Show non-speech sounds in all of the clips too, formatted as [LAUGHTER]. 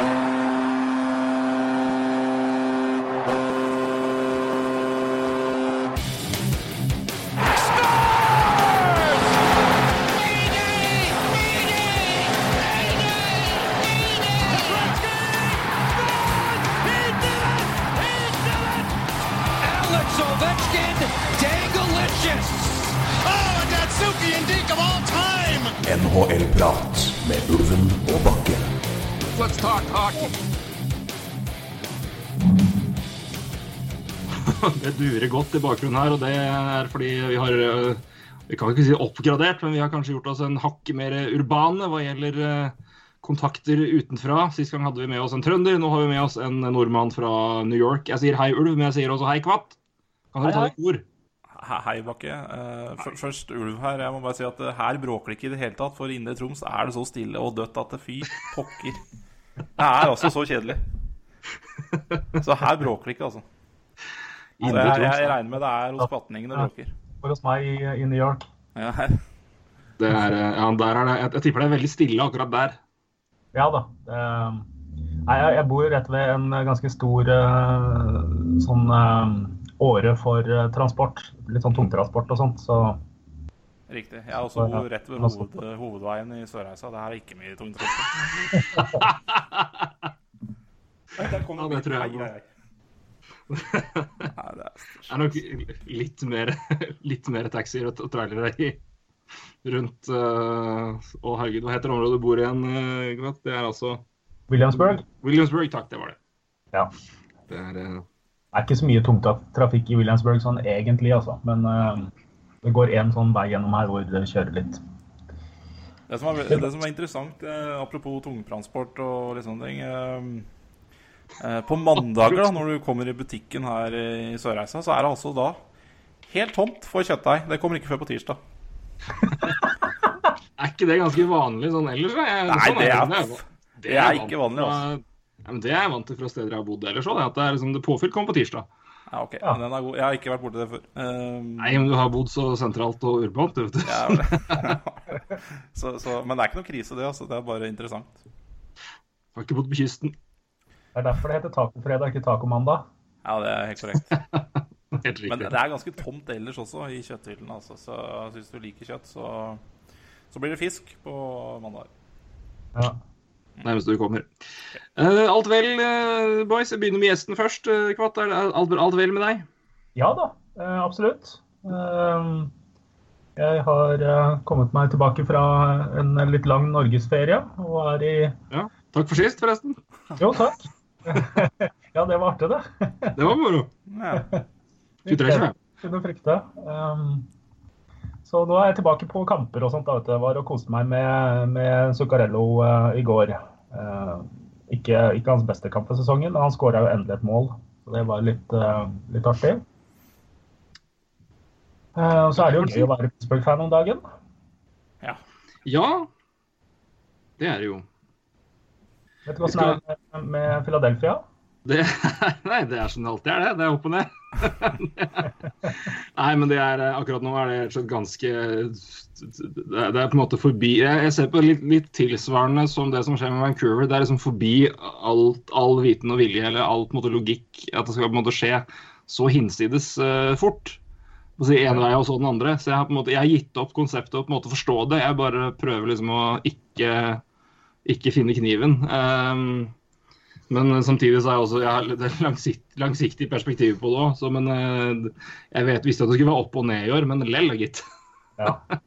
Alex Det durer godt i bakgrunnen her, og det er fordi vi har øh, Vi kan ikke si oppgradert, men vi har kanskje gjort oss en hakk mer urbane hva gjelder øh, kontakter utenfra. Sist gang hadde vi med oss en trønder, nå har vi med oss en nordmann fra New York. Jeg sier hei, Ulv, men jeg sier også hei, Kvatt. Kan dere ta et ord? Hei, Bakke. Eh, først ulv her. Jeg må bare si at eh, her bråker det ikke i det hele tatt. For inne i Troms er det så stille og dødt at det fy pokker. Det er altså så kjedelig. Så her bråker det ikke, altså. Jeg, Troms, jeg regner med det er hos Platningen det bråker. For hos meg i, i New York. Ja, her. Det er, øh, ja, der er det, jeg, jeg tipper det er veldig stille akkurat der. Ja da. Det, nei, jeg, jeg bor rett ved en ganske stor eh, sånn eh, åre for eh, transport. Litt sånn tungtransport og sånt. Så Riktig. Jeg er også bor rett ved hoved, hovedveien i Sørreisa. Det her er ikke mye tungtransport. [LAUGHS] Der kommer Ja, det tror jeg Ai, går. ai, ai. Nei, det er Det er nok litt mer, litt mer taxier og trailere i rundt Å, herregud, hva heter området du bor i igjen, øh, Det er altså Williamsburg Williamsburg, takk, det var det. Ja. Det er uh... Det er ikke så mye tungtrafikk i Williamsburg sånn egentlig, altså. Men eh, det går én sånn vei gjennom her hvor det kjører litt. Det som, er, det som er interessant, eh, apropos tungtransport og litt sånne ting eh, eh, På mandager, da, når du kommer i butikken her i Sørreisa, så er det altså da helt tomt for kjøttdeig. Det kommer ikke før på tirsdag. [LAUGHS] Er ikke det ganske vanlig sånn ellers? Jeg, Nei, sånn det er- det. det er ikke vanlig, altså. Ja, men det er jeg vant til fra steder jeg har bodd ellers òg. At det er liksom, det påfylt kommer på tirsdag. Ja, ok, Ja. men den er god. Jeg har ikke vært borti det før. Um... Nei, men du har bodd så sentralt og urbant, du vet du. [LAUGHS] [LAUGHS] så, så, men det er ikke noe krise, det. altså. Det er bare interessant. Jeg Har ikke bodd på kysten. Det er derfor det heter tacofredag, ikke tacomandag. Ja, det er helt korrekt. [LAUGHS] Helt Men det er ganske tomt ellers også i kjøtthyllene. Altså. Så hvis du liker kjøtt, så, så blir det fisk på mandag. Ja. Nærmest du kommer. Eh, alt vel, eh, boys? Jeg begynner med gjesten først. Uh, Kvatt, er alt, alt vel med deg? Ja da, eh, absolutt. Eh, Jeg har eh, kommet meg tilbake fra en litt lang norgesferie og er i Ja. Takk for sist, forresten. Jo, takk. [LAUGHS] ja, det var artig, det. Det var moro. Ja. 23-25. Kunne frykte. Um, så nå er jeg tilbake på kamper og sånt. da, vet du. Var og koste meg med, med Zuccarello uh, i går. Uh, ikke, ikke hans beste kamp for sesongen, men han skåra jo endelig et mål. Så det var litt, uh, litt artig. Eh, og så er det jo gøy å være Pittsburgh-fan om dagen. ja. Ja, det er det jo. Vet du hva som er med, med Philadelphia? Det, [LAUGHS] nei, det er som det alltid er, det. Det er opp og ned. nei, men det er eh, akkurat nå er det ganske Det er, på en måte forbi Jeg, ser på litt, litt tilsvarende som det som skjer med Vancouver. Det er liksom forbi alt, all viten og vilje, eller all på en måte logikk. At det skal på en måte skje så hinsides uh, fort. Å si en vei og så den andre. Så jeg har på en måte, jeg har gitt opp konseptet og på en måte forstå det. Jeg bare prøver liksom å ikke, ikke finne kniven. Um, men samtidig så er jeg også jeg har litt langsikt, langsiktig perspektiv på det òg. Men eh, jeg vet, visste at det skulle være opp og ned i år, men lell, gitt. Ja. [LAUGHS]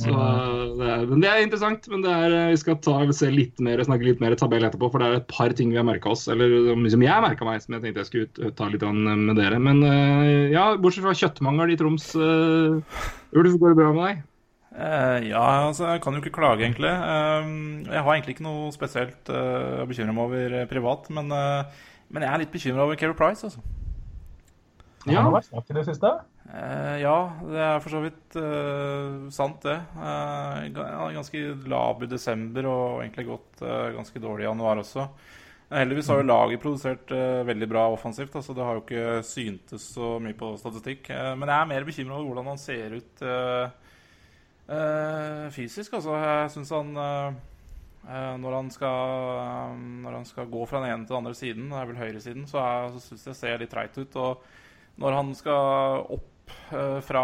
Så, det er, men det er interessant. Men det er, eh, vi skal ta, se litt mer, snakke litt mer tabell etterpå, for det er et par ting vi har merka oss. Eller som jeg merka meg, som jeg tenkte jeg skulle ut, ta litt an med dere. Men eh, ja, bortsett fra kjøttmangel i Troms, uh, Ulf, går det bra med deg? Eh, ja, altså, jeg kan jo ikke klage, egentlig. Eh, jeg har egentlig ikke noe spesielt uh, å bekymre meg over eh, privat, men, eh, men jeg er litt bekymra over Keri Price, altså. Han Ja. har vært svak i det siste. Eh, ja, det er for så vidt uh, sant, det. Eh, han er ganske lav i desember og egentlig gått uh, ganske dårlig i januar også. Eh, Heldigvis har jo laget produsert eh, veldig bra offensivt. Altså det har jo ikke syntes så mye på statistikk. Eh, men jeg er mer bekymra over hvordan han ser ut eh, eh, fysisk. Altså, jeg syns han eh, eh, når han skal Når han, skal gå fra den ene til den andre siden, det er vel høyresiden, så, er- så syns jeg ser litt treit ut. Og når han skal opp eh, fra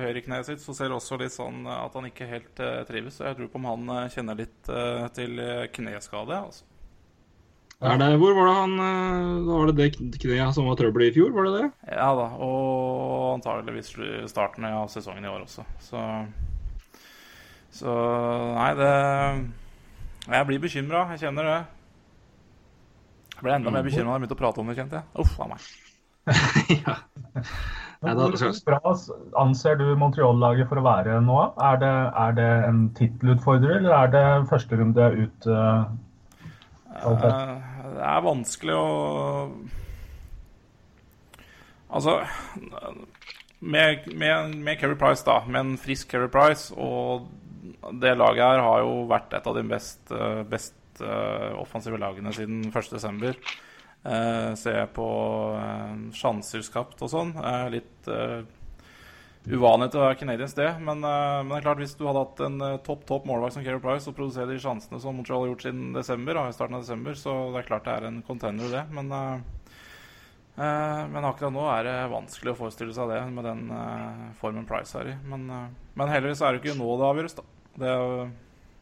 høyrekneet sitt, så ser det også litt sånn at han ikke helt eh, trives. Så jeg tror på om han eh, kjenner litt eh, til eh, kneskade. Altså. Er det, hvor var det han eh, Var det det kneet som var trøbbel i fjor, var det det? Ja da, og antageligvis starten av sesongen i år også. Så, så nei, det Jeg blir bekymra, jeg kjenner det. Jeg ble enda mer bekymra da jeg begynte å prate om det, kjente jeg. Uff a meg. [LAUGHS] ja. Hvor bra anser du Montreal-laget for å være nå? Er det, er det en tittelutfordrer, eller er det første runde ut? Uh, Det er vanskelig å Altså med, med, med Kerry Price, da, med en frisk Kerry Price, og det laget her har jo vært et av de best, eh, best eh, offensive lagene siden 1.12. Uh, ser jeg på uh, sjanser skapt og sånn. Litt uvanlig til å være Canadiens, det. Men, eh, men det er klart hvis du hadde hatt en eh, topp topp målvakt som Kerry Price og produserer de sjansene som Montreal har gjort siden desember, da, i starten av desember, så det er klart det er en contender, det. Men, eh, eh, men akkurat nå er det vanskelig å forestille seg det med den eh, formen Price er i. Men, eh, men heldigvis er det ikke nå det avgjøres, da. Det, er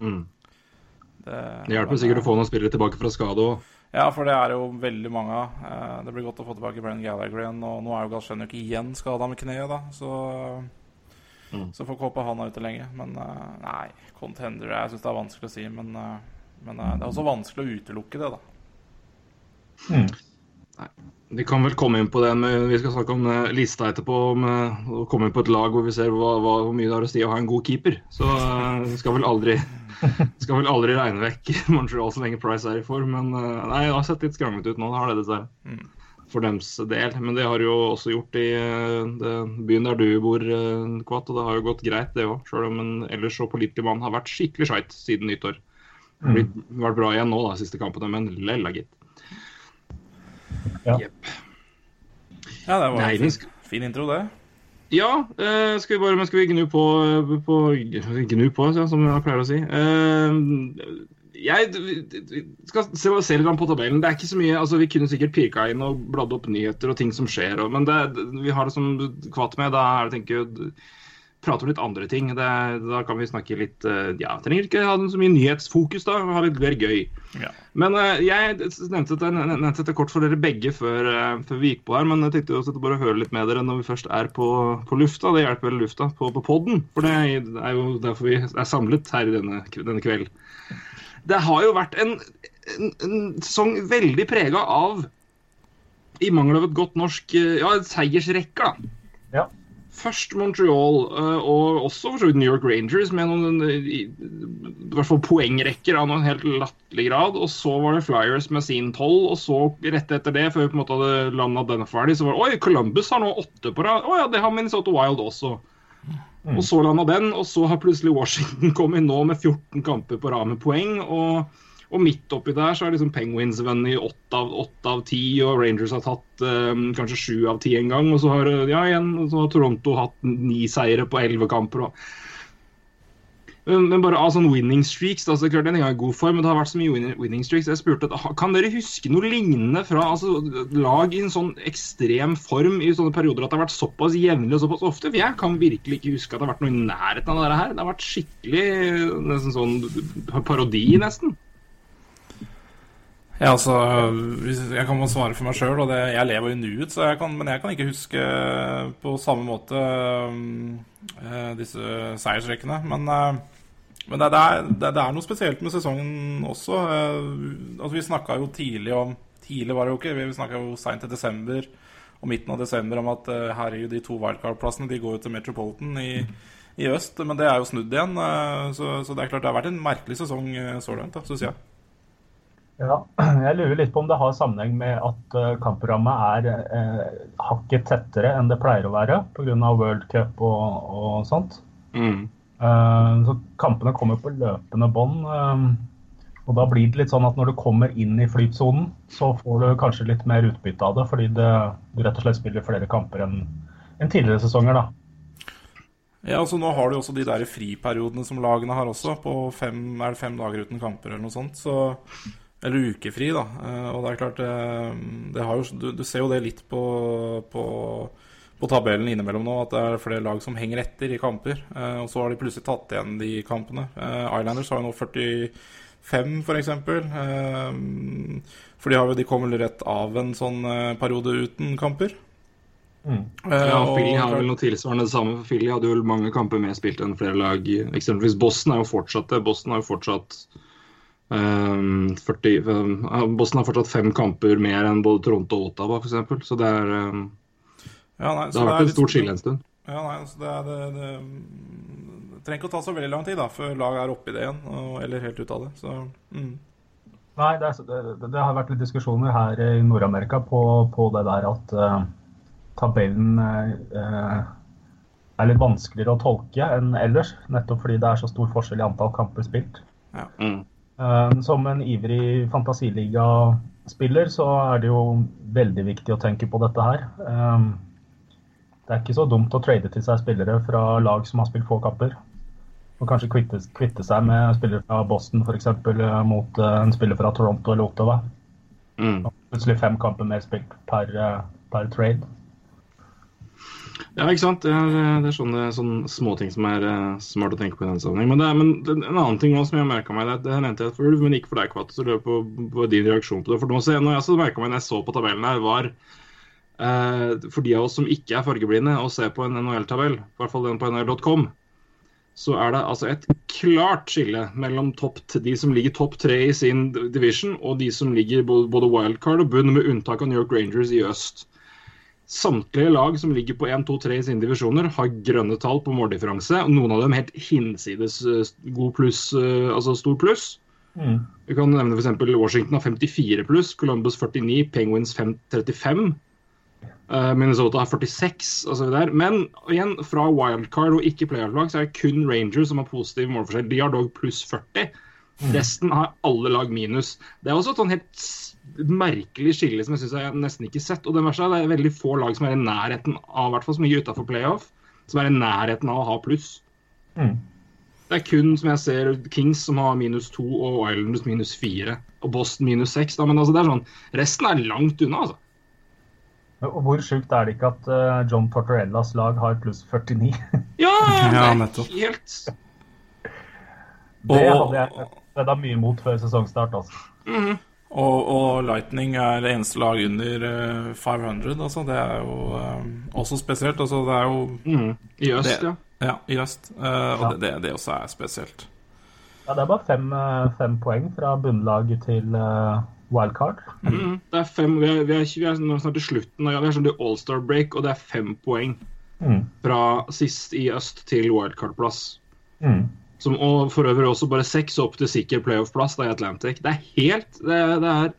mm. det, Det hjelper sikkert å få noen spillere tilbake fra skade òg. Ja, for det er jo veldig mange av. Eh, Det blir godt å få tilbake Brenn Gallagher igjen. Og nå er jo Galsjenjuk igjen skada med kneet, da. Så, Mm. så får håpe han er ute lenge. Men eh, nei, contender Jeg syns det er vanskelig å si. Men, eh, men det er også vanskelig å utelukke det, da. Vi kan vel komme inn på det, men vi skal snakke om eh, lista etterpå. Om, eh, å komme inn på et lag hvor vi ser hva, hva, hvor mye det har å si å ha en god keeper. Så eh, vi skal vel aldri skal vel aldri regne vekk [LAUGHS] Montreal så lenge Price er i form. Men nei, det har sett litt skranglete ut nå, det har det dessverre. Mm. For dems del. Men det har jo også gjort i det, byen der du bor, Kvatt. Og det har jo gått greit, det òg. Sjøl om en ellers så pålitelig mann har vært skikkelig skeit siden nyttår. Det Blitt, vært bra igjen nå, da, siste kampene, men lella, gitt. Ja. Yep. Ja, det var Nei, en fin, fin intro, det. Ja, eh, skal vi bare, men skal vi gnu på, på Gnu på, ja, som jeg pleier å si. Eh, jeg skal se, se litt på tabellen. Det er ikke så mye, altså Vi kunne sikkert pirka inn og bladd opp nyheter og ting som skjer, og, men det, vi har det som kvatt med. Da er det tenker jeg, prate om litt andre ting. Det, da kan vi snakke litt eh, Ja, trenger ikke ha så mye nyhetsfokus, da. Ha litt mer gøy. Ja. Men eh, jeg nevnte dette, nevnte dette, kort for dere begge før, eh, før vi gikk på her, men jeg tenkte også bare å høre litt med dere når vi først er på, på lufta. Det hjelper vel lufta på, på podden, for det er jo derfor vi er samlet her i denne, denne kveld. Det har jo vært en, en, en sesong veldig prega av, i mangel av et godt norsk, ja, seiersrekke, da. Først Montreal, eh, og også for så vidt New York Rangers, med noen eh, i, hvert fall poengrekker av noen helt latterlig grad. Og så var det Flyers med sin tolv, og så rett etter det, før vi på en måte hadde landa denne ferdig, så var det Oi, Columbus har nå åtte på rad. Å ja, det har Minnesota Wild også. Og så landa den, og så har plutselig Washington [LAUGHS] kommet nå med 14 kamper på rad med poeng. og og midt oppi der så er liksom Penguins vunnet åtte av åtte av ti, og Rangers har tatt um, kanskje sju av ti en gang. Og så har, ja, igjen, så har Toronto hatt ni seire på elleve kamper. Og... Men, bare av sånn winning streaks, da, så det klart den er i god form, men det har vært så mye winning, streaks. Jeg spurte Kan dere huske noe lignende fra altså, lag i en sånn ekstrem form i sånne perioder at det har vært såpass jevnlig og såpass ofte? For jeg kan virkelig ikke huske at det har vært noe i nærheten av det her. Det har vært skikkelig nesten sånn parodi, nesten. Ja, altså, Jeg kan bare svare for meg sjøl, jeg lever jo nuet, så jeg kan, men jeg kan ikke huske på samme måte eh, disse seiersrekkene. Men, øh, men det, det, er, det, er noe spesielt med sesongen også. Eh, altså, vi snakka jo tidlig om Tidlig var det jo ikke, vi snakka jo seint i desember og midten av desember om at eh, herregud, de to wildcard-plassene de går jo til Metropolitan i, i øst. Men det er jo snudd igjen, eh, så, så det er klart det har vært en merkelig sesong eh, så langt, syns jeg. Ja, [CLEARS THROAT] jeg lurer litt på om det har sammenheng med at eh, kampprogrammet er eh, hakket tettere enn det pleier å være pga. World Cup og, og sånt. Mm. Eh, så kampene kommer på løpende bånd. eh, og da blir det litt sånn at når du kommer inn i flytsonen, så får du kanskje litt mer utbytte av det, fordi det, du rett og slett spiller flere kamper enn en tidligere sesonger, da. Ja, altså Nå har du også de der friperiodene som lagene har også, på fem, er det fem dager uten kamper eller noe sånt. Så eller ukefri, da. Eh, og det er klart eh, det har jo, du, du, ser jo det litt på, på, på, tabellen innimellom nå, at det er flere lag som henger etter i kamper. Eh, og så har de plutselig tatt igjen de kampene. Islanders har jo nå 45, f.eks. For, for de, har jo, de kommer rett av en sånn periode uten kamper. Mm. Ja, Philly har vel noe tilsvarende det samme. for Philly hadde jo mange kamper mer spilt enn flere lag. Eksempelvis Boston er jo fortsatt det. Boston har jo fortsatt Um, 40, um, Boston har fortsatt fem kamper mer enn både Toronto og Ottawa, f.eks. Så det, er, um, ja, nei, så det har vært et stort skille en stund. Ja, nei, så det, er, det, det, det, trenger ikke å ta så veldig lang tid da, før laget er oppe i det igjen, og, eller helt ut av det. Så, mm. Nei, det, har vært litt diskusjoner her i Nord-Amerika på, på, det der at uh, tabellen uh, er litt vanskeligere å tolke enn ellers. Nettopp fordi det er så stor forskjell i antall kamper spilt. Ja. Mm. Eh, som en ivrig fantasiligaspiller så er det jo veldig viktig å tenke på dette her. Eh, det er ikke så dumt å trade til seg spillere fra lag som har spilt få kapper. Og kanskje kvitte, kvitte seg med spillere fra Boston f.eks. Eh, mot en spiller fra Toronto eller Ottawa. Mm. Plutselig fem kamper mer spilt per, per trade. Ja, ikke sant. Det er, det er sånne, sånne småting som er uh, smart å tenke på i den sammenheng. Men, det men en annen ting også som jeg merka meg, det, det nevnte jeg før, men ikke for deg, Kvatt. Så lurer på, på din reaksjon på det. For nå, så, når jeg også merka meg når jeg så på tabellen her, var uh, for de av oss som ikke er fargeblinde og ser på en NHL-tabell, i hvert fall den på nhl.com, så er det altså et klart skille mellom topp, de som ligger topp tre i sin division, og de som ligger både wildcard og bunn, med unntak av New York Rangers i øst. Samtlige lag som ligger på 1, 2, 3 i sine divisjoner, har grønne tall på måldifferanse. og Noen av dem helt hinsides eh, god pluss, eh, altså stor pluss. Mm. Vi kan nevne f.eks. Washington har 54 pluss, Columbus 49, Penguins 535. Uh, eh, Minnesota har 46 osv. Men igjen, fra wildcard og ikke playoff-lag, så er det kun Rangers som har positiv målforskjell. De har dog pluss 40. Mm. Resten har alle lag minus. Det er også et sånn helt et merkelig skille som jeg syns jeg nesten ikke sett. Og det verste er det er veldig få lag som er i nærheten av, hvert fall som ligger utafor playoff, som er i nærheten av å ha pluss. Mm. Det er kun, som jeg ser, Kings som har minus to, og Islanders minus fire. Og Boston minus seks. Men altså, det er sånn, resten er langt unna, altså. Og Hvor sjukt er det ikke at uh, John Tortorellas lag har pluss 49? [LAUGHS] ja, er nettopp. helt Det hadde jeg redda mye mot før sesongstart, altså. Mm -hmm. Og, og, Lightning er det eneste lag under 500. Eh, altså. Det er jo um, også spesielt. Altså, det er jo mm, I øst, det, ja. Ja, i øst. Uh, og ja. det, det, også er spesielt. Ja, det er bare fem, fem poeng fra bunnlaget til uh, wildcard. Mm, det er fem, vi er, vi er, vi er snart til slutten. Er sånn til all-star break, og det er fem poeng mm. fra sist i øst til wildcard-plass. Mm. Som, og for øvrig også bare seks opp til sikker playoff-plass i Atlantic. Det er helt det, det er,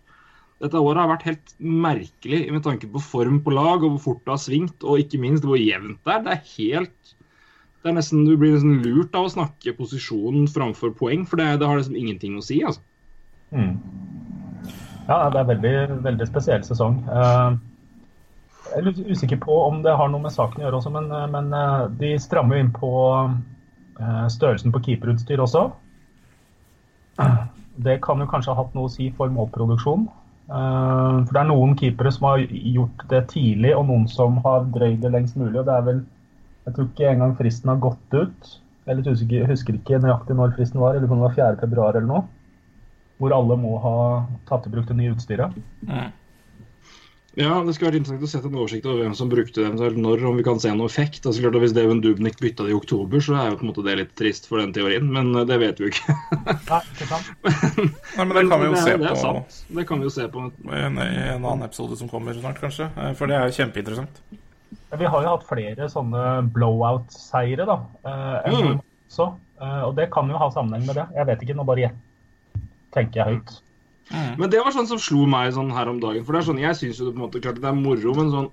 Dette året har vært helt merkelig med tanke på form på lag og hvor fort det har svingt, og ikke minst hvor jevnt det er. Det er helt det er nesten, Du blir nesten lurt av å snakke posisjonen framfor poeng, for det, det har liksom ingenting å si. altså. Mm. Ja, det er veldig, veldig spesiell sesong. Uh, jeg er litt usikker på om det har noe med saken å gjøre også, men, eh, men uh, de strammer jo inn på Eh, størrelsen på keeperutstyr også. Det kan jo kanskje ha hatt noe å si for målproduksjon. Eh, for det er noen keepere som har gjort det tidlig, og noen som har drøyd det lengst mulig. og det er vel, Jeg tror ikke engang fristen har gått ut. Jeg husker, husker ikke nøyaktig når fristen var, eller om det var 4.2 eller noe. Hvor alle må ha tatt i bruk det nye utstyret. Mm. Ja, det skulle vært interessant å sette en oversikt over hvem som brukte det eventuelt når, om vi kan se noe effekt. Altså, klart at Hvis Devon Dubnik bytta det i oktober, så er jo på en måte det litt trist for den teorien, men eh, det vet vi jo ikke. [LAUGHS] Nei, ikke sant. [LAUGHS] Nei, men det kan vi jo se det på. Sant. Det kan vi jo se på. En, en annen episode som kommer snart, kanskje. Eh, for det er jo kjempeinteressant. Vi har jo hatt flere sånne blowout-seire, da. Eh, mm. også, og det kan jo ha sammenheng med det. Jeg vet ikke, nå bare tenker jeg høyt. Mm. Men det var sånn som slo meg sånn her om dagen. For det er sånn, Jeg syns jo det på en måte klart det er moro, men sånn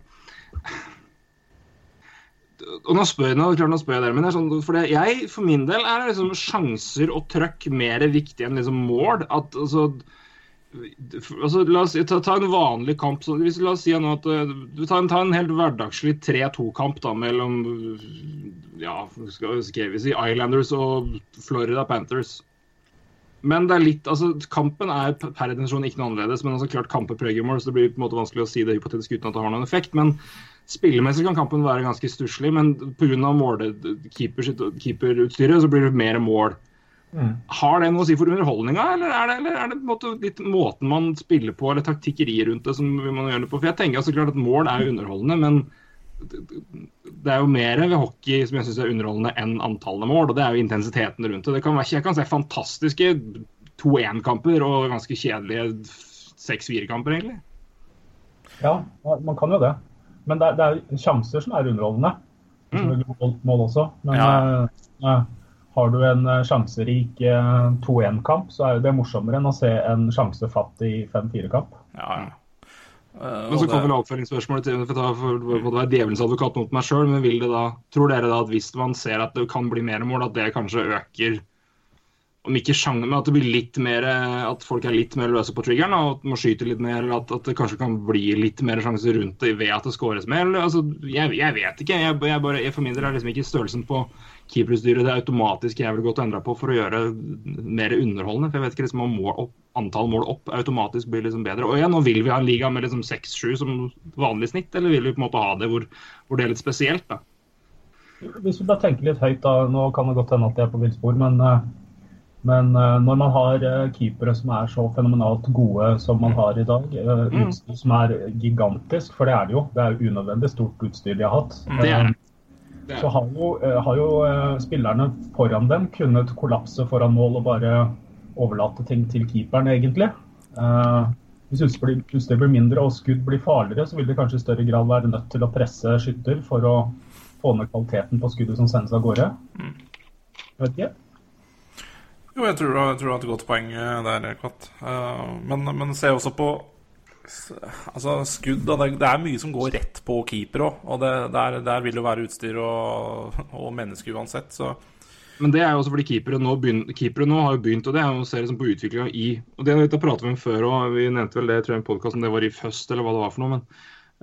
og nå spør, jeg, klart, nå spør jeg dere, men det er sånn, for det, jeg for min del er liksom sjanser og trøkk mer viktig enn liksom mål. At, altså, altså, la oss ta, ta, en vanlig kamp. Så, hvis, la oss si nå at eh, du tar en, ta en helt hverdagslig 3-2-kamp da mellom ja, skal, skal vi si Islanders og Florida Panthers. Men det er litt, altså kampen er per intensjon ikke noe annerledes. Men altså klart kamper preger mål, så det blir på en måte vanskelig å si det hypotetisk uten at det har noen effekt. Men spillemessig kan kampen være ganske stusslig. Men pga. keeperutstyret så blir det mer mål. Har det noe å si for underholdninga, eller er det, eller er det måte litt måten man spiller på, eller taktikkeriet rundt det som man gjør det på? For jeg tenker altså klart at mål er underholdende, men det er jo mer ved hockey som jeg syns er underholdende enn antallet mål, og det er jo intensiteten rundt det. det kan være, jeg kan se fantastiske 2-1-kamper og ganske kjedelige 6-4-kamper, egentlig. Ja, man kan jo det. Men det er, det er sjanser som er underholdende. Mm. mål, også. Men Ja. eh, har du en eh, sjanserik eh, 2-1-kamp, så er det morsommere enn å se en sjansefattig 5-4-kamp. Ja, ja. Eh, Men så kommer vel oppfølgingsspørsmålet til for da å være djevelens advokat mot meg sjøl, men vil det da, tror dere da at hvis man ser at det kan bli mer mål, at det kanskje øker om ikke sjanger, men at det blir litt mer At folk er litt mer løse på triggeren, og at man skyter litt mer, eller at, at det kanskje kan bli litt mer sjanser rundt det ved at det skåres mer? Eller, altså, jeg, jeg vet ikke. Jeg, jeg bare, jeg for min del er liksom ikke størrelsen på keeperutstyret det automatisk jeg godt endra på for å gjøre mer underholdende. For jeg vet ikke liksom om mål opp, antall mål opp automatisk blir liksom bedre. Og ja, nå vil vi ha en liga med liksom 6-7 som vanlig snitt, eller vil vi på en måte ha det hvor, hvor det er litt spesielt? da? Hvis vi bare tenker litt høyt, da, nå kan det godt hende at jeg er på villspor, men, eh, men eh, når man har eh, keepere som er så fenomenalt gode som man har i dag, eh, utstyr som er gigantisk, for det er det jo, det er unødvendig stort utstyr de har hatt, Det er det. Så har jo, eh, har jo eh, spillerne foran dem kunnet kollapse foran mål og bare overlate ting til keeperen, egentlig. Eh, hvis utstyret blir, mindre og skudd blir farligere, så vil de kanskje i større grad være nødt til å presse skytter for å få ned kvaliteten på skuddet som sendes av gårde. Jeg vet ikke. Jo, jeg tror, du har- har et godt poeng eh, der, Kvatt. Uh, men, men se også på Altså, skudd da, det, det er mye som går rett på keeper òg. Og det, der, der vil det være utstyr og, og menneske uansett, så Men det er jo også fordi keepere nå, begynner, keepere nå har jo begynt, og det er jo å se liksom på utviklinga i og Det har vi pratet om før òg, vi nevnte vel det tror jeg, i podkasten, det var i høst eller hva det var for noe. men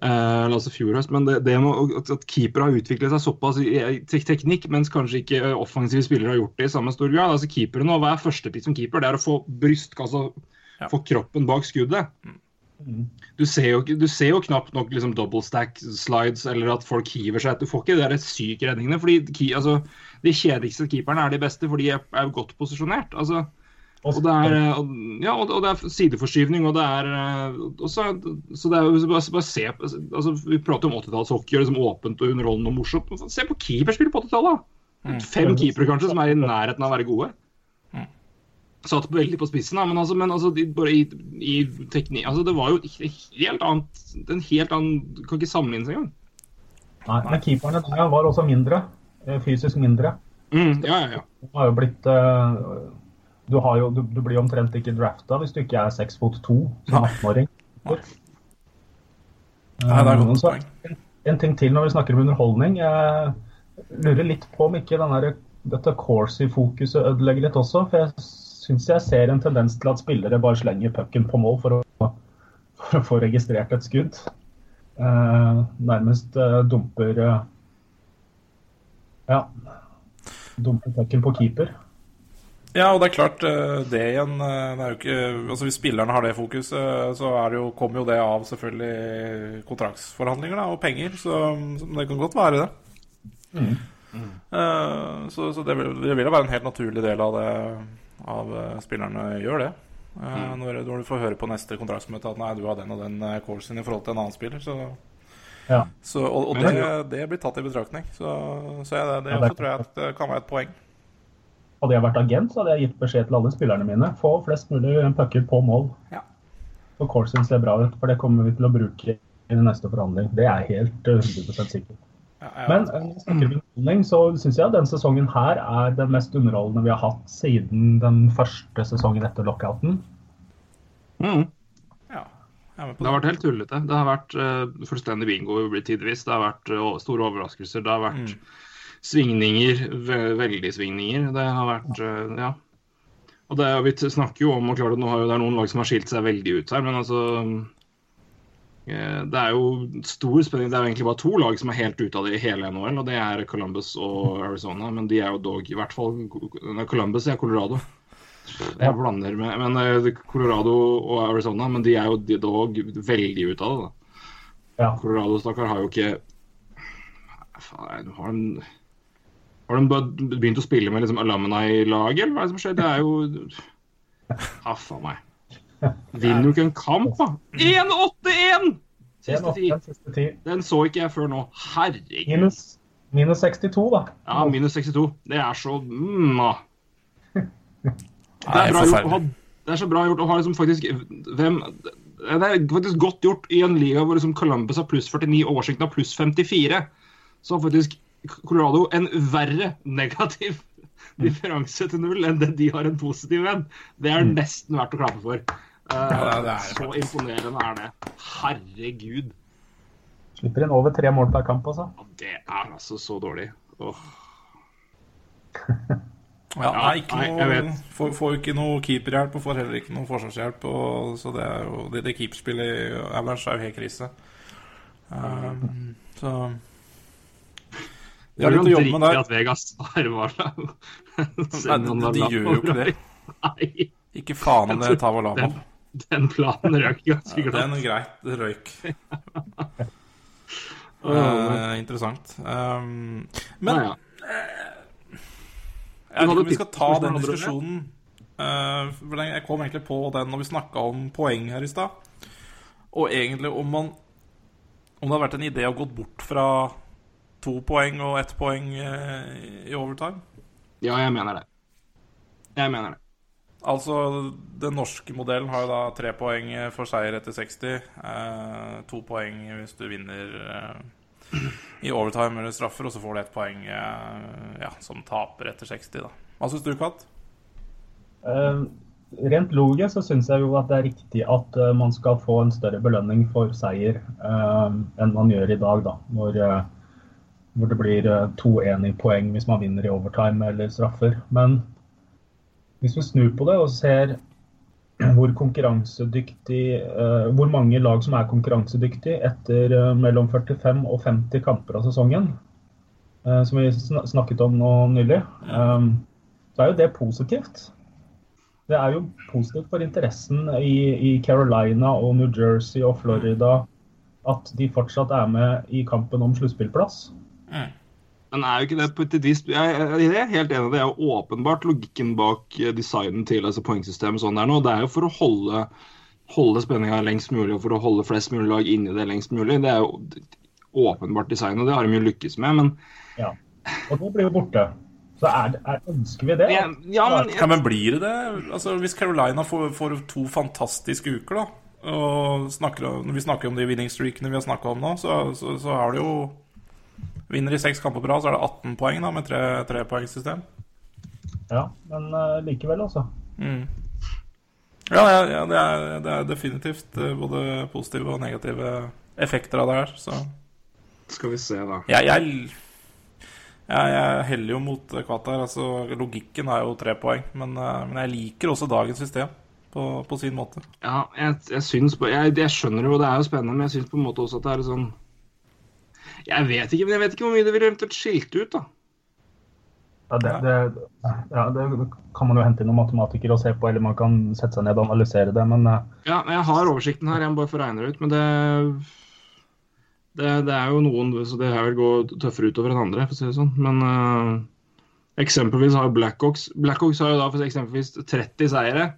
eh, altså fjor høst, men det, det med at, at keepere har utviklet seg såpass i, i tek- teknikk, mens kanskje ikke eh, offensive spillere har gjort det i samme stor grad. altså keepere nå, Hva er førstepick som keeper? Det er å få brystkassa, Ja. få kroppen bak skuddet. Du ser, jo, du ser jo knapt nok liksom double stack slides eller at folk hiver seg. Du får ikke de syke redningene. fordi altså, De kjedeligste keeperne er de beste, for de er, er godt posisjonert. altså og det er, eh, og, ja, og og det er sideforskyvning, og det er også, så, det er jo bare, bare se altså, Vi prater om 80-tallshockey og liksom åpent og underholdende og morsomt. Se på keeperspill på 80-tallet! da. Fem keepere kanskje som er i nærheten av å være gode. Satt veldig på spissen, da, men altså, men altså de, bare i, i teknikk altså, Det var jo helt annet En helt annen kan ikke sammenlignes engang. Nei, men keeperne der var også mindre. eh, Fysisk mindre. Mm, ja, ja, ja. Du har jo blitt eh, du, har jo, du, du blir omtrent ikke drafta hvis du ikke er seks fot to som 18-åring. Nei, det er godt Eh, så- En, en ting til når vi snakker om underholdning. Jeg lurer litt på om ikke den der, dette Corsi-fokuset ødelegger litt også. For jeg syns jeg ser en tendens til at spillere bare slenger pucken på mål for å, for å få registrert et skudd. Eh, nærmest eh, dumper eh, Ja. Dumper pucken på keeper. Ja, og det er klart, eh, det igjen eh, det er jo ikke, altså Hvis spillerne har det fokuset, så det jo, kommer jo det av selvfølgelig kontraktsforhandlinger da, og penger. Så, det kan godt være det. Eh, så så det, vil, det vil jo være en helt naturlig del av det av eh, spillerne gjør det. Mm. når, når du får høre på neste kontraktsmøte at nei, du har den og den eh, coursen i forhold til en annen spiller. Så, Ja. så, og og det, det- blir tatt i betraktning. Så, så jeg, det, det Ja, det også tror jeg at det kan være et poeng. Hadde jeg vært agent, så hadde jeg gitt beskjed til alle spillerne mine. Få flest mulig pucker på mål. Ja. Og coursen ser bra ut, for det kommer vi til å bruke i den neste forhandling. Det er helt eh, 100% sikker. Men jeg når snakker om underholdning, så syns jeg denne sesongen her er den mest underholdende vi har hatt siden den første sesongen etter lockouten. Mm. ja. Jeg på Det har vært helt tullete. Det har vært uh, fullstendig bingo tidvis. Det har vært uh, store overraskelser. Det har vært svingninger, ve veldig svingninger. Det har vært uh, Ja. Og det, vi snakker jo om og klart at nå har jo det er noen lag som har skilt seg veldig ut her, men altså eh, Eh, det er jo stor spenning. Det er jo egentlig bare to lag som er helt ute av det i hele NHL, og det er Columbus og Arizona. Men de er jo dog i hvert fall Columbus er Colorado. Jeg blander med men eh, Colorado og Arizona, men de er jo dog veldig ute av det. Ja. Colorado, stakkar, har jo ikke Faen, har de har de begynt å spille med liksom alumni-laget, eller hva er det som skjer? Det er jo [LAUGHS] Haff ah, meg. Vinner jo ikke en kamp, da. 1-8! 8-1! Siste ti. Den, så ikke jeg før nå. Herregud. Minus, minus 62, da. Ja, minus 62. Det er så mm, ah. Det er bra gjort å ha det er så bra gjort å ha liksom faktisk hvem, Det er faktisk godt gjort i en liga hvor liksom Columbus har pluss 49 og Washington har pluss 54. Så har faktisk Colorado en verre negativ mm. differanse til null enn det de har en positiv en. Det er mm. nesten verdt å klappe for. Eh, så imponerende er det. Herregud. Slipper inn over tre mål per kamp, altså. Det er altså så dårlig. Oh. Ja, nei, ikke noe, får, får ikke noe keeperhjelp og får heller ikke noe forsvarshjelp. Og, så det er jo det, det keeperspillet ellers er jo helt krise. Um, så De har litt å jobbe med der. at Vegas tar Varla. Nei, de gjør jo ikke det. Nei, Ikke faen om det er Tavalama. [LAUGHS] den, den planen røk ganske glatt. noe greit. Røyk. [LAUGHS] Eh, interessant. Um, men ja, ja. Jeg vet ikke om vi skal ta den diskusjonen. Uh, jeg kom egentlig på den når vi snakka om poeng her i stad. Og egentlig om man Om det har vært en idé å gått bort fra to poeng og ett poeng uh, i overtime. ja, jeg mener det. Jeg mener det. Altså, den norske modellen har jo da tre poeng for seier etter 60. Eh, to poeng hvis du vinner eh, i overtime eller straffer, og så får du ett poeng eh, ja, som taper etter 60, da. Hva syns du, Katt? Eh, rent logisk så syns jeg jo at det er riktig at eh, man skal få en større belønning for seier eh, enn man gjør i dag, da. Eh, hvor det blir to enige poeng hvis man vinner i overtime eller straffer. Men hvis vi snur på det og ser [CLEARS THROAT] hvor konkurransedyktig uh, Hvor mange lag som er konkurransedyktige etter uh, mellom 45 og 50 kamper av sesongen, uh, som vi snakket om nå nylig, um, så er jo det positivt. Det er jo positivt for interessen i, i Carolina og New Jersey og Florida at de fortsatt er med i kampen om sluttspillplass. Men er jo ikke det på et vis Jeg er helt enig, det er jo åpenbart logikken bak eh, designen til altså poengsystemet sånn det er nå. Det er jo for å holde, holde spenninga lengst mulig og for å holde flest mulig lag inni det lengst mulig. Det er jo åpenbart design, og det har de jo lykkes med. Men Ja. Og nå blir vi borte. Så er, det- er, ønsker vi det? Ja, ja, men Ja, men blir det det? Altså, Hvis Carolina får, får to fantastiske uker, da og snakker, Når vi snakker om de winningstreakene vi har snakka om nå, så, så, så er det jo Vinner de seks kamper bra, så er det 18 poeng da med tre trepoengssystem. Ja, men uh, likevel, altså. Mm. Ja, ja, ja det, er, det er definitivt eh, både positive og negative effekter av det her. Så skal vi se, da. jeg, jeg, jeg, jeg heller jo mot Qatar. Altså, logikken er jo tre poeng, men, eh, men jeg liker også dagens system på, på sin måte. Ja, jeg, jeg syns på- jeg, jeg skjønner jo, det er jo spennende, men jeg syns på en måte også at det er litt sånn Jeg vet ikke, men jeg vet ikke hvor mye det ville eventuelt skilt ut, da. Ja, det, det, ja, det kan man jo hente inn noen matematikere og se på, eller man kan sette seg ned og analysere det. Men eh, Ja, jeg har oversikten her, jeg må bare få regne det ut. Men det, det, det er jo noen Så det her vil gå tøffere utover enn andre, for å si det sånn. Men uh, eksempelvis har Blackhawks Blackhawks har jo da for eksempelvis 30 seire.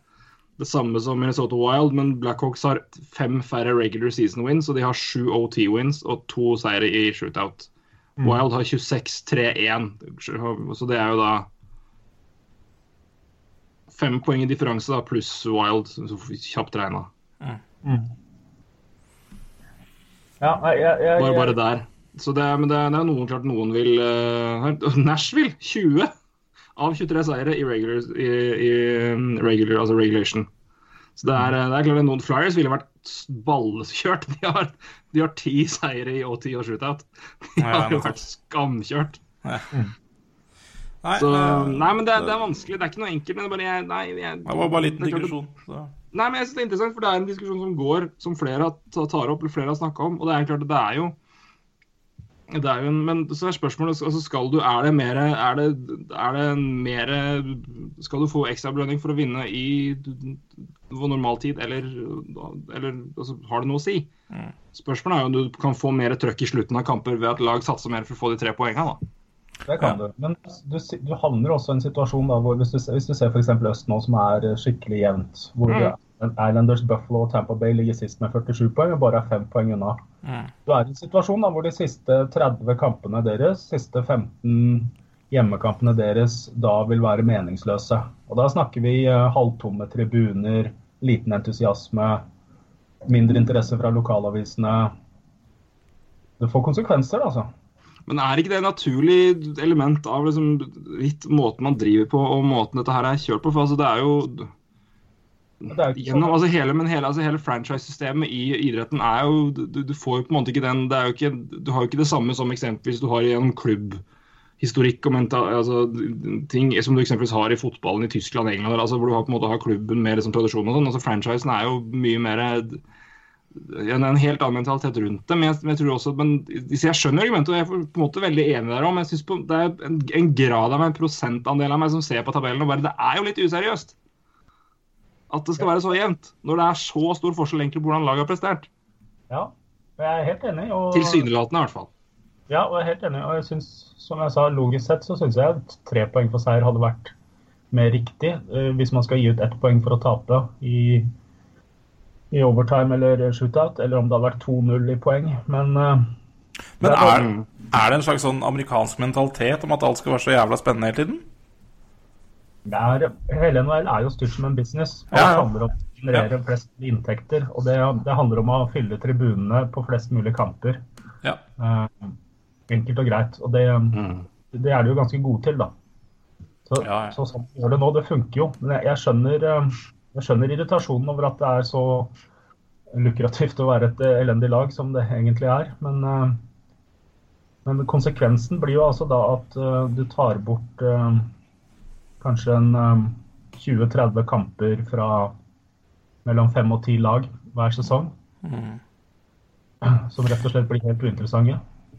Det samme som Minnesota Wild, men Blackhawks har fem færre regular season wins, og de har sju OT wins og to seire i shootout. Wild har 26-3-1, så det er jo da Fem poeng i differanse, da, pluss Wild, så kjapt regna. ja, jeg, jeg, jeg, Bare, bare der. Så det, men det, det er noen klart noen vil uh, [LAUGHS] Nashville 20 av 23 seire i regular, i, i um, regular altså regulation. Så det er, det er klart at noen Flyers ville vært ballekjørt. [LAUGHS] De har, de har ti seire i OT og shootout. De Ja, har jo vært skamkjørt. Nei, Så, nei, men det, er- det er vanskelig. Det er ikke noe enkelt. Men det bare jeg, nei, jeg, Det var bare en liten digresjon. Så. Nei, men jeg synes det er interessant, for det er en diskusjon som går, som flere har- tar opp, eller flere har snakka om. Og det er klart at det er jo Det er jo en, men så er spørsmålet altså skal du, er det mer er det, er det mer Skal du få ekstrabelønning for å vinne i normal tid, eller, eller altså, har det noe å si? Mm. Spørsmålet er jo om du kan få mer trøkk i slutten av kamper ved at lag satser mer for å få de tre poengene. da. Det kan du. Men du, du havner også i en situasjon da, hvor hvis du, hvis du ser f.eks. øst nå, som er skikkelig jevnt, hvor Mm. Islanders, Buffalo og Tampa Bay ligger sist med 47 poeng og bare er fem poeng unna. Mm. Du er i en situasjon da, hvor de siste 30 kampene deres, siste 15 hjemmekampene deres, da vil være meningsløse. Og da snakker vi eh, halvtomme tribuner, liten entusiasme, mindre interesse fra lokalavisene. Det får konsekvenser, altså. Men er ikke det et naturlig element av liksom, litt måten man driver på og måten dette her er kjørt på? For altså, det er jo Det er jo ikke gjennom, sånn- altså hele, men hele, altså hele franchise-systemet i idretten er jo du, du får jo på en måte ikke den det er jo ikke, Du har jo ikke det samme som eksempelvis du har i en klubbhistorikk og mental, altså, ting som du eksempelvis har i fotballen i Tyskland og England, altså, hvor du har, på en måte har klubben med liksom, tradisjon og sånn. altså Franchisen er jo mye mer ja, en helt annen mentalitet rundt det. Men jeg, men jeg tror også, men så jeg skjønner argumentet, og jeg er på en måte veldig enig der òg. Men jeg synes på, det er en, en grad av meg, en prosentandel av meg som ser på tabellen og bare Det er jo litt useriøst. At det skal være så jevnt. Når det er så stor forskjell egentlig på hvordan laget har prestert. Ja, jeg er helt enig. Og, Tilsynelatende, i hvert fall. Ja, og jeg er helt enig. Og jeg synes, som jeg sa, logisk sett så syns jeg at tre poeng for seier hadde vært mer riktig. eh, Hvis man skal gi ut ett poeng for å tape i, i overtime eller shootout, eller om det hadde vært 2-0 i poeng. Men eh, Men er er, er det en slags sånn amerikansk mentalitet om at alt skal være så jævla spennende hele tiden? Det er, hele NHL er jo styrt som en business. Og Ja, ja. handler om å generere flest inntekter. Og det, det handler om å fylle tribunene på flest mulig kamper. Ja. Uh, enkelt og greit. Og det, det er de jo ganske gode til, da. Så, Ja, ja. så sånn gjør det nå, det funker jo. Men jeg, jeg, skjønner, eh, jeg skjønner irritasjonen over at det er så lukrativt å være et eh, elendig lag som det egentlig er. Men, uh, men konsekvensen blir jo altså da at uh, du tar bort kanskje en eh, 20-30 kamper fra mellom fem og ti lag hver sesong. Mm. [CLEARS THROAT] Som rett og slett blir helt uinteressante.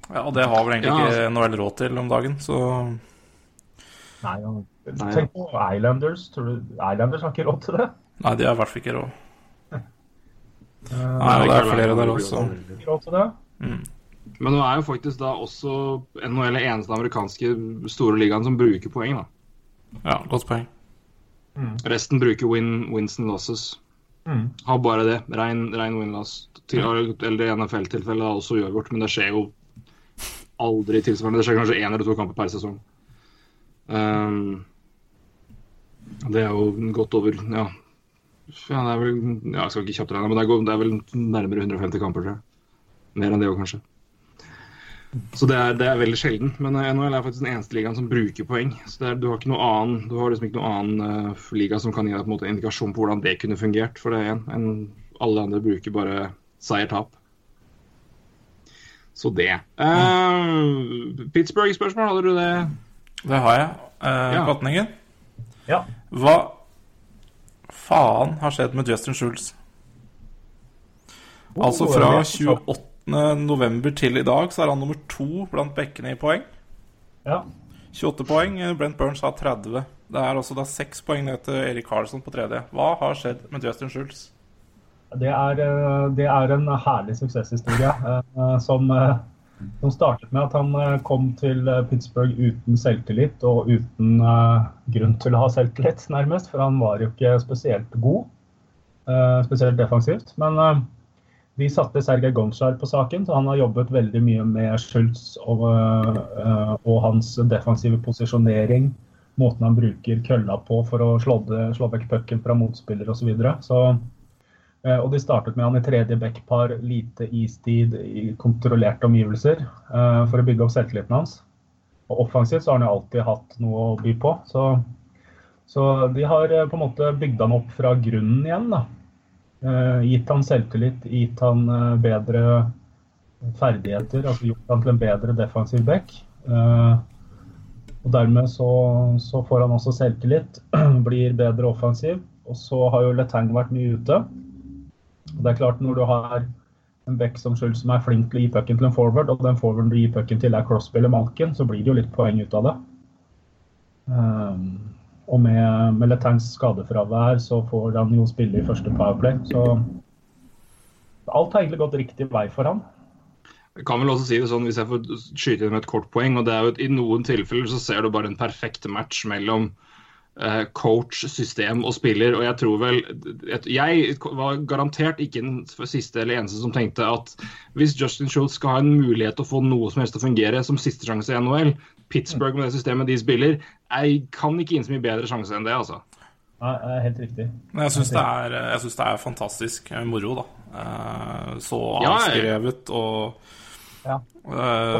ja, Og det har vel egentlig Ja, ikke NHL råd til om dagen, så Nei, tenk på Islanders. Tror du Islanders har ikke råd til det? Nei, de har i hvert fall ikke råd. [LAUGHS] Eh, Nei, og det er flere der også. ikke råd til det. Mm. Men nå er jo faktisk da også NHL den eneste amerikanske store ligaen som bruker poeng. da. Ja, godt poeng. Resten bruker win, wins and losses. Mm. Har bare det. Rein, rein win-loss. Eller i NFL-tilfellet er også uavgjort, men det skjer jo aldri tilsvarende. Det skjer kanskje én eller to kamper per sesong. Um, det er jo godt over Ja, ja det er vel ja, Jeg skal ikke kjapt regne, men det er, det er vel nærmere 150 kamper, tror jeg. Mer enn det òg, kanskje. Så det er, det er veldig sjelden. Men eh, NHL er faktisk den eneste ligaen som bruker poeng. Så det er, du har ikke noe annen Du har liksom ikke noen annen uh, liga som kan gi deg på en måte indikasjon på hvordan det kunne fungert. For det er en, en, alle andre bruker bare seier-tap. Så det. Uh, Pittsburgh-spørsmål, hadde du det? Det har jeg. Uh, Ja. Ja. Hva faen har skjedd med Justin Schultz? Altså fra 28. november til i dag så er han nummer to blant bekkene i poeng. Ja. 28 poeng. Brent Burns har 30. Det er også da seks poeng ned til Erik Karlsson på tredje. Hva har skjedd med Justin Schultz? Det er, eh, det er en herlig suksesshistorie eh, som, eh, som startet med at han kom til Pittsburgh uten selvtillit og uten grunn til å ha selvtillit, nærmest. For han var jo ikke spesielt god, spesielt defensivt. Men de satte Sergej Gonchar på saken, så han har jobbet veldig mye med Schultz og, eh, og hans defensive posisjonering. Måten han bruker kølla på for å slå, det, slå vekk pucken fra motspiller osv. Så, så Eh, Og de startet med han i tredje backpar, lite istid, i kontrollerte omgivelser, eh, for å bygge opp selvtilliten hans. Og offensivt så har han jo alltid hatt noe å by på. Så, så de har på en måte bygd han opp fra grunnen igjen. da. Eh, Gitt han selvtillit, gitt han eh, bedre ferdigheter, altså gjort han til en bedre defensiv back. Eh, Og dermed så, så får han også selvtillit, [CLEARS THROAT] blir bedre offensiv. Og så har jo Letang vært mye ute. Og det er klart Når du har en back som Schultz som er flink til å gi pucken til en forward, og den forwarden du gir pucken til er Crosby eller Malkin, så blir det jo litt poeng ut av det. Um, og med, med Letangs skadefravær så får han jo spille i første powerplay. Så alt har egentlig gått riktig vei for han. Jeg kan vel også si det sånn, Hvis jeg får skyte inn med et kort poeng og det er jo at I noen tilfeller så ser du bare en perfekt match mellom eh, coach, system og spiller. og Jeg tror vel, jeg var garantert ikke den siste eller eneste som tenkte at hvis Justin Schultz skal ha en mulighet til å få noe som helst til å fungere som siste sjanse i NHL, Pittsburgh med det systemet de spiller, jeg kan ikke gi så mye bedre sjanse enn det. altså. Nei, det er helt riktig. Men jeg syns det, er- synes det er fantastisk eh, moro, da. Eh, Så avskrevet og Ja. Uh,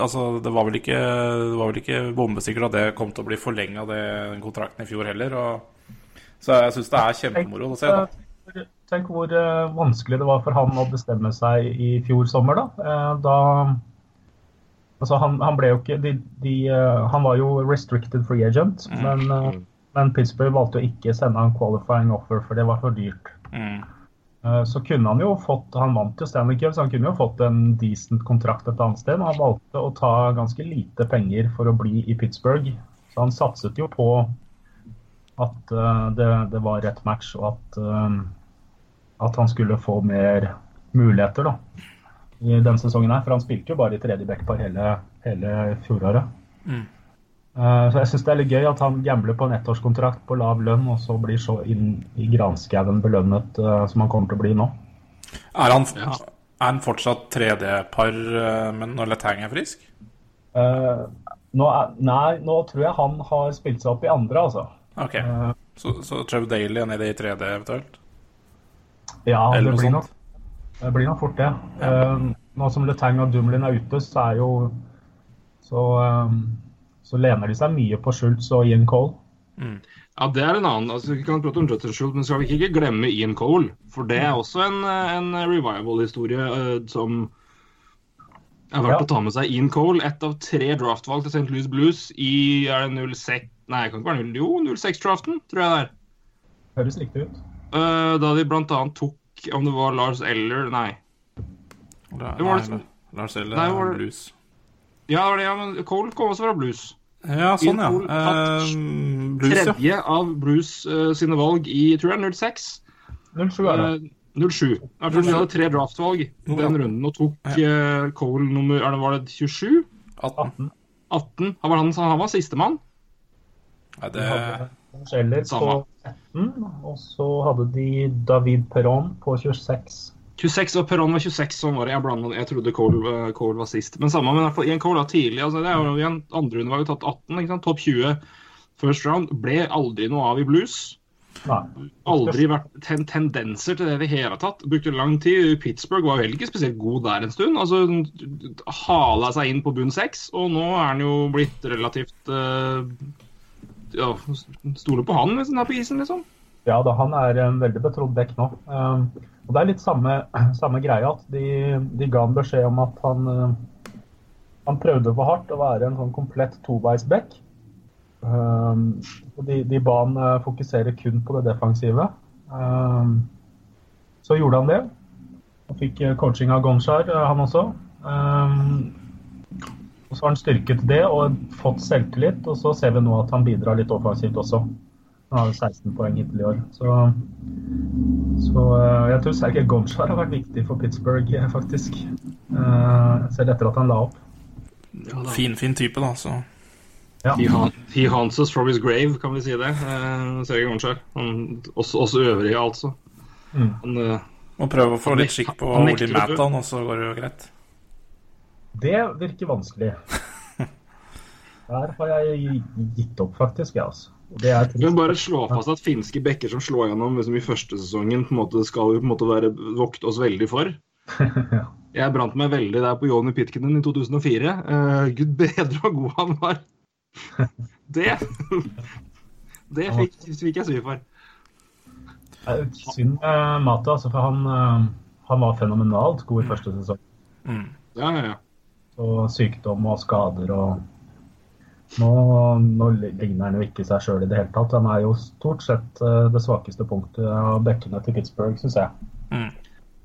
altså, det var vel ikke Det var vel ikke bombesikkert at det kom til å bli forlenga, den kontrakten i fjor heller. Og, så jeg syns det er kjempemoro å se, da. Tenk- hvor vanskelig det var for han å bestemme seg i fjor sommer, da. Eh, da altså han, han ble jo ikke de, de, eh, Han var jo restricted free agent, men, eh, men Pittsburgh valgte å ikke sende han qualifying offer, for det var for dyrt. Mm. Eh, Så kunne han jo fått Han vant jo Stanley Cup, så han kunne jo fått en decent kontrakt et annet sted. Men han valgte å ta ganske lite penger for å bli i Pittsburgh. Så han satset jo på at det, det var rett match, og at, at han skulle få mer muligheter da, i den sesongen. her, For han spilte jo bare i tredje backpar hele, hele fjoråret. Mm. Eh, Så jeg syns det er litt gøy at han gambler på en ettårskontrakt på lav lønn, og så blir så inn i granskauen belønnet eh, som han kommer til å bli nå. Er han, Ja. er han fortsatt 3D-par eh, når Letang er frisk? Eh, nå er, nei, nå tror jeg han har spilt seg opp i andre, altså. Ok, Eh, Så, så Trevor Daly er nede i 3D eventuelt? ja, Eller det blir, sånt. nok, det blir nok fort det. Eh, nå som Letang og Dumlin er ute, så er jo så, eh, så lener de seg mye på Schultz og Ian Cole. Ja, det er en annen. altså Vi kan prate om Jutter Schultz, men skal vi ikke glemme Ian Cole? For det er også en, en revival-historie eh, som er verdt Ja. å ta med seg. Ian Cole, ett av tre draftvalg til St. Louis Blues i er det 06 Nei, kan ikke være 0, jo, 06-draften, tror jeg det er. Høres riktig ut. Da de bl.a. tok om det var Lars Eller Nei. Eller, Det var nei, det Lars Eller Nei, var det- Blues. Ja, det var det, ja, men Cole kom også fra Blues. Ja, sånn, ja. Uh, tatt Eh, ja. Tredje av Blues uh, sine valg i tror jeg 06. 07 er det. Uh, 07. Jeg tror de hadde tre draftvalg den runden og tok uh, Cole nummer er det, Var det 27? 18. 18? Han var, han, han var sistemann. Nei, De det Samme. 13, og så hadde de David Perron på 26. 26 og Perron var 26, sånn var det. Jeg, blandet, jeg trodde Cole, eh, Cole var sist. Men samme, men Ian Cole var tidlig. Altså, det er jo igjen, andre runde var jo tatt 18, ikke sant? topp 20 first round. Ble aldri noe av i blues. Nei. Aldri vært ten tendenser til det i det hele tatt. Brukte lang tid. Pittsburgh var jo heller ikke spesielt god der en stund. Altså, Hala seg inn på bunn seks, og nå er han jo blitt relativt eh, Ja, stole på han hvis han er på isen, liksom. Ja da, han er en veldig betrodd dekk nå. Um, og Det er litt samme, [CLEARS THROAT] samme greia at de, de ga han beskjed om at han, uh, han prøvde for hardt å være en sånn komplett toveisbekk. Um, og de, de ba han uh, fokusere kun på det defensive. Um, så gjorde han det. Og fikk coaching av Gonchar, uh, han også. Um, og så har han styrket det og fått selvtillit, og så ser vi nå at han bidrar litt offensivt også. Han har 16 poeng hittil i år. Så, så eh, jeg tror Sergej Gomsjar har vært viktig for Pittsburgh, eh, faktisk. Eh, selv etter at han la opp. Fin, fin type, da. Så Ja. He, han, he haunts us from his grave, kan vi si det. Uh, Sergej Gomsjar. Han- Oss, oss øvrige, altså. Mm. Han, eh, må prøve å få litt skikk på Oli dø. Og så går det jo greit. Det virker vanskelig. Der har jeg gitt opp, faktisk. Ja, altså. Er Vi bare slå fast at finske bekker som slår gjennom liksom, i første sesongen, på en måte skal jo på en måte være vokte oss veldig for. [LAUGHS] Jeg brant meg veldig der på Joni Pitkinen i 2004. Uh, Gud bedre og god han var. Det Det fikk, fikk jeg svi for. Synd med Mata, altså, for han, eh, han var fenomenalt god i første sesong. Mm. Ja, ja, ja. Og sykdom og skader og Nå, nå ligner han jo ikke seg sjøl i det hele tatt. Han er jo stort sett eh, det svakeste punktet av bekkene til Pittsburgh, syns jeg. Mm.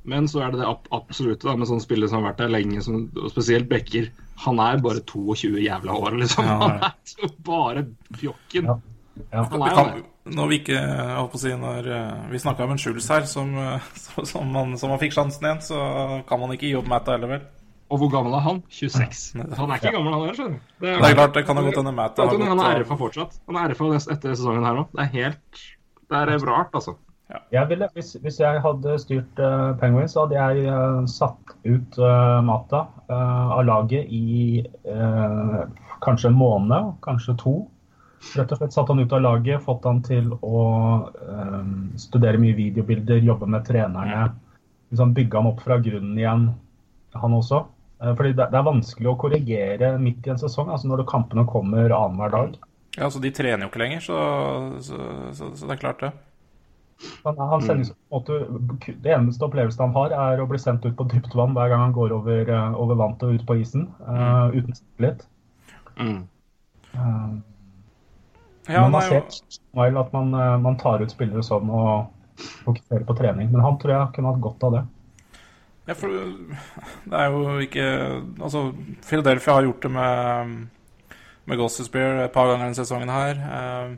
Men så er det det ab absolutte da, med sånne spillere som har vært der lenge, som, og spesielt Bekker. Han er bare 22 jævla år, liksom. Ja, [LAUGHS] Han er så bare fjokken. Ja. Ja. Han er jo det. når vi ikke holdt på å si, når eh, vi snakka om en Schulz her, som, eh, [LAUGHS] som, som, man, som man fikk sjansen igjen, så kan man ikke gi opp Matt heller, vel? Og hvor gammel er han? 26. Han er ikke gammel, han heller, skjønner du. Det Det er klart, det kan ha gått hende Matt Vet Han er RFA fortsatt. Han er RFA etter sesongen her òg. Det er helt Det er rart, altså. Jeg ville, hvis, hvis jeg hadde styrt uh, Penguins, så hadde jeg uh, satt ut uh, Mata eh, av laget i eh, kanskje en måned, kanskje to. Rett og slett satt han ut av laget, fått han til å studere mye videobilder, jobbe med trenerne. Liksom bygge han opp fra grunnen igjen, han også. Eh, fordi det, er vanskelig å korrigere midt i en sesong, altså når kampene kommer annenhver dag. Ja, så De trener jo ikke lenger, så, så, så, så det er klart, det. Han, han sendes på måte, Det eneste opplevelsen han har, er å bli sendt ut på dypt vann hver gang han går over, eh, over vannet og ut på isen. eh, uten selvtillit. Mm. Uh, Ja, man har ser jo... at man, man tar ut spillere sånn og fokuserer på trening. Men han tror jeg kunne hatt godt av det. Ja, for det er jo ikke Altså, Philadelphia har gjort det med, med Gossespear et par ganger denne sesongen her. Eh,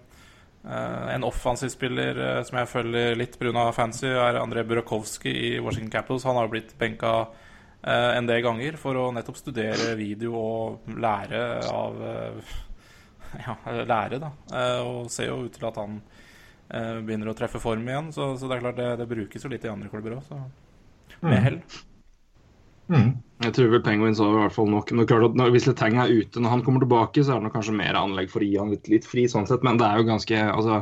eh, en offensiv spiller eh, som jeg følger litt pga. fancy, er André Burakovsky i Washington Capitals. Han har blitt benka en del ganger for å nettopp studere video og lære av [LAUGHS] Ja, lære, da. Og ser jo ut til at han begynner å treffe form igjen. Så, så det er klart det, det brukes jo litt i andre klubber òg, så med hell. Mm. Jeg tror vel Penguins har i hvert fall nok. Nå, når, hvis Letang er ute når han kommer tilbake, så er det nok kanskje mer anlegg for å gi han litt, litt fri, sånn sett. Men det er jo ganske altså,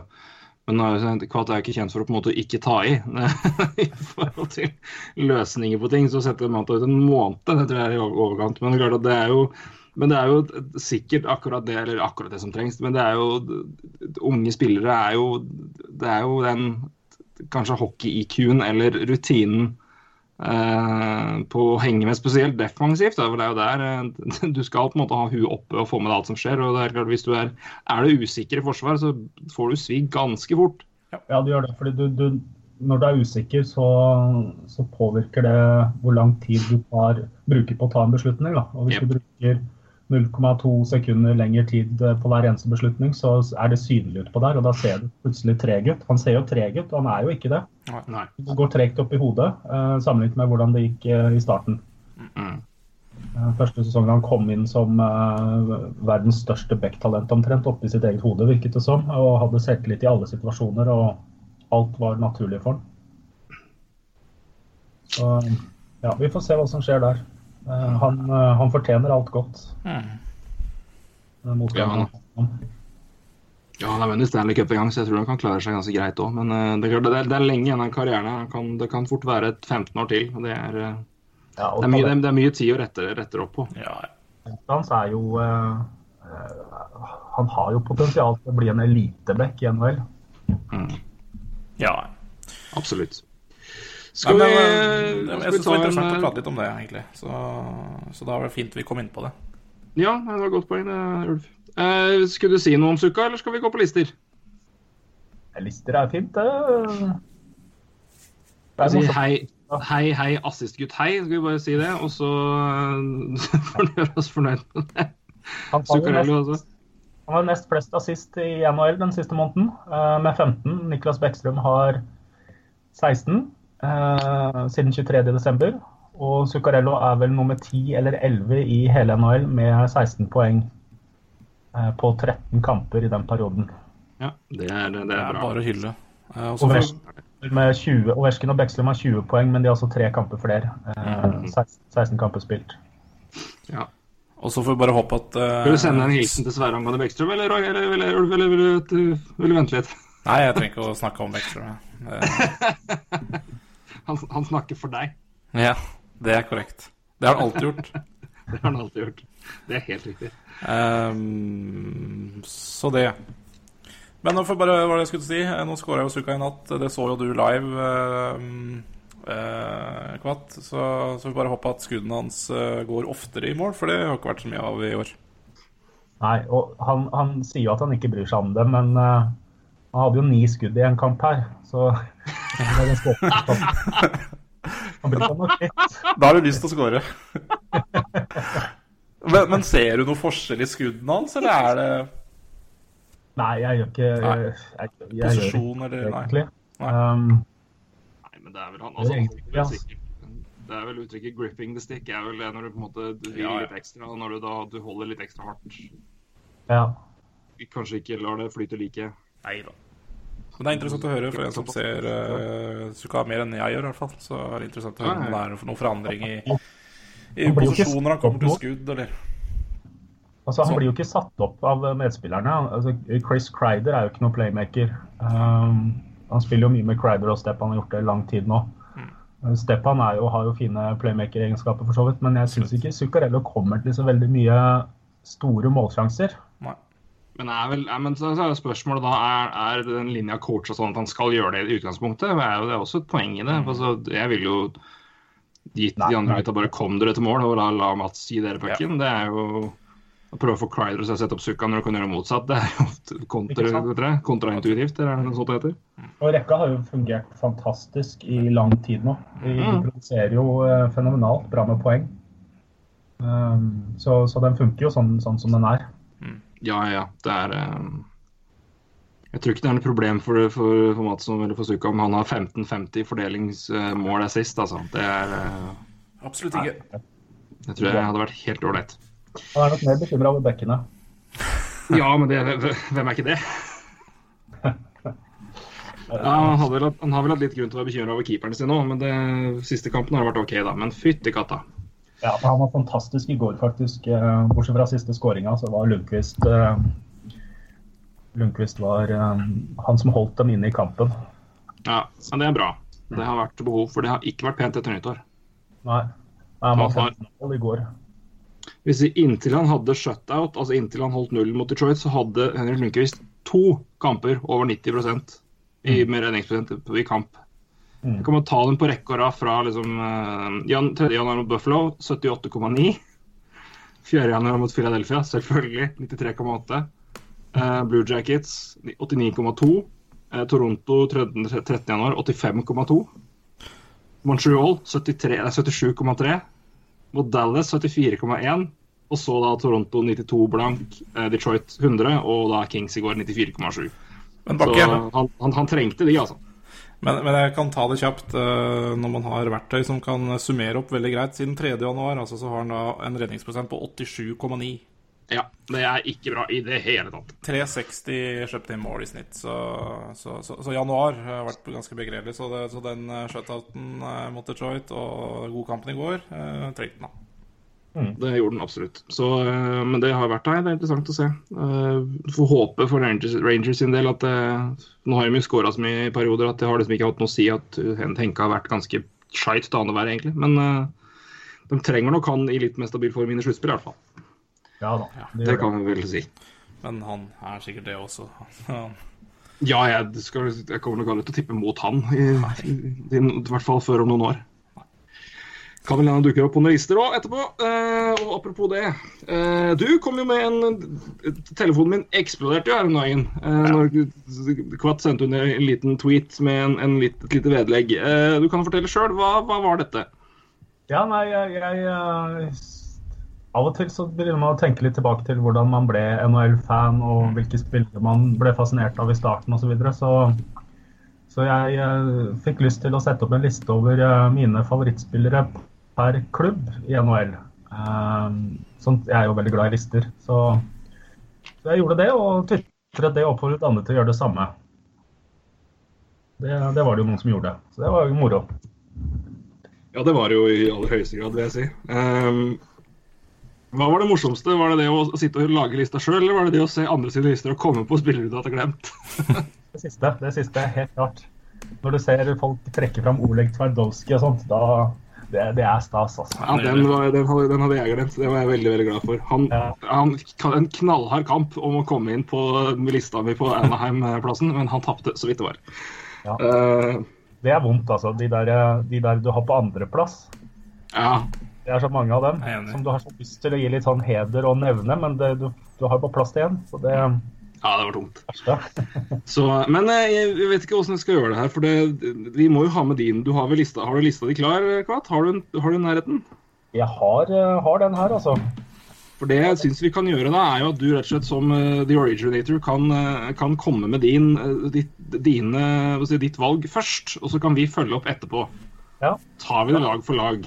men er jo- Kvatt er jo ikke kjent for å på en måte ikke ta i [LAUGHS] i forhold til løsninger på ting. Så setter Manta ut en måned, det tror jeg er i overkant. Men det klart at det er jo men det er jo sikkert akkurat det, eller akkurat det som trengs. Men det er jo Unge spillere er jo Det er jo den kanskje hockey-IQ-en eller rutinen eh, på å henge med, spesielt defensivt. Da, for det er jo der eh, [LAUGHS] du skal på en måte ha huet oppe og få med deg alt som skjer. og det Er klart, hvis du er, er du usikker i forsvar, så får du svi ganske fort. Ja, du gjør det. fordi du, du, Når du er usikker, så, så påvirker det hvor lang tid du tar, bruker på å ta en beslutning. Da. Og hvis Yep. du bruker 0,2 sekunder lengre tid eh, på hver eneste beslutning, så er det synlig utpå der. Og da ser du plutselig treg ut. Han ser jo treg ut, og han er jo ikke det. Nei. Det går tregt opp i hodet eh, sammenlignet med hvordan det gikk eh, i starten. Mm. Første sesongen han kom inn som verdens største backtalent omtrent oppi sitt eget hode, virket det som. Og hadde selvtillit i alle situasjoner, og alt var naturlig for han. Så ja, vi får se hva som skjer der. Eh, Han, eh, han fortjener alt godt. Mm. Ja, han, Ja, Han har vunnet Stanley Cup en gang, så jeg tror han kan klare seg ganske greit òg. Men eh, det, er det, er, det er lenge igjen av karrieren. Han kan, det kan fort være et 15 år til. og Det er, Ja, og det er, mye, det er, det er mye tid å rette, rette opp på. Ja, hans er jo eh, eh, Han har jo potensial til å bli en eliteback i NHL. ja. Absolutt. Nei, Skal men, vi, eh, skal jeg vi syns det var interessant en å prate litt om det, egentlig. Så, så da var det fint vi kom inn på det. Ja, det var et godt poeng, Ulf. Eh, skulle du si noe om Sukka, eller skal vi gå på lister? Lister er fint, det. Det er Si morsomt. hei, hei, hei, assistgutt, hei. Skal vi bare si det? Og så eh, [LAUGHS] får vi gjøre oss fornøyd med det. Han Zuccarello også. han var nest flest assist i NHL den siste måneden, eh, med 15. Niklas Bekkstrøm har 16 eh, siden 23.12. Og Zuccarello er vel nummer 10 eller 11 i hele NHL med 16 poeng eh, på 13 kamper i den perioden. Ja, det er, det Det er er bare å hylle. Eh, og så får- Ovechkin med 20, Ovechkin og Bäckström har 20 poeng, men de har altså tre kamper flere. Eh, 16, 16 kamper spilt. Ja. og så får vi bare håpe at eh, Vil du sende en hilsen til Sverre angående Bekkstrøm, eller, eller, eller, eller, eller, eller, vil du- vil du vente litt? Nei, jeg trenger ikke å snakke om Bextra. Eh, Han, han snakker for deg. ja, det er korrekt. Det har han alltid gjort. [LAUGHS] Det har han alltid gjort. Det er helt riktig. Um, så det. Men nå får jeg bare hva jeg skulle si. Eh, Nå skåra jo Suka i natt. Det så jo du live, ehm, eh, Kvatt. Så, så vi bare håper at skuddene hans eh, går oftere i mål, for det har ikke vært så mye av i år. Nei, og han, han sier jo at han ikke bryr seg om det, men eh, han hadde jo ni skudd i en kamp her, så [LAUGHS] det er ganske opptatt. Han blir nok noe. Da har du lyst til å score. [LAUGHS] men, men ser du noe forskjell i skuddene hans, eller er det Nei, jeg gjør ikke jeg, jeg, jeg, gjør posisjon, ikke eller egentlig. Nei. Um, Nei, men det er vel han. Altså, det, er sikkert, det er vel uttrykket 'gripping the stick' er vel det når du på en måte du vil Ja, ja. litt ekstra, og når du da du holder litt ekstra hardt. ja. Kanskje ikke lar det flyte like. Nei da. Men det er interessant å høre for en som ser uh, Suka mer enn jeg gjør, i hvert fall. Så er det interessant å høre om det er noen forandring i, i posisjoner han kommer til skudd, eller Altså, han blir jo ikke satt opp av medspillerne. Altså, Chris Crider er jo ikke noen playmaker. Um, han spiller jo mye med Crider og Stepan har gjort det i lang tid nå. Uh, Stepan er jo, har jo fine playmaker-egenskaper, for så vidt, men jeg syns ikke Zuccarello kommer til så veldig mye store målsjanser. Men, er vel, ja, men så er jo spørsmålet da er, er den linja coacha sånn at han skal gjøre det i utgangspunktet? Det er jo det er også et poeng i det. Altså, jeg ville jo gitt de andre gutta bare kom dere til mål og la, la Mats gi dere pucken. Det er jo å prøve å få Crider til å sette opp Sukka når du kan gjøre motsatt. Det er jo kontra, kontraintuitivt, eller er noe sånt det heter? Og rekka har jo fungert fantastisk i lang tid nå. De, de Mm. produserer jo eh, fenomenalt bra med poeng. Um, så, så den funker jo sånn, sånn som den er. Ja, ja. Det er eh, Jeg tror ikke det er noe problem for, for, for Madsson eller for om han har 15-50 fordelingsmål sist, altså. Det er eh, Absolutt ikke. Jeg tror jeg hadde vært helt ålreit. Han er nok mer bekymra over bekkene. [LAUGHS] Ja, men det, hvem er ikke det? [LAUGHS] Ja, han, hadde vel, hatt- han har vel hatt litt grunn til å være bekymra over keeperen sin nå, men det siste kampen har vært OK, da. Men fytti katta. Ja, Han var fantastisk i går, faktisk. Eh, Bortsett fra siste skåringa, så var Lundqvist eh, Lundqvist var eh, han som holdt dem inne i kampen. Ja, men det er bra. Det har vært behov, for det har ikke vært pent etter nyttår. Nei, Nei, han var mål i går. Hvis vi, Inntil han hadde shutout, altså inntil han holdt null mot Detroit, så hadde Henrik Lundqvist to kamper over 90% i, med redningsprosent i kamp. Mm. Kan man ta dem på rekke og rad fra liksom, uh, jan, 3. januar mot Buffalo, 78,9. 4. januar mot Philadelphia, selvfølgelig, 93,8. Uh, Blue Jackets, 89,2. Uh, Toronto 13. 13. januar, 85,2. Montreal 77,3. Mot Dallas 74,1. Og så da Toronto 92 blank, eh, Detroit 100 og da Kings i går 94,7. Men Bakke, han, han, han trengte de, altså. Men, men jeg kan ta det kjapt eh, når man har verktøy som kan summere opp veldig greit. Siden 3. januar altså, så har han da en redningsprosent på 87,9. Ja, det er ikke bra i det hele tatt. 360 kjøpt inn mål i snitt, så, så, så, så januar har vært ganske begredelig. Så, det, så den uh, shutouten eh, mot Detroit og godkampen i går trengte den. da. Det gjorde den absolutt. Så, eh, men det har vært der. Det er interessant å se. Uh, får håpe for Rangers, Rangers sin del at det, Nå har de jo skåra så mye i perioder at det har liksom ikke hatt noe å si at Henke har vært ganske skeit til annenhver, egentlig. Men uh, de trenger nok han i litt mer stabil form inn i sluttspill, i hvert fall. Ja da. det Det kan vi vel si. Men han er sikkert det også. Ja, jeg, skal, jeg kommer nok aldri til å tippe mot han, i, i, i, i hvert fall før om noen år. Kan vel hende dukker opp på noen lister òg etterpå. Eh, og apropos det. Eh, du kom jo med en Telefonen min eksploderte jo her om dagen. Eh, ja. Kvatt sendte under en liten tweet med en, en litt, et lite vedlegg. Eh, du kan fortelle sjøl. Hva, hva var dette? Ja, nei, jeg, jeg eh, Av og til så begynner man å tenke litt tilbake til hvordan man ble NHL-fan, og hvilke spillere man ble fascinert av i starten osv. Så, videre. så så jeg eh, fikk lyst til å sette opp en liste over eh, mine favorittspillere per klubb i NHL. Eh, sånn, jeg er jo veldig glad i lister, så, så jeg gjorde det, og tvitret det og oppfordret andre til å gjøre det samme. Det, det var det jo noen som gjorde, så det var jo moro. Ja, det var det jo i aller høyeste grad, vil jeg si. Um, hva var det morsomste? Var det det å sitte og lage lista sjøl, eller var det det å se andre sine lister og komme på spillere du hadde glemt? [LAUGHS] Det siste, det siste er helt klart. Når du ser folk trekke fram Oleg Tverdolskij og sånt, da det, det er stas, altså. Ja, den, var, den, hadde, den hadde jeg glemt. Det var jeg veldig veldig glad for. Han, Ja. han en knallhard kamp om å komme inn på lista mi på Anaheim-plassen, men han tapte så vidt det var. Ja. Uh, Det er vondt, altså. De der, de der du har på andreplass. ja. Det er så mange av dem som du har så lyst til å gi litt sånn heder og nevne, men det, du, du har bare plass til én. Så det, ja, det var tungt. [LAUGHS] Så, men eh, jeg vet ikke hvordan jeg skal gjøre det her. For det, vi må jo ha med din. Du har vel lista, har du lista di klar, Kvart? Har har du nærheten? Jeg har, eh, har den her, altså. For det jeg syns vi kan gjøre da, er jo at du rett og slett som uh, the originator kan, uh, kan komme med din, uh, ditt, dine, si, ditt valg først. Og så kan vi følge opp etterpå. Ja. Tar vi det lag for lag.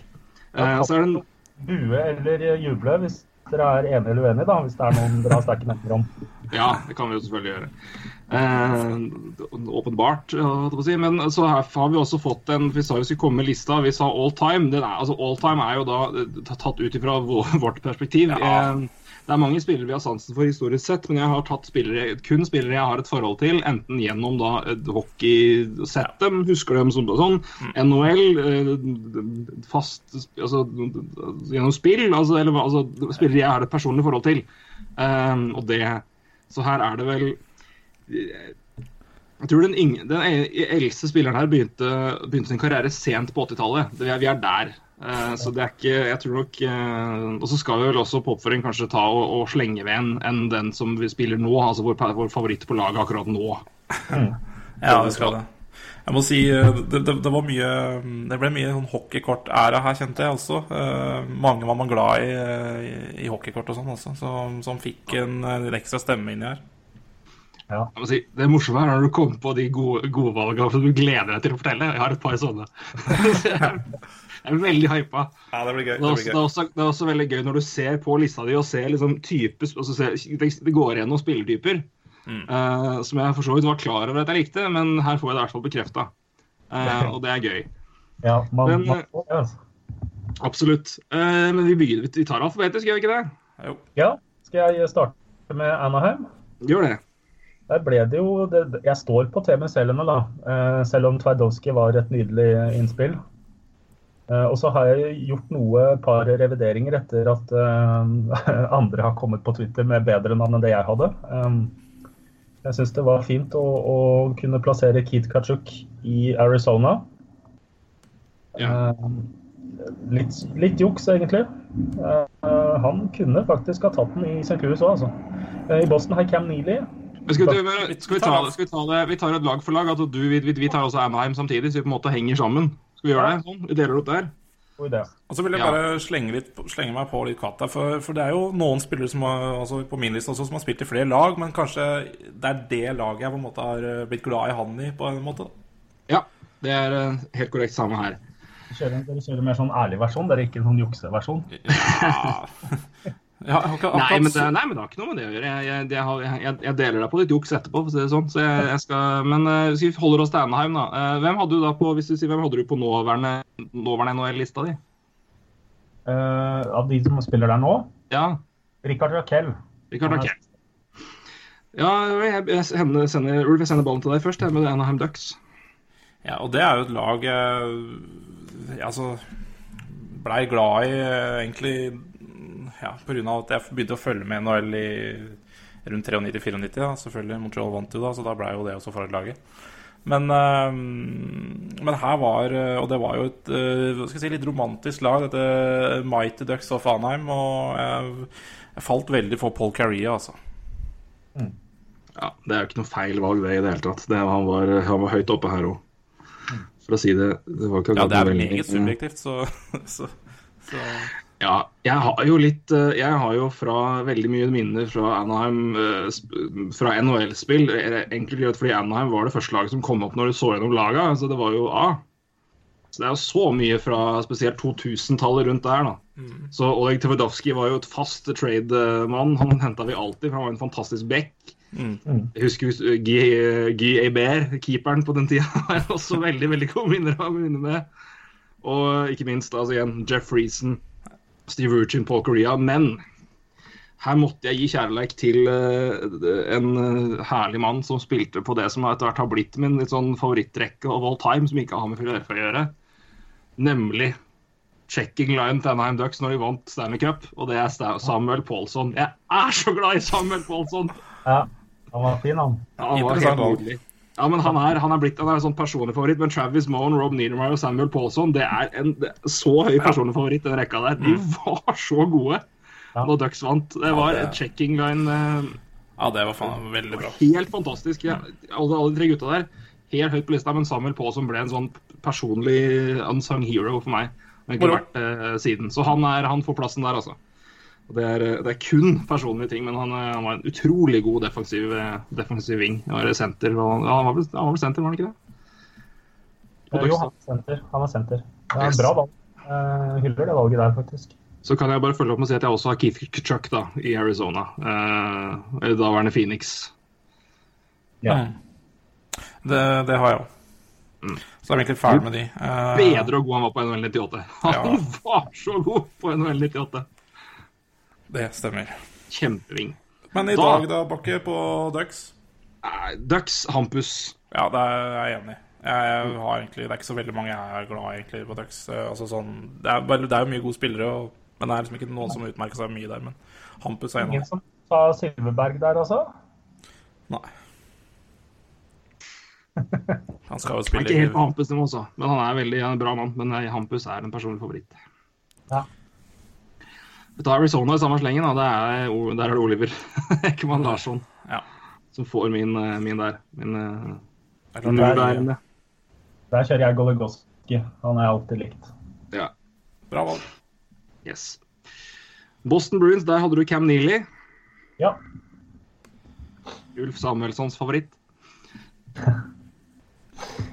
Ja, så er det en Bue eller eh, juble hvis dere er enige eller uenige, da. Hvis det er noen dere har sterke meninger om. Ja, det kan vi jo selvfølgelig gjøre. Eh, åpenbart, jeg si. Men så her har vi også fått en Vi sa vi skulle komme med lista. Vi sa all time. Den er, altså All time er jo da eh, tatt ut ifra vårt perspektiv. Eh, det er mange spillere vi har sansen for historisk sett, men jeg har tatt spillere, kun spillere jeg har et forhold til, enten gjennom da et hockey Sett dem, husker dem som sånn, NHL, eh, fast altså, gjennom spill, altså, eller altså, spillere jeg har et personlig forhold til. Um, og det Så her er det vel jeg tror den, den e- eldste spilleren her begynte, begynte sin karriere sent på 80-tallet. Vi, er- vi er der. Eh, så det er ikke Jeg tror nok uh, Og så skal vi vel også på oppføring kanskje ta og, og slenge ved en enn den som vi spiller nå, altså vår, vår favoritt på laget akkurat nå. Ja, det skal det. Jeg må si eh, det, det, det var mye Det ble mye sånn hockeykort-æra her, kjente jeg også. Uh, mange var man glad i, i, i hockeykort og sånn også, som, som fikk en, en ekstra stemme inni her. Ja. si, det morsomme er når du kommer på de gode, gode valgene som du gleder deg til å fortelle. Jeg har et par sånne. [LAUGHS] jeg er- er veldig hypa. Ja, det blir gøy. Det er, også, det, er også, det er også veldig gøy når du ser på lista di og ser liksom type altså ser, det, det går gjennom mm. uh, som jeg for så vidt var klar over at jeg likte, men her får jeg det i hvert fall bekrefta. og det er gøy. Ja, man, Men, man får det, altså. Absolutt. Uh, men vi, begynner, vi tar alfabetisk, gjør vi ikke det? Jo. Ja, skal jeg starte med Anaheim? Gjør det. Der ble det jo det, Jeg står på T med Selene, da. Eh, selv om Tverdowski var et nydelig innspill. Eh, og så har jeg gjort noe par revideringer etter at eh, [LAUGHS] andre har kommet på Twitter med bedre navn enn det jeg hadde. Um, jeg syns det var fint å, å kunne plassere Keith Kachuk i Arizona. Ja. Eh, litt, litt juks, egentlig. Han kunne faktisk ha tatt den i St. Louis òg, altså. I Boston har Cam Neely. Men skal, vi, skal, vi ta, skal vi ta det Vi tar et lag for lag. Altså, du, vi, vi vi tar også Anaheim samtidig, så vi på en måte henger sammen. Skal vi gjøre det sånn? Vi deler opp der. Og så vil jeg Ja. bare slenge, litt, slenge meg på litt katt der, for, for det er jo noen spillere som har, altså på min liste også, som har spilt i flere lag, men kanskje det er det laget jeg på en måte har eh, blitt glad i han i, på en måte. Ja, det er eh, helt korrekt samme her. Kjører, dere kjører mer sånn ærlig versjon, dere er ikke en sånn jukseversjon? Ja, akkurat, Nei men, det, nei, men det har ikke noe med det å gjøre. Jeg, jeg, jeg, har- jeg, jeg deler deg på litt juks etterpå, for å si det sånn. Så jeg, jeg skal, men uh, hvis vi holder oss til Anaheim, da. Eh, hvem hadde du da på hvis du sier, hvem hadde du på nåværende, nåværende NHL-lista di? Uh, av de som spiller der nå, Ja, Rikard Raquel. Rikard Raquel. Ja, jeg, jeg sender, sender, Ulf, jeg sender ballen til deg først, jeg, med Anaheim Ducks. Ja, og det er jo et lag jeg altså blei glad i eh, egentlig ja, pga. at jeg begynte å følge med NHL i rundt 93-94. da, Selvfølgelig. Montreal vant jo da, så da blei jo det også for laget. Men, eh, men her var eh, Og det var jo et eh, skal jeg si, litt romantisk lag, dette Mighty Ducks of Anheim. Og jeg, jeg falt veldig for Paul Carrea, altså. Ja, Det er jo ikke noe feil valg, det i det hele tatt. Det, han, var, han var høyt oppe her òg. For å si det Det var ikke Ja, det er akkurat meget subjektivt, så, [LAUGHS] så, så Ja, jeg har jo litt eh, Jeg har jo fra veldig mye minner fra Anaheim eh, fra NHL-spill. eh, Enkelt greit fordi Anaheim var det første laget som kom opp når du så gjennom laga. Så det var jo A. Så det er jo så mye fra spesielt 2000-tallet rundt der, da. Så Oleg Tverdovskij var jo et fast trade-mann. Han henta vi alltid, for han var en fantastisk back. Jeg husker jo, eh, Guy Guy Hebert, keeperen på den tida, [LAUGHS] er jeg også veldig veldig gode minner av minne med. Og ikke minst altså igjen Jeff Reason, Steve Ruchin, Paul Korea. Men her måtte jeg gi kjærleik til eh, en eh, herlig mann som spilte på det som etter hvert har blitt min litt sånn favorittrekke of all time, som ikke har med Filadelfia å gjøre. Nemlig checking line til Anaheim Ducks når de vant Stanley Cup, og det er Samuel Paulson. Jeg er så glad i Samuel Paulson! Ja, han var fin, han. Ja, han var helt nydelig. Ja, men han er, han er blitt han er en sånn personlig favoritt, men Travis Moen, Rob Niedermeyer og Samuel Paulson det er en det er så høy personlig favoritt, den rekka der. De var så gode Ja. når Ducks vant. Det var det- et checking line eh, Ja, det var faen veldig bra. Helt fantastisk. Ja, alle, alle de tre gutta der, helt høyt på lista, men Samuel Paulson ble en sånn personlig unsung hero for meg. Har ikke vært eh, siden. Så han, er, han får plassen der, altså. Og det er, eh, det er kun personlige ting, men han, eh, han var en utrolig god defensiv, eh, defensiv wing. Han var senter, og, han, han var vel senter, var han ikke det? Eh, Jo, han er senter. Han er senter. Det er Yes. en bra valg. Eh, hyller det valget der, faktisk. Så kan jeg bare følge opp med å si at jeg også har Keith Kachuk da, i Arizona. Eh, eller daværende Phoenix. Ja. Mm. Det, det har jeg òg. Så er vi egentlig ferdig med de. Eh, Bedre og god han var på NHL 98. [LAUGHS] Han Ja. var så god på NHL 98. Det stemmer. Kjempeving. Men i Da- dag, da, Bakke, på Ducks? Ducks, Hampus. Ja, det er jeg enig i. Jeg har egentlig, Det er ikke så veldig mange jeg er glad egentlig på Ducks. Eh, Altså sånn, det, er, det er jo mye gode spillere, og, men det er liksom ikke noen som utmerker seg mye der. Men Hampus er en av Ingen som sa Silverberg der, også? Nei. [LAUGHS] Han skal jo spille Han er ikke helt på Hampus nivå også, men han er veldig han er en bra mann. Men Hampus er en personlig favoritt. Ja. Vi tar Arizona i samme slengen. Da. Det er, der er det Oliver [LAUGHS] Ekman Larsson Ja. som får min, eh, min der. Min, min det er- der, Der kjører jeg Goligoski. Han er alltid likt. ja. Bra valg. Yes. Boston Bruins, der hadde du Cam Neely. Ja. Ulf Samuelssons favoritt. [LAUGHS]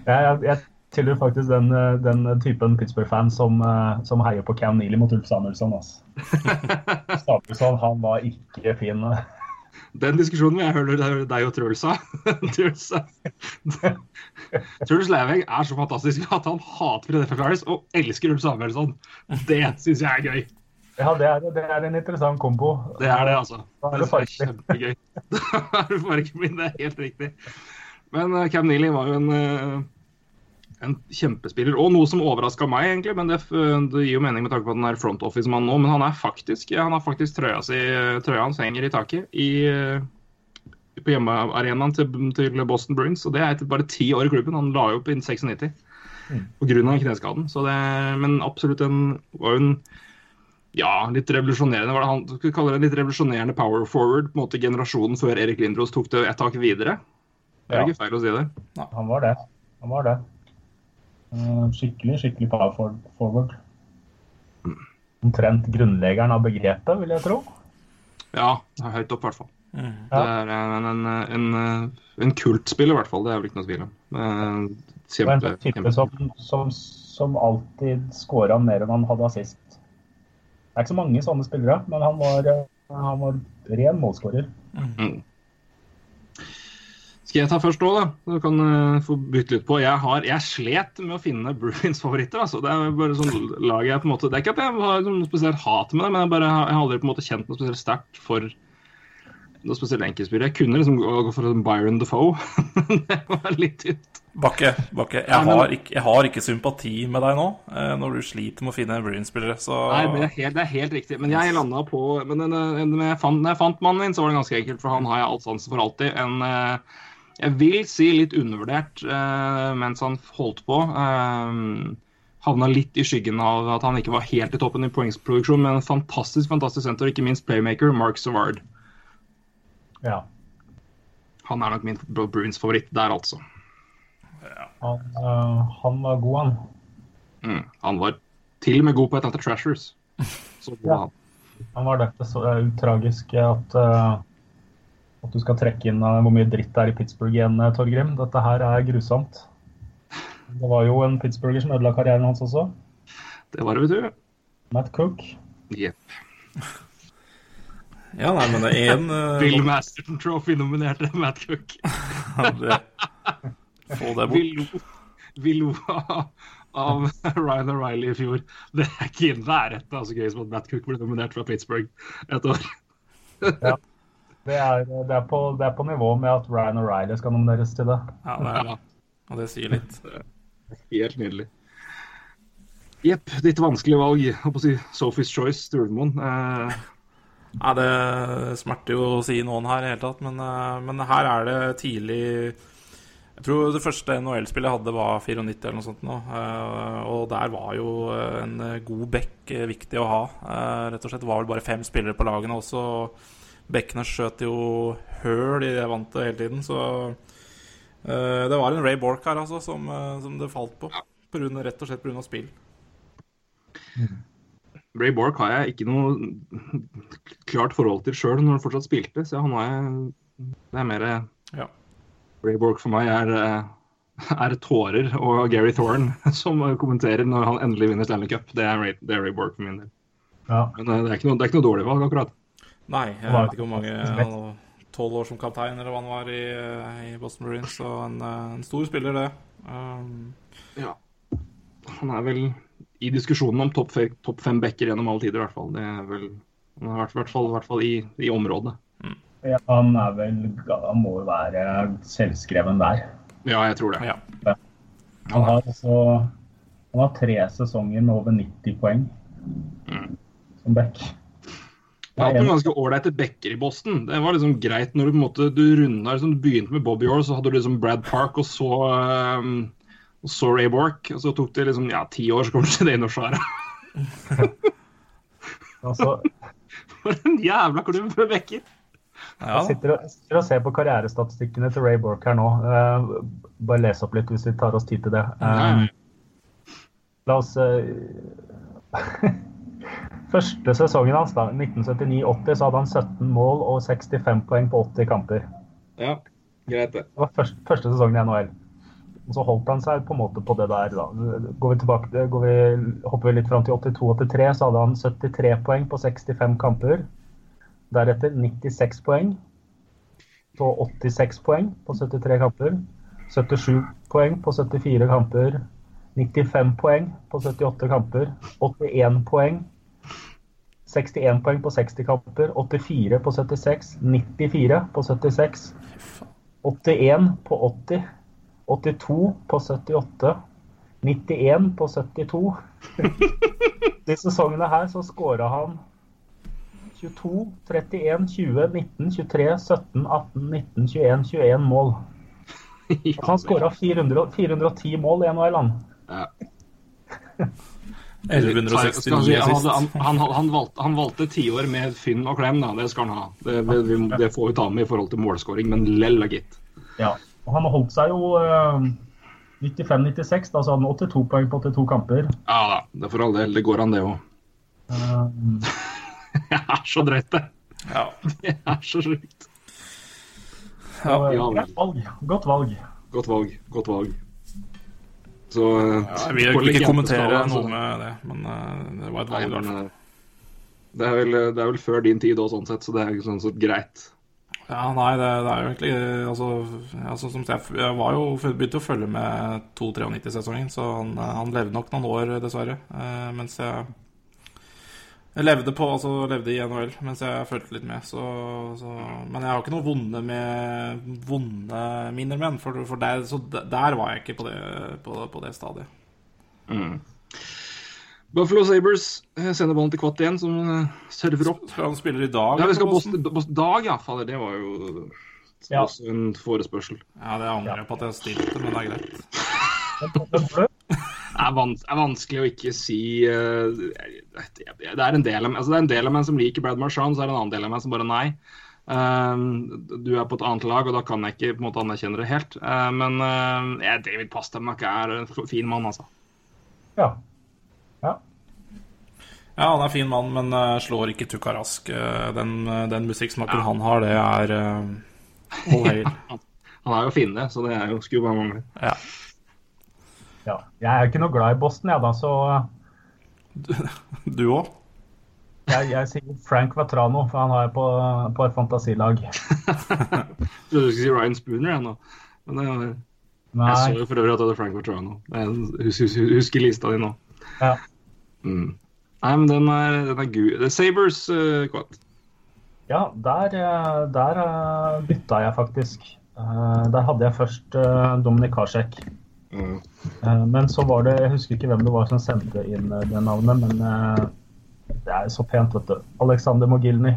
Jeg, jeg, jeg tilhører faktisk den, eh, den typen Pittsburgh-fan som, eh, som heier på Cam Neely mot Ulf Samuelsson. Altså. [LAUGHS] Samuelsson han var ikke fin. Den diskusjonen vil jeg høre deg- og Truls ha. [LAUGHS] Truls, Truls Leiveng er så fantastisk at han hater Philadelphia Flyers og elsker Ulf Samuelsson. Det syns jeg er gøy. Ja, det er, det er en interessant kombo. Det er det, altså. Da er det Det er kjempegøy. [LAUGHS] Da er det min, det er helt riktig. Men eh, Cam Neely var jo en, eh, en kjempespiller, og noe som overraska meg, egentlig. Men det, det gir jo mening med tanke på at han er front office-mann nå. Men han er faktisk han har faktisk trøya, si, trøya hans henger i taket i, eh, på hjemmearenaen til, til Boston Bruins. Og det er etter bare ti år i klubben. Han la jo opp innen 96 Mm. pga. kneskaden. Så det, men absolutt en var jo en ja, litt revolusjonerende. Var det han skulle kalle det en litt revolusjonerende power forward? på en måte Generasjonen før Erik Lindros tok det et tak videre? Det er Ja. ikke feil å si det. Han var det. Han var det. Eh, Skikkelig, skikkelig power for- forward. Omtrent grunnleggeren av begrepet, vil jeg tro. Ja, det er høyt opp, i hvert fall. Mm. Det er en, en, en, en kultspiller, i hvert fall. Det er vel ikke noe tvil om. Eh, Kjempe, en type som, som, som alltid scora mer enn han hadde assist. Det er ikke så mange sånne spillere, men han var, eh, han var ren målskårer. Mm. Skal jeg ta først òg, da? Du kan uh, få bytte litt på. Jeg, har, jeg slet med å finne Bruins [LAUGHS] favoritter. Altså. Det er bare sånn lag jeg på en måte Det er ikke at jeg har noe spesielt hat med det, men jeg, bare, jeg har aldri på en måte kjent noe spesielt sterkt for noe spesielt enkeltspiller. Jeg kunne liksom gå for en Byron Defoe, [LAUGHS] men det var litt tynt. Bakke, Bakke jeg, har ikke, jeg har ikke sympati med deg nå, eh, når du sliter med å finne Bruins-spillere. Så Nei, det er, helt, det er helt riktig. Men jeg landa på Men den, når jeg fant, mannen min, så var det ganske enkelt, for han har jeg alt sansen for alltid. En eh, jeg vil si litt undervurdert uh, mens han holdt på. Uh, havna litt i skyggen av at han ikke var helt i toppen i poengsproduksjon, men en fantastisk fantastisk senter, ikke minst playmaker, Mark Savard. Ja. Han er nok min Bruins favoritt der, altså. Han, uh, han var god, han. Mm. Han var til og med god på Atlanta Trashers. [LAUGHS] Så god Ja. han. Han var så det er tragisk at, eh, at du skal trekke inn eh, hvor mye dritt det er i Pittsburgh igjen, eh, Torgrim. Dette her er grusomt. Det var jo en pittsburgher som ødela karrieren hans også. Det var det, vet du. Matt Cook. Jepp. [LAUGHS] Ja, nei, men det er én [LAUGHS] Bill Masterton Trophy-nominerte [LAUGHS] Matt Cook. Få det bort. vi lo av- Ryan O'Reilly i fjor. Det er ikke i nærheten av så gøy som at Matt Cook ble nominert fra Pittsburgh et år. Det er, det, er på, det er på nivå med at Ryan O'Reilly skal nomineres til det. Ja, det er, det. og det sier litt. Helt nydelig. Jepp, ditt vanskelige valg. Jeg holdt på å si Sophie's Choice, Sturlemoen. Eh, Nei, det smerter jo å si noen her i det hele tatt, men, eh, men her er det tidlig Jeg tror det første NHL-spillet jeg hadde, var 94 eller noe sånt nå. eh, Og der var jo en god back viktig å ha. Eh, Rett og slett det var vel bare fem spillere på lagene også. Bekkene skjøt jo høl i det vantet hele tiden, så uh, Det var en Ray Bork her, altså, som, uh, som det falt på. på grunn, rett og slett pga. spill. Ray Bork har jeg ikke noe klart forhold til sjøl når han fortsatt spilte, så han har jeg Det er mer Ja. Ray Bork for meg er, eh, er tårer og Gary Thorne [LAUGHS] som kommenterer når han endelig vinner Stanley Cup. Det er Ray, det er Ray Bork for min del. Ja. Men eh, det er ikke noe, det er ikke noe dårlig valg, akkurat. Nei, jeg vet ikke hvor mange han var Tolv år som kaptein, eller hva han var i, eh, i Boston Marines. Så en, eh, en stor spiller, det. Um, Ja. Han er vel i diskusjonen om topp top topp fem backer gjennom alle tider, i hvert fall. Det er vel han har vært i hvert fall, i, hvert fall i, i området. Ja, han er vel Han må jo være selvskreven der. Ja, jeg tror det. ja. Han har også Han har tre sesonger med over 90 poeng som back. Jeg har hatt noen ganske ålreite backer i Boston. Det var liksom greit når du på en måte du runda liksom, Du begynte med Bobby Orr, så hadde du liksom Brad Park og så um, og så Ray Bork. Og så tok det liksom ja, ti år, så kommer du til det Norskjæret. Altså, For en jævla klubb med backer! ja. jeg sitter og, sitter og ser på karrierestatistikkene til Ray Bork her nå. Uh, bare les opp litt hvis vi tar oss tid til det. Eh, La oss eh, [LAUGHS] Første sesongen hans, da, 1979-80, så hadde han 17 mål og 65 poeng på 80 kamper. Ja, greit det. Det var første, første sesongen i NHL. Og så holdt han seg på en måte på det der. da. Går vi tilbake, går vi, hopper vi litt fram til 82-83, så hadde han 73 poeng på 65 kamper. Deretter 96 poeng på 86 poeng på 73 kamper. 77 poeng på 74 kamper. 95 poeng på 78 kamper. 81 poeng 61 poeng på 60 kamper, 84 på 76, 94 på 76, 81 på 80, 82 på 78, 91 på 72. [LAUGHS] De sesongene her så skåra han 22, 31, 20, 19, 23, 17, 18, 19, 21, 21 mål. [LAUGHS] Han skåra 410 mål i NHL, han. Ja. [LAUGHS] 1169 Skal vi si, han, sist. han, han, han, valgte, han valgte tiår med Finn og Klem, da. Det skal han ha. Det, det, vi, det får vi ta med i forhold til målskåring, men lell da, gitt. Ja. Og han holdt seg jo eh, 95-96, da så han 82 poeng på 82 kamper. Ja da, det er for all del. Det går an, det òg. Eh, [LAUGHS] Det er så drøyt, det. Ja. [LAUGHS] Det er så sjukt. Ja, eh, ja, vel. valg. Godt valg. Godt valg. Godt valg. Så ja, Jeg vil ikke kommentere skala, noe med det, men uh, det var et valg. i hvert fall. eh, det, er vel, det er vel før din tid òg, sånn sett, så det er sånn sett greit. Ja, nei, det, det er jo egentlig altså, altså, som jeg, jeg var jo begynte å følge med 2-93-sesongen, så han, han levde nok noen år, dessverre. Uh, mens jeg jeg levde på, altså levde i NHL mens jeg fulgte litt med. Så, så, men jeg har ikke noe vonde med vonde minner med for, for der, så der, var jeg ikke på det, på, på det stadiet. Buffalo Sabres eh, sender ballen til Kvatt igjen, som eh, server opp. Skal han spiller i dag? Ja, vi skal på Boston? Dag, ja. Fader, det var jo Ja. også en forespørsel. Ja, det angrer jeg på at jeg stilte, men det er greit. [LAUGHS] [LAUGHS] Det er, vanskelig å ikke si eh, Det er en del av, altså det er en del av meg som liker Brad Marchand, så er det en annen del av meg som bare nei. Eh, du er på et annet lag, og da kan jeg ikke på en måte anerkjenne det helt. Uh, men uh, ja, David Pasternak er en fin mann, altså. ja. ja. Ja, han er fin mann, men eh, slår ikke Tukka Rask. Eh, den, eh, den musikksmaken han har, det er uh, all hail. Han er jo finne, så det er jo, skulle bare mangle. Ja. ja. Jeg er ikke noe glad i Boston, jeg, da, så Du òg? jeg, jeg sier Frank Vatrano, for han har jeg på, på et fantasilag. Jeg [LAUGHS] trodde du skulle si Ryan Spooner jeg nå. Men det, var- jeg så jo for øvrig at du hadde Frank Vatrano. Jeg husker, hus, husker lista di nå. Ja. Mm. Nei, men den er, den er gud. The Sabers, uh, Kvart. Ja, der, eh, der eh, bytta jeg faktisk. Eh, Der hadde jeg først eh, Dominik Karsek. Mm. Eh, Men så var det Jeg husker ikke hvem det var som sendte inn eh, det navnet, men eh, det er så pent, vet du. Alexander Mogilny.